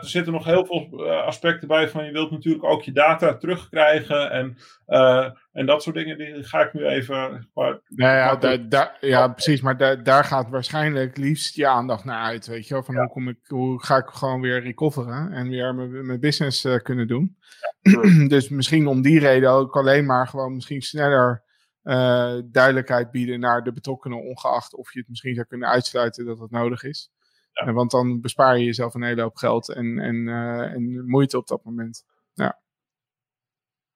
er zitten nog heel veel eh, aspecten bij van je wilt natuurlijk ook je data terugkrijgen en, uh, en dat soort dingen, die ga ik nu even... Maar, nou ja, daar, daar, ja, precies, maar daar, daar gaat waarschijnlijk liefst je aandacht naar uit, weet je wel, van ja. hoe, kom ik, hoe ga ik gewoon weer recoveren en weer mijn, mijn business uh, kunnen doen. Ja. dus misschien om die reden ook alleen maar gewoon misschien sneller duidelijkheid bieden naar de betrokkenen, ongeacht of je het misschien zou kunnen uitsluiten dat dat nodig is. Ja. Want dan bespaar je jezelf een hele hoop geld en, en, uh, en moeite op dat moment. Ja.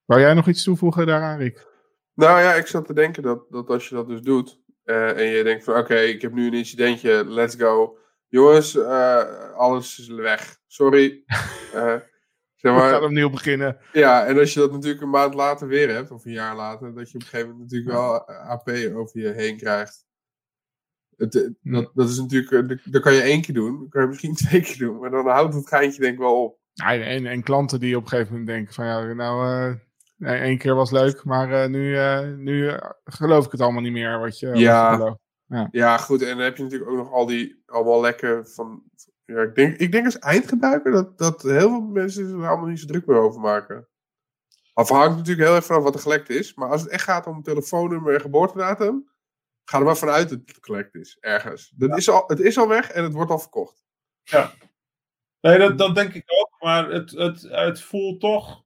Wou jij nog iets toevoegen daaraan, Rick? Nou ja, ik zat te denken dat, dat als je dat dus doet. Uh, en je denkt van oké, okay, ik heb nu een incidentje, let's go. Jongens, uh, alles is weg. Sorry. zeg maar, We gaan opnieuw beginnen. Ja, en als je dat natuurlijk een maand later weer hebt, of een jaar later, dat je op een gegeven moment natuurlijk wel AP over je heen krijgt. Het, eh, dat, dat, is natuurlijk, eh, dat kan je één keer doen, dat kan je misschien twee keer doen, maar dan houdt het geintje denk ik wel op. Ja, en, en klanten die op een gegeven moment denken van ja, nou, uh, één keer was leuk, maar uh, nu, uh, nu geloof ik het allemaal niet meer wat je, ja. Wat je ja. ja, goed, en dan heb je natuurlijk ook nog al die, allemaal lekker van, ja, ik denk, ik denk als eindgebruiker dat, dat heel veel mensen er allemaal niet zo druk meer over maken. Afhankelijk natuurlijk heel erg van wat er gelekt is, maar als het echt gaat om telefoonnummer en geboortedatum, Ga er maar vanuit dat het collect is, ergens. Dat is al, het is al weg en het wordt al verkocht. Ja. Nee, dat, dat denk ik ook. Maar het, het, het voelt toch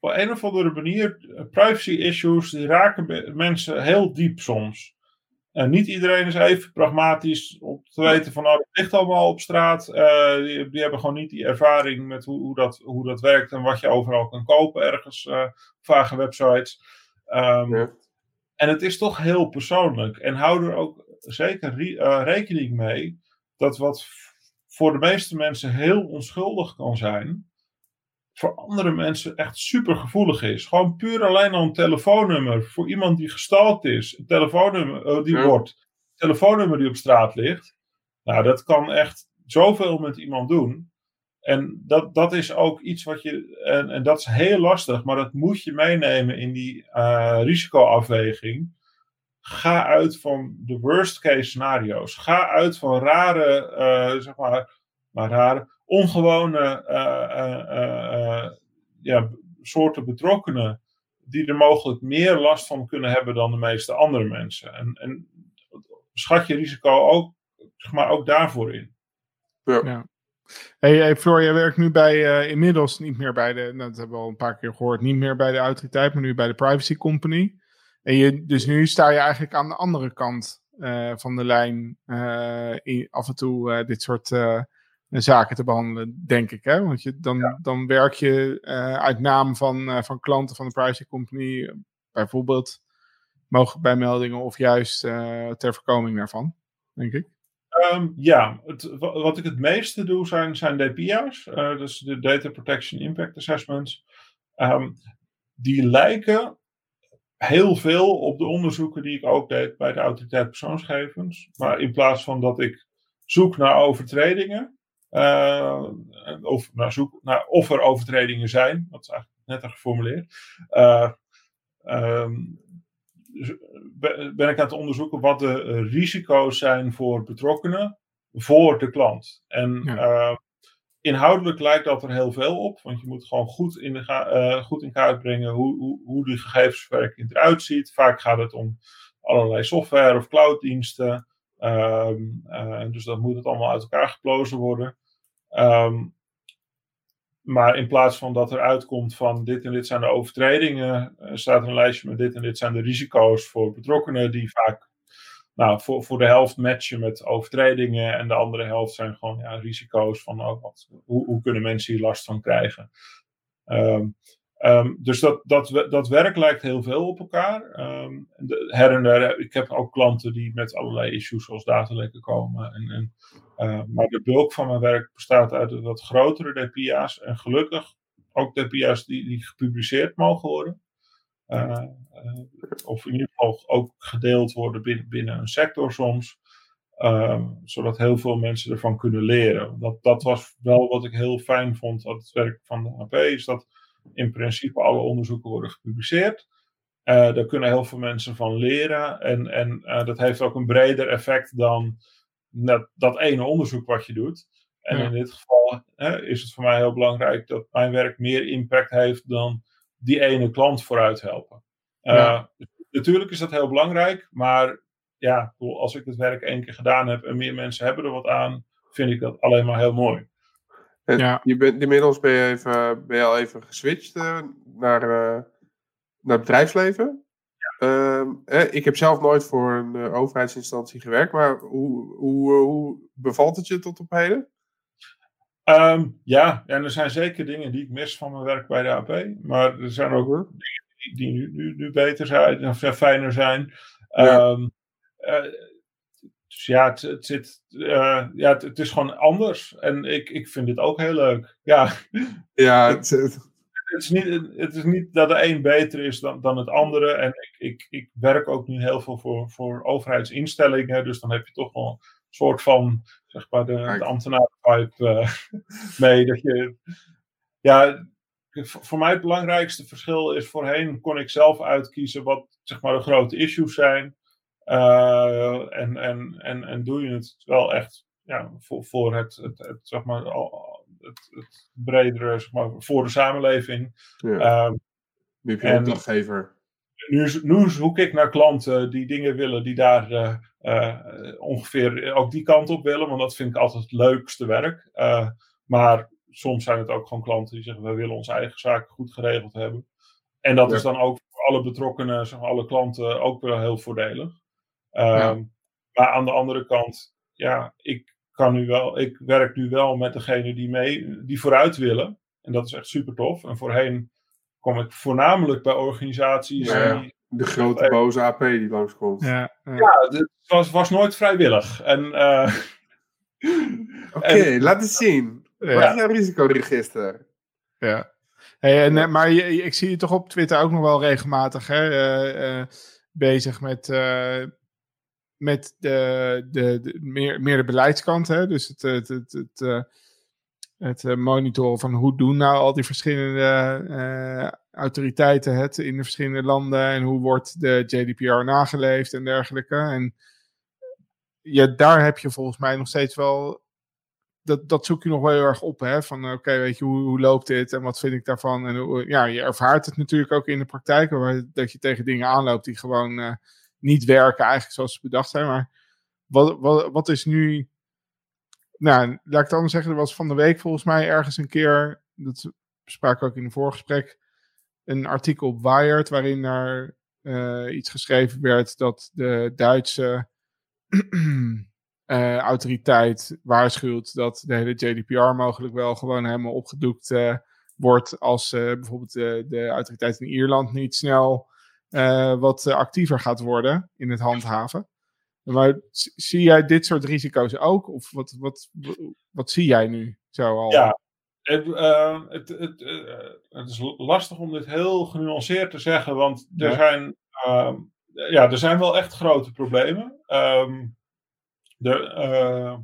op een of andere manier, privacy issues, die raken mensen heel diep soms. En niet iedereen is even pragmatisch om te weten van, nou, het ligt allemaal op straat. Uh, die, die, hebben gewoon niet die ervaring met hoe, hoe, dat, hoe dat werkt en wat je overal kan kopen ergens, uh, vage websites. Um, ja. En het is toch heel persoonlijk. En hou er ook zeker uh, rekening mee dat wat voor de meeste mensen heel onschuldig kan zijn, voor andere mensen echt super gevoelig is. Gewoon puur alleen al een telefoonnummer voor iemand die gestalkt is, een telefoonnummer uh, die ja. wordt, een telefoonnummer die op straat ligt. Nou, dat kan echt zoveel met iemand doen. En dat, dat is ook iets wat je, en, en dat is heel lastig, maar dat moet je meenemen in die uh, risicoafweging ga uit van de worst case scenario's. Ga uit van rare, uh, zeg maar, maar rare, ongewone uh, uh, ja, soorten betrokkenen. Die er mogelijk meer last van kunnen hebben dan de meeste andere mensen. En, en schat je risico ook, zeg maar, ook daarvoor in. Ja. ja. Hey, hey Floor, jij werkt nu bij, inmiddels niet meer bij de, nou, dat hebben we al een paar keer gehoord, niet meer bij de autoriteit, maar nu bij de privacy company. En je, dus nu sta je eigenlijk aan de andere kant uh, van de lijn uh, in, af en toe dit soort zaken te behandelen, denk ik. Hè? Want je, dan, ja. dan werk je uit naam van, van klanten van de privacy company, bijvoorbeeld mogelijk bij meldingen of juist ter voorkoming daarvan, denk ik. Um, ja, het, wat ik het meeste doe zijn, zijn DPIA's, dus de Data Protection Impact Assessments. Um, die lijken heel veel op de onderzoeken die ik ook deed bij de autoriteit persoonsgegevens. Maar in plaats van dat ik zoek naar overtredingen, uh, of, naar zoek naar of er overtredingen zijn, dat is eigenlijk netter geformuleerd, uh, um, ben ik aan het onderzoeken wat de risico's zijn voor betrokkenen voor de klant. En ja. uh, inhoudelijk lijkt dat er heel veel op, want je moet gewoon goed in, de uh, goed in kaart brengen hoe, hoe, hoe die gegevensverwerking eruit ziet. Vaak gaat het om allerlei software of clouddiensten. Um, uh, dus dat moet het allemaal uit elkaar geplozen worden. Um, maar in plaats van dat er uitkomt van dit en dit zijn de overtredingen, uh, staat er een lijstje met dit en dit zijn de risico's voor betrokkenen, die vaak nou, voor, voor de helft matchen met overtredingen en de andere helft zijn gewoon ja, risico's van oh, wat, hoe, hoe kunnen mensen hier last van krijgen. Um, um, dus dat, dat, dat werk lijkt heel veel op elkaar. Um, de, her en der, ik heb ook klanten die met allerlei issues zoals datalekken komen. En, en, uh, maar de bulk van mijn werk bestaat uit wat grotere DPIA's. En gelukkig ook DPIA's die, die gepubliceerd mogen worden. Uh, of in ieder geval ook gedeeld worden binnen, binnen een sector soms. Um, zodat heel veel mensen ervan kunnen leren. Dat, dat was wel wat ik heel fijn vond aan het werk van de AP, is dat in principe alle onderzoeken worden gepubliceerd. Uh, daar kunnen heel veel mensen van leren. En, en uh, dat heeft ook een breder effect dan net dat ene onderzoek wat je doet. En ja. in dit geval hè, is het voor mij heel belangrijk dat mijn werk meer impact heeft dan die ene klant vooruit helpen. Uh, ja. Natuurlijk is dat heel belangrijk, maar ja, als ik het werk één keer gedaan heb en meer mensen hebben er wat aan, vind ik dat alleen maar heel mooi. En ja. je bent, inmiddels ben je, even, ben je al even geswitcht uh, naar, uh, naar het bedrijfsleven. Ja. Uh, ik heb zelf nooit voor een overheidsinstantie gewerkt, maar hoe, hoe, hoe bevalt het je tot op heden? Um, ja, en er zijn zeker dingen die ik mis van mijn werk bij de AP. Maar er zijn ook dingen die, die nu, nu, nu, beter zijn, of fijner zijn. Ja. Um, uh, dus ja, het, het zit, uh, ja het, het, is gewoon anders. En ik, ik vind dit ook heel leuk. Ja, ja het, het, is, niet, het is niet dat de een beter is dan, dan het andere. En ik, ik, ik werk ook nu heel veel voor, voor overheidsinstellingen. Dus dan heb je toch wel een soort van zeg maar, de, de ambtenarenpipe uh, mee. Dat je, ja, voor mij het belangrijkste verschil is voorheen kon ik zelf uitkiezen wat zeg maar, de grote issues zijn. Uh, en, en, en, en doe je het wel echt ja, voor, voor het, het, het, zeg maar, het, het bredere, zeg maar, voor de samenleving. Ja. Um, nu heb je een opdrachtgever. Nu, nu zoek ik naar klanten die dingen willen die daar uh, uh, ongeveer ook die kant op willen, want dat vind ik altijd het leukste werk. Uh, maar soms zijn het ook gewoon klanten die zeggen: we willen onze eigen zaken goed geregeld hebben. En dat ja. is dan ook voor alle betrokkenen, zeg maar, alle klanten, ook wel heel voordelig. Um, ja. Maar aan de andere kant, ja, ik kan nu wel, ik werk nu wel met degene die mee, die vooruit willen. En dat is echt super tof. En voorheen kom ik voornamelijk bij organisaties. Ja, die, de grote boze AP die langskomt. Ja, ja. ja het was, was nooit vrijwillig. En, uh, Oké, okay, laat het zien. Wat ja. is jouw risicoregister? Ja. Hey, en, maar je, ik zie je toch op Twitter ook nog wel regelmatig hè, uh, uh, bezig met, met de, de, de, meer, meer de beleidskant. Hè? Dus het, het, het, het, het monitoren van hoe doen nou al die verschillende autoriteiten het in de verschillende landen en hoe wordt de JDPR nageleefd en dergelijke. En ja, daar heb je volgens mij nog steeds wel. Dat, dat zoek je nog wel heel erg op. Hè? Van oké, weet je, hoe, hoe loopt dit en wat vind ik daarvan? En ja, je ervaart het natuurlijk ook in de praktijk, waar, dat je tegen dingen aanloopt die gewoon niet werken, eigenlijk zoals ze bedacht zijn. Maar wat, wat, wat is nu. Nou, laat ik het anders zeggen, er was van de week volgens mij ergens een keer. Dat sprak ook in een voorgesprek een artikel op Wired waarin er uh, iets geschreven werd dat de Duitse uh, autoriteit waarschuwt dat de hele JDPR mogelijk wel gewoon helemaal opgedoekt uh, wordt als bijvoorbeeld de autoriteit in Ierland niet snel wat actiever gaat worden in het handhaven. Maar zie jij dit soort risico's ook? Of wat, wat, wat zie jij nu zo al? Ja, het, het, het, het, is lastig om dit heel genuanceerd te zeggen, want er zijn ehm, ja, er zijn wel echt grote problemen. Um, er,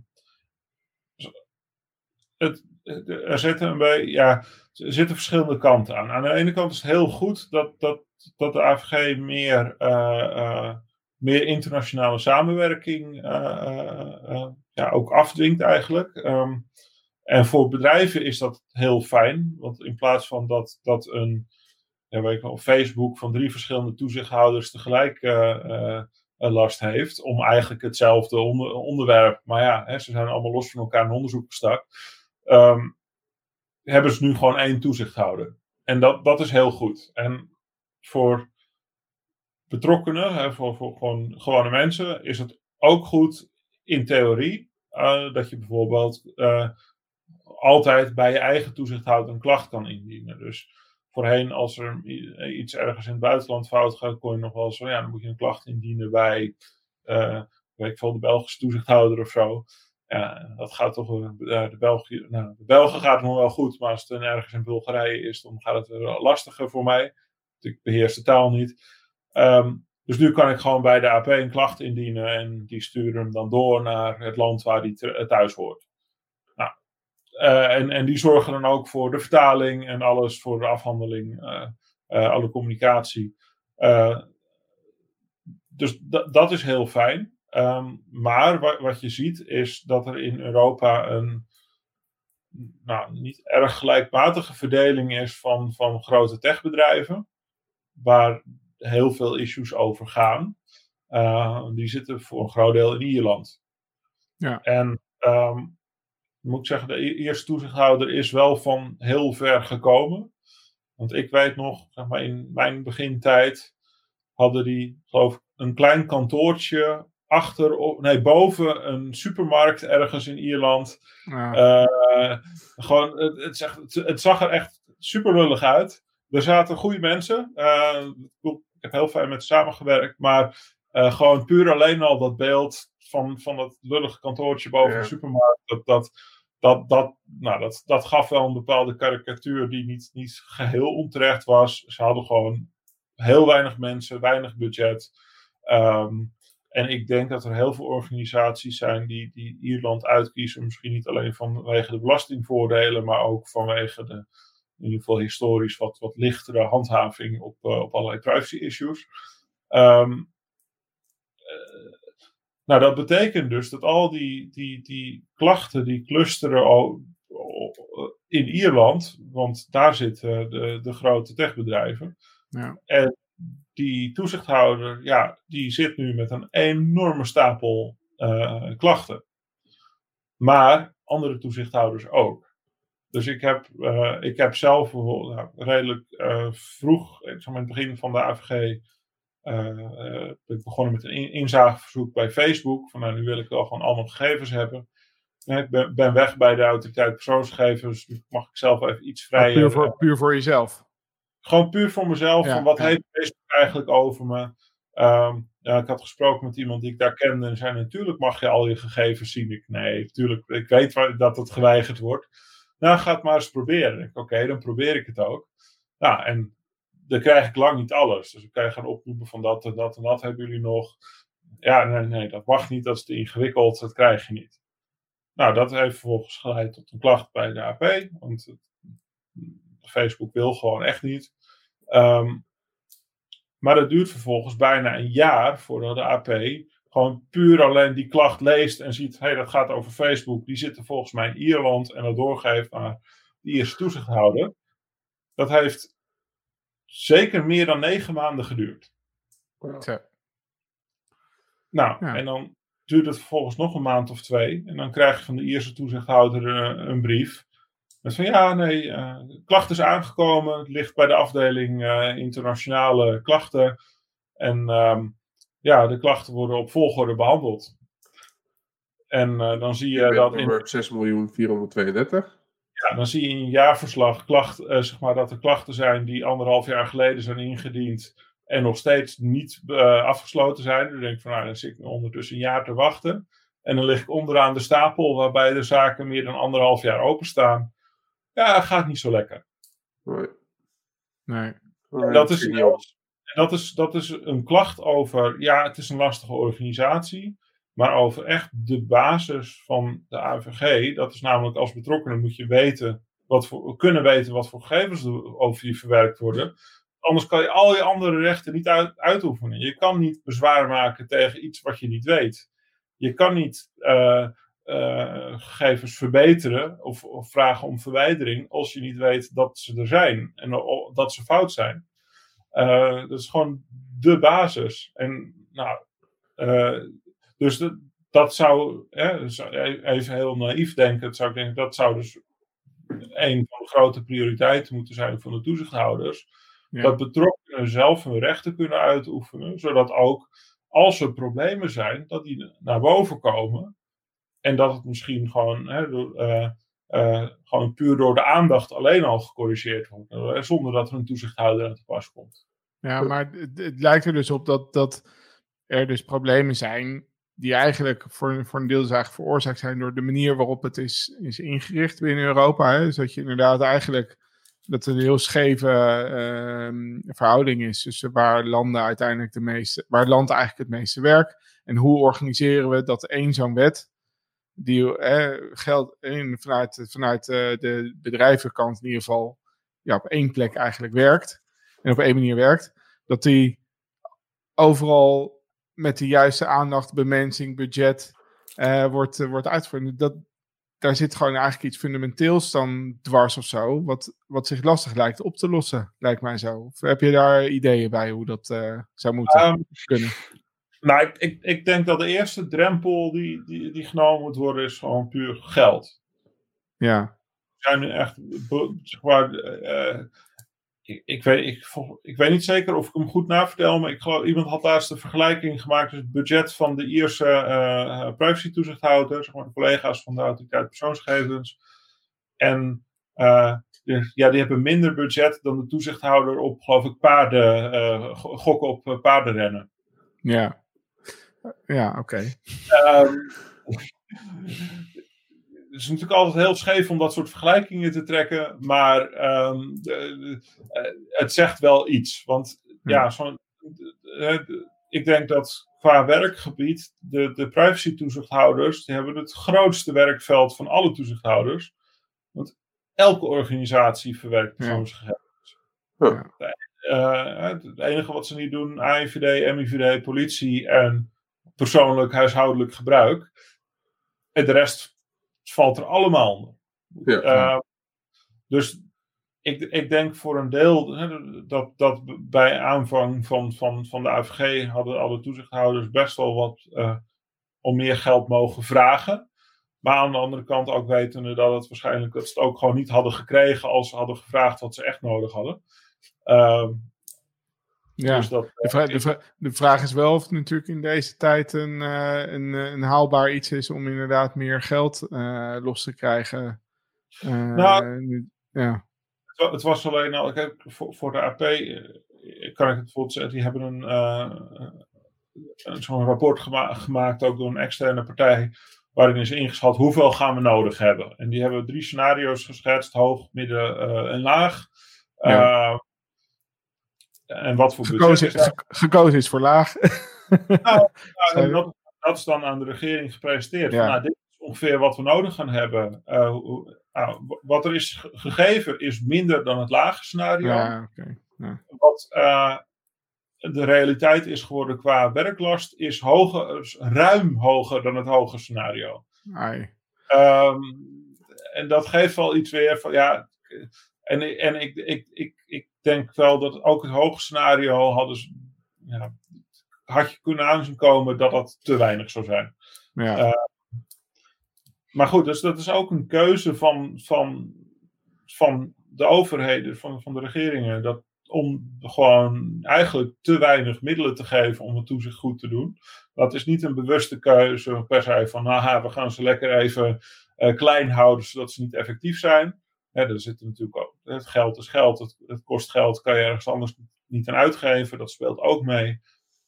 het, er zitten beetje, ja, er zitten verschillende kanten aan. Aan de ene kant is het heel goed dat, dat, dat de AVG meer, uh, uh, meer internationale samenwerking ja, ook afdwingt eigenlijk. Um, en voor bedrijven is dat heel fijn, want in plaats van dat, dat een weet ik wel, Facebook van drie verschillende toezichthouders tegelijk last heeft, om eigenlijk hetzelfde onder, onderwerp, maar ja, hè, ze zijn allemaal los van elkaar in onderzoek gestart um, hebben ze nu gewoon één toezichthouder. En dat, dat is heel goed. En voor betrokkenen, hè, voor, voor gewoon, gewone mensen, is het ook goed in theorie uh, dat je bijvoorbeeld uh, altijd bij je eigen toezichthouder een klacht kan indienen. Dus voorheen, als er iets ergens in het buitenland fout gaat, kon je nog wel zo, ja, dan moet je een klacht indienen bij, uh, weet ik veel, de Belgische toezichthouder of zo. Ja, dat gaat toch. Uh, de, België, nou, de Belgen gaat het nog wel goed, maar als het ergens in Bulgarije is, dan gaat het lastiger voor mij. Ik beheers de taal niet. Um, dus nu kan ik gewoon bij de AP een klacht indienen en die sturen hem dan door naar het land waar die thuis hoort. Nou, en, en die zorgen dan ook voor de vertaling en alles, voor de afhandeling, alle communicatie. dus dat is heel fijn. Um, maar wat, wat, je ziet is dat er in Europa een nou, niet erg gelijkmatige verdeling is van, van grote techbedrijven, waar heel veel issues over gaan. Uh, die zitten voor een groot deel in Ierland. Ja. En um, moet ik zeggen, de e-, eerste toezichthouder is wel van heel ver gekomen. Want ik weet nog, zeg maar in mijn begintijd hadden die, geloof ik, een klein kantoortje achter, nee, boven een supermarkt ergens in Ierland. Ja. Uh, gewoon, het, het, zegt, het, zag er echt super lullig uit. Er zaten goede mensen. Uh, ik heb heel fijn met ze samengewerkt. Maar uh, gewoon puur alleen al dat beeld van, van dat lullige kantoortje boven ja. de supermarkt. Dat, dat, dat, dat, nou, dat, dat gaf wel een bepaalde karikatuur die niet, niet geheel onterecht was. Ze hadden gewoon heel weinig mensen, weinig budget. Um, en ik denk dat er heel veel organisaties zijn die, die Ierland uitkiezen. Misschien niet alleen vanwege de belastingvoordelen, maar ook vanwege de, in ieder geval historisch, wat, wat lichtere handhaving op, uh, op allerlei privacy issues. Um, uh, nou, dat betekent dus dat al die, die, die klachten die clusteren in Ierland, want daar zitten de, de grote techbedrijven. Ja. En die toezichthouder, ja, die zit nu met een enorme stapel uh, klachten. Maar andere toezichthouders ook. Dus ik heb, uh, ik heb zelf bijvoorbeeld nou, redelijk uh, vroeg, ik in het begin van de AVG, ben ik begonnen met een inzageverzoek bij Facebook. Van nou, nu wil ik wel gewoon allemaal gegevens hebben. ik ben, ben, weg bij de autoriteit persoonsgegevens, dus mag ik zelf even iets vrijer. Puur voor, puur voor jezelf? Gewoon puur voor mezelf. van wat heeft Facebook eigenlijk over me? Um, ja, ik had gesproken met iemand die ik daar kende en zei: Natuurlijk mag je al je gegevens zien. Ik, nee, natuurlijk, ik weet dat het geweigerd wordt. Nou, ga het maar eens proberen. Oké, dan probeer ik het ook. Nou, en dan krijg ik lang niet alles. Dus ik krijg een oproepen van dat en dat en dat hebben jullie nog. Ja, nee, nee, dat mag niet, dat is te ingewikkeld, dat krijg je niet. Nou, dat heeft vervolgens geleid tot een klacht bij de AP. Want Facebook wil gewoon echt niet. Um, maar dat duurt vervolgens bijna een jaar voordat de AP gewoon puur alleen die klacht leest en ziet: hé, hey, dat gaat over Facebook. Die zitten volgens mij in Ierland en dat doorgeeft naar de Ierse toezichthouder. Dat heeft zeker meer dan negen maanden geduurd. Ja. Nou, en dan duurt het vervolgens nog een maand of twee. En dan krijg je van de Ierse toezichthouder uh, een brief. Met van ja, nee, uh, klacht is aangekomen. Het ligt bij de afdeling uh, internationale klachten. En um, ja, de klachten worden op volgorde behandeld. En uh, dan zie je, dat. In, 6.432. Ja, dan zie je in een jaarverslag klacht, zeg maar, dat er klachten zijn die anderhalf jaar geleden zijn ingediend. en nog steeds niet afgesloten zijn. Dan denk ik van nou, dan zit ik ondertussen een jaar te wachten. En dan lig ik onderaan de stapel waarbij de zaken meer dan anderhalf jaar openstaan. Ja, gaat niet zo lekker. Nee. Nee. dat, is, dat, is, dat is een klacht over, ja, het is een lastige organisatie. Maar over echt de basis van de AVG. Dat is namelijk als betrokkenen moet je weten wat voor, kunnen weten wat voor gegevens er over je verwerkt worden. Anders kan je al je andere rechten niet uit, uitoefenen. Je kan niet bezwaar maken tegen iets wat je niet weet. Je kan niet uh, uh, gegevens verbeteren of, of, vragen om verwijdering als je niet weet dat ze er zijn en dat ze fout zijn. Uh, dat is gewoon de basis. En nou, dus de, dat zou, hè, dus even heel naïef denken, zou ik denken, dat zou dus een van de grote prioriteiten moeten zijn van de toezichthouders. Dat betrokkenen zelf hun rechten kunnen uitoefenen, zodat ook als er problemen zijn, dat die naar boven komen. En dat het misschien gewoon, hè, uh, uh, gewoon puur door de aandacht alleen al gecorrigeerd wordt. Eh, zonder dat er een toezichthouder aan te pas komt. Ja, maar het, lijkt er dus op dat, dat er dus problemen zijn die eigenlijk voor, voor een deel dus veroorzaakt zijn door de manier waarop het is, is ingericht binnen Europa. Hè? Dus dat je inderdaad eigenlijk dat er een heel scheve uh, verhouding is tussen waar landen uiteindelijk de meeste, waar land eigenlijk het meeste werkt. En hoe organiseren we dat één zo'n wet, die eh, geldt in, vanuit, vanuit uh, de bedrijvenkant in ieder geval ja, op één plek eigenlijk werkt. En op één manier werkt. Dat die overal met de juiste aandacht, bemensing, budget uh, wordt, uh, wordt uitgevoerd. Dat, daar zit gewoon eigenlijk iets fundamenteels dan dwars of zo, wat, wat zich lastig lijkt op te lossen, lijkt mij zo. Of heb je daar ideeën bij hoe dat zou moeten um, kunnen? Nou, ik, ik, ik, denk dat de eerste drempel die, die, die genomen moet worden, is gewoon puur geld. Ja. We zijn nu echt, zeg maar, ik, ik, weet, ik, ik, weet niet zeker of ik hem goed navertel, maar ik geloof, iemand had laatst een vergelijking gemaakt tussen het budget van de Ierse uh, privacy-toezichthouder, zeg maar de collega's van de autoriteit persoonsgegevens. En uh, ja, die hebben minder budget dan de toezichthouder op, geloof ik, paarden, uh, gokken op paardenrennen. Ja, ja oké. Okay. Um, het is natuurlijk altijd heel scheef om dat soort vergelijkingen te trekken, maar um, de, de, uh, het zegt wel iets. Want ja, zo'n, uh, ik denk dat qua werkgebied de, de privacy-toezichthouders die hebben het grootste werkveld van alle toezichthouders. Want elke organisatie verwerkt persoonsgegevens. Ja. Uh, het enige wat ze niet doen, AIVD, MIVD, politie en persoonlijk huishoudelijk gebruik. En de rest valt er allemaal onder. Ja. Uh, dus ik, ik denk voor een deel hè, dat, dat bij aanvang van, van, van de AVG hadden alle toezichthouders best wel wat uh, om meer geld mogen vragen. Maar aan de andere kant ook wetende dat het waarschijnlijk dat ze het ook gewoon niet hadden gekregen als ze hadden gevraagd wat ze echt nodig hadden. Uh, ja, dus dat, de, vraag, de, vraag, de, vraag is wel of het natuurlijk in deze tijd een, uh, een, een, haalbaar iets is om inderdaad meer geld uh, los te krijgen. Uh, nou, ja. het, het, was alleen al, kijk, voor, voor de AP kan ik het bijvoorbeeld zeggen, die hebben een, een zo'n rapport gema gemaakt, ook door een externe partij, waarin is ingeschat hoeveel gaan we nodig hebben. En die hebben drie scenario's geschetst, hoog, midden en laag. Ja. En wat voor gekozen, is? Gekozen is voor laag. Nou, nou dat, dat, is dan aan de regering gepresenteerd. Ja. nou, dit is ongeveer wat we nodig gaan hebben. Uh, nou, wat er is gegeven is minder dan het lage scenario. Ja, okay. ja. Wat uh, de realiteit is geworden qua werklast is hoger, ruim hoger dan het hoge scenario. Um, en dat geeft wel iets weer van ja. En, en ik, ik, ik, ik denk wel dat ook het hoge scenario hadden ze, ja, had je kunnen aanzien komen dat dat te weinig zou zijn. Ja. Uh, maar goed, dus dat is ook een keuze van, van, van de overheden, van, van de regeringen, dat, om gewoon eigenlijk te weinig middelen te geven om het toezicht goed te doen. Dat is niet een bewuste keuze per se van, haha, we gaan ze lekker even uh, klein houden zodat ze niet effectief zijn. Hè, er zit natuurlijk ook, het geld is geld, het, het, kost geld, kan je ergens anders niet een uitgever, dat speelt ook mee.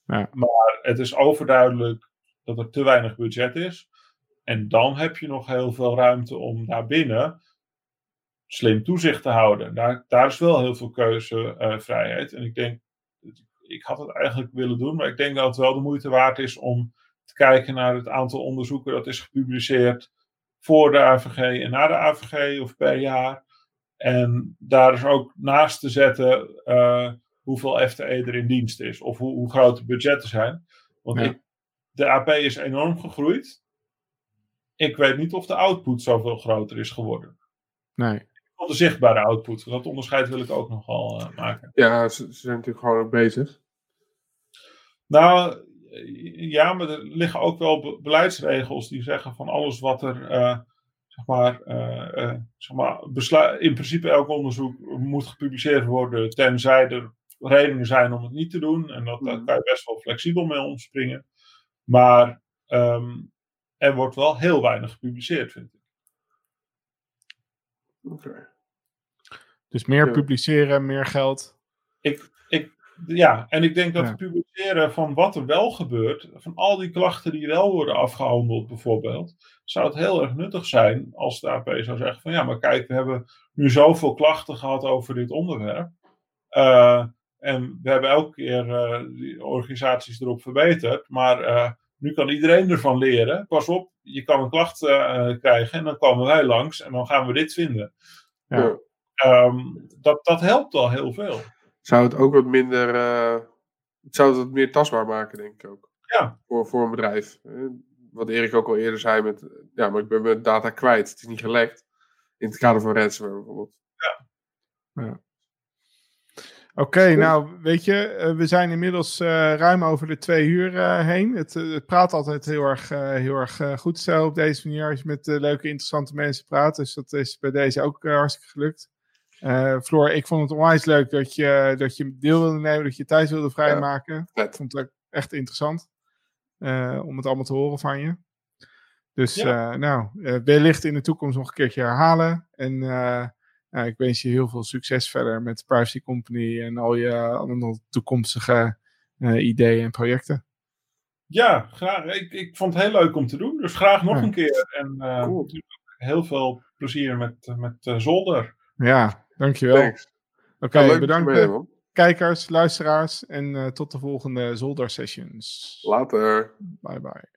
Ja. Maar het is overduidelijk dat er te weinig budget is. En dan heb je nog heel veel ruimte om daarbinnen slim toezicht te houden. Daar, daar is wel heel veel keuzevrijheid. en ik denk, ik had het eigenlijk willen doen, maar ik denk dat het wel de moeite waard is om te kijken naar het aantal onderzoeken dat is gepubliceerd voor de AVG en na de AVG of per jaar. En daar is ook naast te zetten uh, hoeveel FTE er in dienst is of hoe, hoe groot de budgetten zijn. Want Ja. ik, de AP is enorm gegroeid. Ik weet niet of de output zoveel groter is geworden. Nee. Of de zichtbare output. Dat onderscheid wil ik ook nogal eh, maken. Ja, ze, ze zijn natuurlijk gewoon ook bezig. Nou, eh, ja, maar er liggen ook wel be- beleidsregels die zeggen van alles wat er, eh, zeg maar, eh, eh, zeg maar in principe elk onderzoek moet gepubliceerd worden, tenzij er redenen zijn om het niet te doen. En dat, daar Mhm. kan je best wel flexibel mee omspringen. Maar ehm, er wordt wel heel weinig gepubliceerd, vind ik. Oké. Dus meer Ja. publiceren, meer geld. Ik, ik, ja, en ik denk dat het publiceren van wat er wel gebeurt, van al die klachten die wel worden afgehandeld bijvoorbeeld, zou het heel erg nuttig zijn als de AP zou zeggen van ja, maar kijk, we hebben nu zoveel klachten gehad over dit onderwerp. Eh, en we hebben elke keer eh, die organisaties erop verbeterd, maar eh, nu kan iedereen ervan leren. Pas op, je kan een klacht krijgen en dan komen wij langs en dan gaan we dit vinden. Ja. Ja. Ehm, dat, dat helpt al heel veel. Zou het ook wat minder. eh, het zou het wat meer tastbaar maken, denk ik ook. Ja. Voor, voor een bedrijf. Eh, Wat Erik ook al eerder zei met. Ja, maar ik ben mijn data kwijt. Het is niet gelekt. In het kader van ransomware bijvoorbeeld. Oké, nou weet je, eh, we zijn inmiddels eh, ruim over de twee uur eh, heen. Het, het praat altijd heel erg, heel erg eh, goed zo op deze manier als je met leuke, interessante mensen praat. Dus dat is bij deze ook hartstikke gelukt. Eh, Floor, ik vond het onwijs leuk dat je, dat je deel wilde nemen, dat je tijd wilde vrijmaken. Ik vond het echt interessant eh, om het allemaal te horen van je. Dus Ja. eh, nou, wellicht in de toekomst nog een keertje herhalen. En nou, ik wens je heel veel succes verder met de Privacy Company en al je andere toekomstige ideeën en projecten. Ja, graag. Ik, ik vond het heel leuk om te doen. Dus graag nog Ja. een keer. En Cool. heel veel plezier met, met Zolder. Ja, dankjewel. Thanks. Oké, Ja, bedankt mee, eh, kijkers, luisteraars en eh, tot de volgende Zolder Sessions. Later. Bye bye.